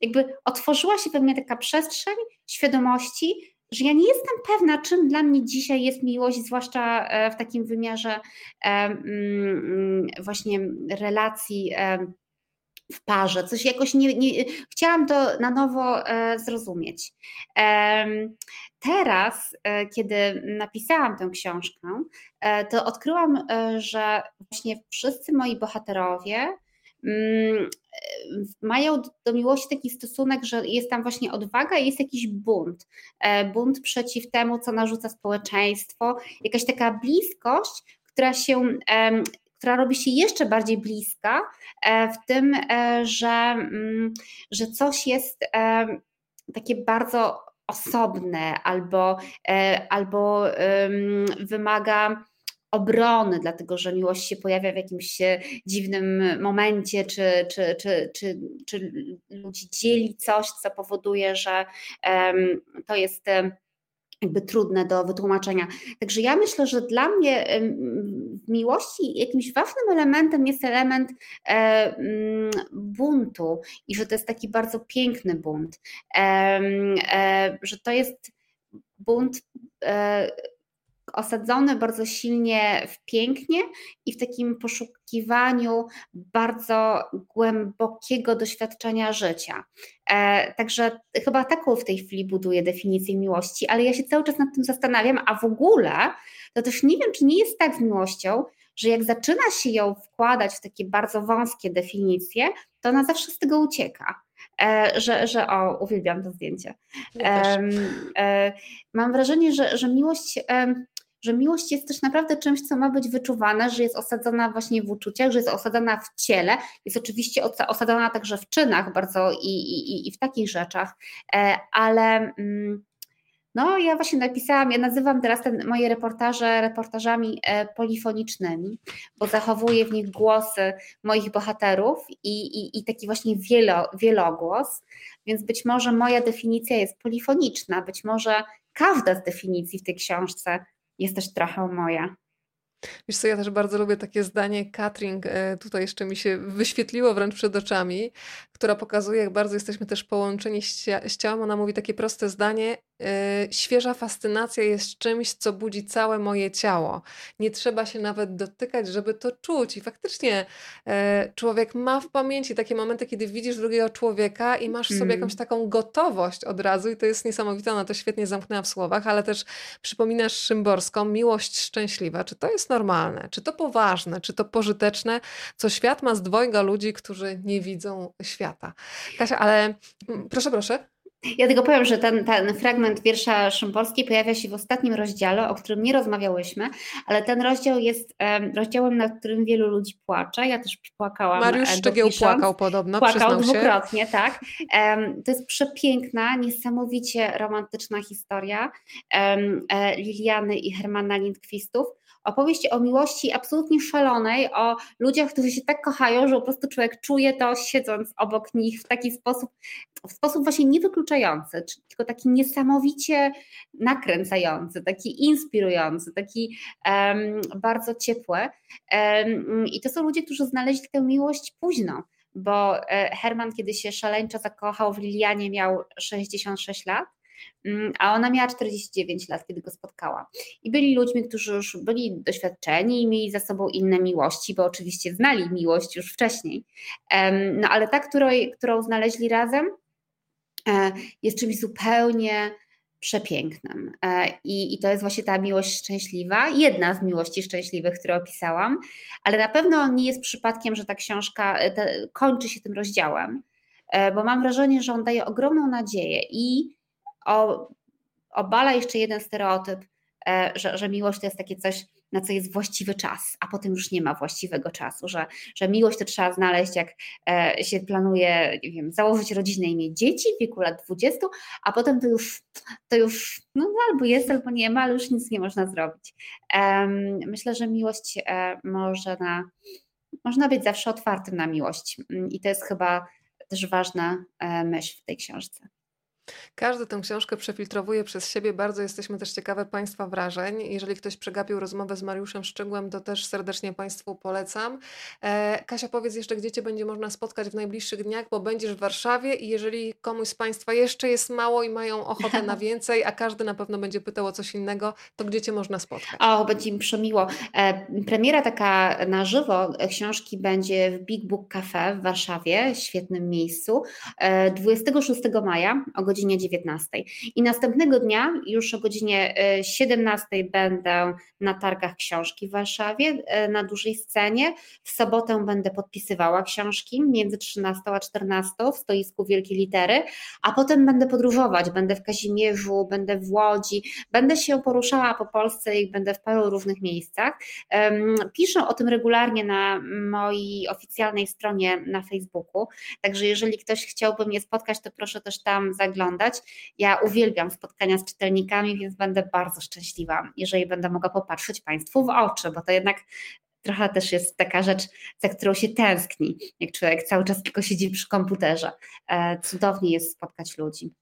jakby otworzyła się we mnie taka przestrzeń świadomości, że ja nie jestem pewna, czym dla mnie dzisiaj jest miłość, zwłaszcza e, w takim wymiarze e, mm, mm, właśnie relacji e, w parze. Coś jakoś nie, nie chciałam to na nowo zrozumieć. Teraz, kiedy napisałam tę książkę, to odkryłam, że właśnie wszyscy moi bohaterowie mają do miłości taki stosunek, że jest tam właśnie odwaga i jest jakiś bunt. E, bunt przeciw temu, co narzuca społeczeństwo, jakaś taka bliskość, która się która robi się jeszcze bardziej bliska e, w tym, e, że, mm, że coś jest takie bardzo osobne albo, albo wymaga obrony, dlatego że miłość się pojawia w jakimś dziwnym momencie, czy, czy, czy, czy, czy ludzi dzieli coś, co powoduje, że um, to jest jakby trudne do wytłumaczenia. Także ja myślę, że dla mnie w miłości jakimś ważnym elementem jest element e, buntu i że to jest taki bardzo piękny bunt, e, e, że to jest bunt osadzony bardzo silnie w pięknie i w takim poszukiwaniu bardzo głębokiego doświadczenia życia. E, także chyba taką w tej chwili buduję definicję miłości, ale ja się cały czas nad tym zastanawiam, a w ogóle to też nie wiem, czy nie jest tak z miłością, że jak zaczyna się ją wkładać w takie bardzo wąskie definicje, to ona zawsze z tego ucieka. E, że, że o, uwielbiam to zdjęcie. Ja e, mam wrażenie, że, że miłość że miłość jest też naprawdę czymś, co ma być wyczuwane, że jest osadzona właśnie w uczuciach, że jest osadzona w ciele, jest oczywiście osadzona także w czynach bardzo i, i, i w takich rzeczach, e, ale mm, no ja właśnie napisałam, ja nazywam teraz te moje reportaże reportażami e, polifonicznymi, bo zachowuję w nich głosy moich bohaterów i, i, i taki właśnie wielo, wielogłos, więc być może moja definicja jest polifoniczna, być może każda z definicji w tej książce jest też trochę moja. Wiesz co, ja też bardzo lubię takie zdanie Katrin, e, tutaj jeszcze mi się wyświetliło wręcz przed oczami, która pokazuje, jak bardzo jesteśmy też połączeni z ciałem. Ona mówi takie proste zdanie, świeża fascynacja jest czymś, co budzi całe moje ciało. Nie trzeba się nawet dotykać, żeby to czuć. I faktycznie e, człowiek ma w pamięci takie momenty, kiedy widzisz drugiego człowieka i masz w sobie jakąś mm. taką gotowość od razu, i to jest niesamowite. Ona to świetnie zamknęła w słowach, ale też przypominasz Szymborską, miłość szczęśliwa. Czy to jest normalne? Czy to poważne? Czy to pożyteczne? Co świat ma z dwojga ludzi, którzy nie widzą świata. Kasia, ale proszę, proszę. Ja tylko powiem, że ten, ten fragment wiersza Szymborskiej pojawia się w ostatnim rozdziale, o którym nie rozmawiałyśmy, ale ten rozdział jest um, rozdziałem, nad którym wielu ludzi płacze. Ja też płakałam. Mariusz e, Szczegieł płakał podobno, Płakał dwukrotnie, tak. Um, to jest przepiękna, niesamowicie romantyczna historia um, Liliany i Hermana Lindquistów opowieść o miłości absolutnie szalonej, o ludziach, którzy się tak kochają, że po prostu człowiek czuje to siedząc obok nich w taki sposób, w sposób właśnie niewykluczający, tylko taki niesamowicie nakręcający, taki inspirujący, taki um, bardzo ciepły. Um, I to są ludzie, którzy znaleźli tę miłość późno bo e, Herman, kiedy się szaleńczo zakochał w Lilianie, miał 66 lat, a ona miała 49 lat, kiedy go spotkała. I byli ludźmi, którzy już byli doświadczeni i mieli za sobą inne miłości, bo oczywiście znali miłość już wcześniej. No ale ta, której, którą znaleźli razem, e, jest czymś zupełnie przepięknym. E, I, I to jest właśnie ta miłość szczęśliwa, jedna z miłości szczęśliwych, które opisałam, ale na pewno nie jest przypadkiem, że ta książka e, kończy się tym rozdziałem, bo mam wrażenie, że on daje ogromną nadzieję i o, obala jeszcze jeden stereotyp, e, że, że miłość to jest takie coś, na co jest właściwy czas, a potem już nie ma właściwego czasu, że, że miłość to trzeba znaleźć, jak e, się planuje, nie wiem, założyć rodzinę i mieć dzieci w wieku lat 20, a potem to już, to już no, albo jest, albo nie ma, ale już nic nie można zrobić. Myślę, że miłość e, można, można być zawsze otwartym na miłość i to jest chyba też ważna myśl w tej książce. Każdy tę książkę przefiltrowuje przez siebie. Bardzo jesteśmy też ciekawe Państwa wrażeń. Jeżeli ktoś przegapił rozmowę z Mariuszem Szczygłem, to też serdecznie Państwu polecam. E, Kasia, powiedz jeszcze, gdzie Cię będzie można spotkać w najbliższych dniach, bo będziesz w Warszawie i jeżeli komuś z Państwa jeszcze jest mało i mają ochotę na *laughs* więcej, a każdy na pewno będzie pytał o coś innego, to gdzie Cię można spotkać? O, będzie mi przemiło. E, premiera taka na żywo książki będzie w Big Book Cafe w Warszawie, świetnym miejscu, 26 e, maja o godzinie 19. I następnego dnia, już o godzinie 17 e, będę na targach książki w Warszawie, e, na dużej scenie. W sobotę będę podpisywała książki między 13 a 14 w stoisku Wielkiej Litery, a potem będę podróżować. Będę w Kazimierzu, będę w Łodzi, będę się poruszała po Polsce i będę w paru różnych miejscach. Piszę o tym regularnie na mojej oficjalnej stronie na Facebooku, także jeżeli ktoś chciałby mnie spotkać, to proszę też tam zaglądać. Ja uwielbiam spotkania z czytelnikami, więc będę bardzo szczęśliwa, jeżeli będę mogła popatrzeć Państwu w oczy, bo to jednak trochę też jest taka rzecz, za którą się tęskni, jak człowiek cały czas tylko siedzi przy komputerze. E, cudownie jest spotkać ludzi.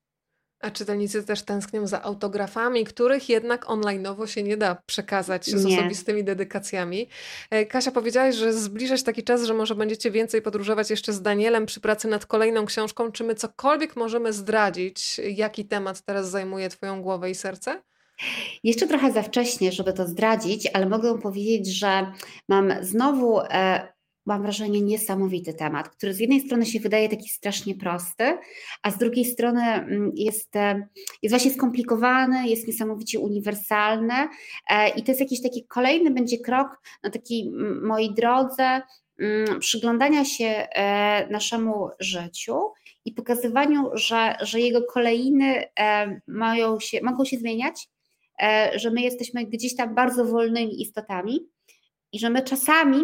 A czytelnicy też tęsknią za autografami, których jednak online'owo się nie da przekazać z nie. osobistymi dedykacjami. E, Kasia, powiedziałaś, że zbliża się taki czas, że może będziecie więcej podróżować jeszcze z Danielem przy pracy nad kolejną książką. Czy my cokolwiek możemy zdradzić, jaki temat teraz zajmuje Twoją głowę i serce? Jeszcze trochę za wcześnie, żeby to zdradzić, ale mogę powiedzieć, że mam znowu e, mam wrażenie, niesamowity temat, który z jednej strony się wydaje taki strasznie prosty, a z drugiej strony mm, jest, e, jest właśnie skomplikowany, jest niesamowicie uniwersalny e, i to jest jakiś taki kolejny będzie krok na takiej mojej drodze mm, przyglądania się e, naszemu życiu i pokazywaniu, że, że jego kolejny mają się, mogą się zmieniać, że my jesteśmy gdzieś tam bardzo wolnymi istotami i że my czasami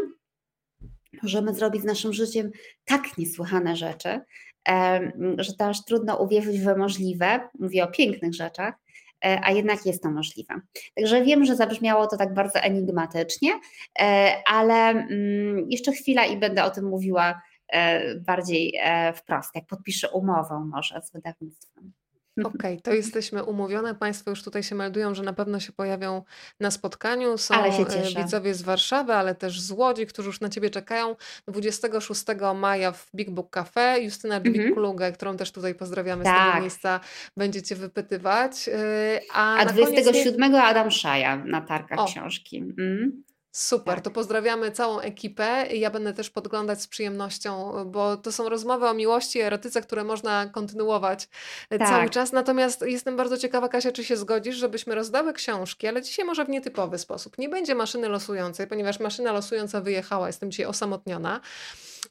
możemy zrobić z naszym życiem tak niesłychane rzeczy, że to aż trudno uwierzyć w możliwe. Mówię o pięknych rzeczach, e, a jednak jest to możliwe. Także wiem, że zabrzmiało to tak bardzo enigmatycznie, e, ale mm, jeszcze chwila i będę o tym mówiła e, bardziej wprost, jak podpiszę umowę może z wydawnictwem. *laughs* Okej, okay, to jesteśmy umówione. Państwo już tutaj się meldują, że na pewno się pojawią na spotkaniu. Są e, widzowie z Warszawy, ale też z Łodzi, którzy już na Ciebie czekają. 26 maja w Big Book Cafe. Justyna Dźwig-Klugę, którą też tutaj pozdrawiamy z tego tak. miejsca, będziecie wypytywać. E, a, A 27 nie... Adam Szaja na targach o. książki. Mm. Super, tak. to pozdrawiamy całą ekipę. Ja będę też podglądać z przyjemnością, bo to są rozmowy o miłości i erotyce, które można kontynuować e, tak. cały czas. Natomiast jestem bardzo ciekawa, Kasia, czy się zgodzisz, żebyśmy rozdały książki, ale dzisiaj może w nietypowy sposób. Nie będzie maszyny losującej, ponieważ maszyna losująca wyjechała, jestem dzisiaj osamotniona.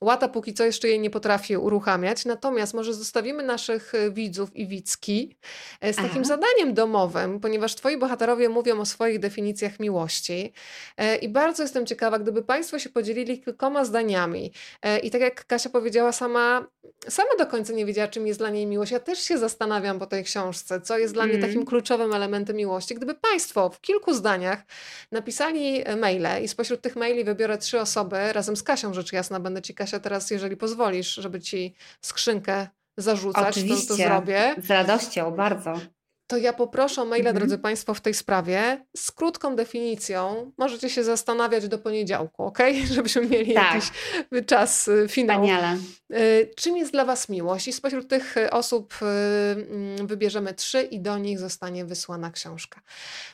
Łata póki co jeszcze jej nie potrafi uruchamiać, natomiast może zostawimy naszych e, widzów i widzki e, z takim Aha. zadaniem domowym, ponieważ twoi bohaterowie mówią o swoich definicjach miłości e, i bardzo jestem ciekawa, gdyby państwo się podzielili kilkoma zdaniami i tak jak Kasia powiedziała, sama, sama do końca nie wiedziała, czym jest dla niej miłość. Ja też się zastanawiam po tej książce, co jest dla mm. mnie takim mhm. kluczowym elementem miłości. Gdyby państwo w kilku zdaniach napisali maile i spośród tych maili wybiorę trzy osoby, razem z Kasią rzecz jasna, będę ci Kasia teraz, jeżeli pozwolisz, żeby ci skrzynkę zarzucać, Oczywiście. to, to zrobię. Z radością, bardzo. To ja poproszę o maila, mhm. drodzy Państwo, w tej sprawie z krótką definicją. Możecie się zastanawiać do poniedziałku, ok? *laughs* Żebyśmy mieli tak. jakiś czas y, finał. Wspaniale. Y, czym jest dla Was miłość? I spośród tych y, osób mm, wybierzemy trzy i do nich zostanie wysłana książka.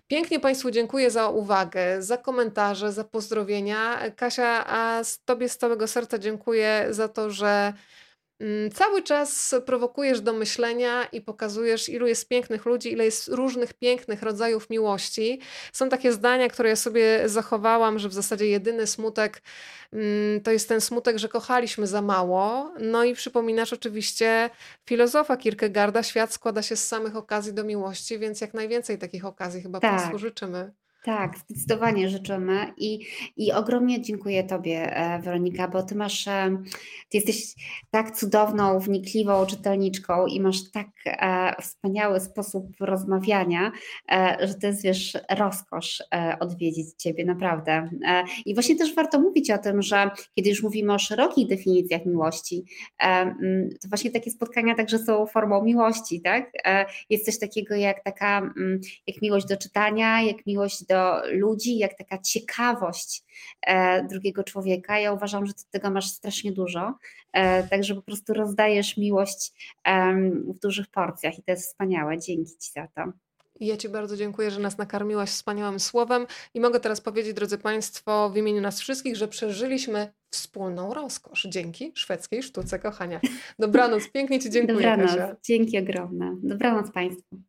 Pięknie Państwu dziękuję za uwagę, za komentarze, za pozdrowienia. Kasia, a Tobie z całego serca dziękuję za to, że cały czas prowokujesz do myślenia i pokazujesz, ilu jest pięknych ludzi, ile jest różnych pięknych rodzajów miłości. Są takie zdania, które ja sobie zachowałam, że w zasadzie jedyny smutek mm, to jest ten smutek, że kochaliśmy za mało. No i przypominasz oczywiście filozofa Kierkegaarda, świat składa się z samych okazji do miłości, więc jak najwięcej takich okazji chyba tak. Państwu życzymy. Tak, zdecydowanie życzymy i, i ogromnie dziękuję Tobie, e, Weronika, bo Ty masz, e, Ty jesteś tak cudowną, wnikliwą czytelniczką i masz tak e, wspaniały sposób rozmawiania, że to jest, wiesz, rozkosz odwiedzić Ciebie, naprawdę. I właśnie też warto mówić o tym, że kiedy już mówimy o szerokich definicjach miłości, mm, to właśnie takie spotkania także są formą miłości, tak? Jest coś takiego jak taka, mm, jak miłość do czytania, jak miłość do ludzi, jak taka ciekawość e, drugiego człowieka. Ja uważam, że ty tego masz strasznie dużo, e, także po prostu rozdajesz miłość w dużych porcjach i to jest wspaniałe. Dzięki Ci za to. Ja Ci bardzo dziękuję, że nas nakarmiłaś wspaniałym słowem i mogę teraz powiedzieć, drodzy Państwo, w imieniu nas wszystkich, że przeżyliśmy wspólną rozkosz dzięki szwedzkiej sztuce kochania. Dobranoc, pięknie Ci dziękuję. Dobranoc, Kasia. dzięki ogromne. Dobranoc Państwu.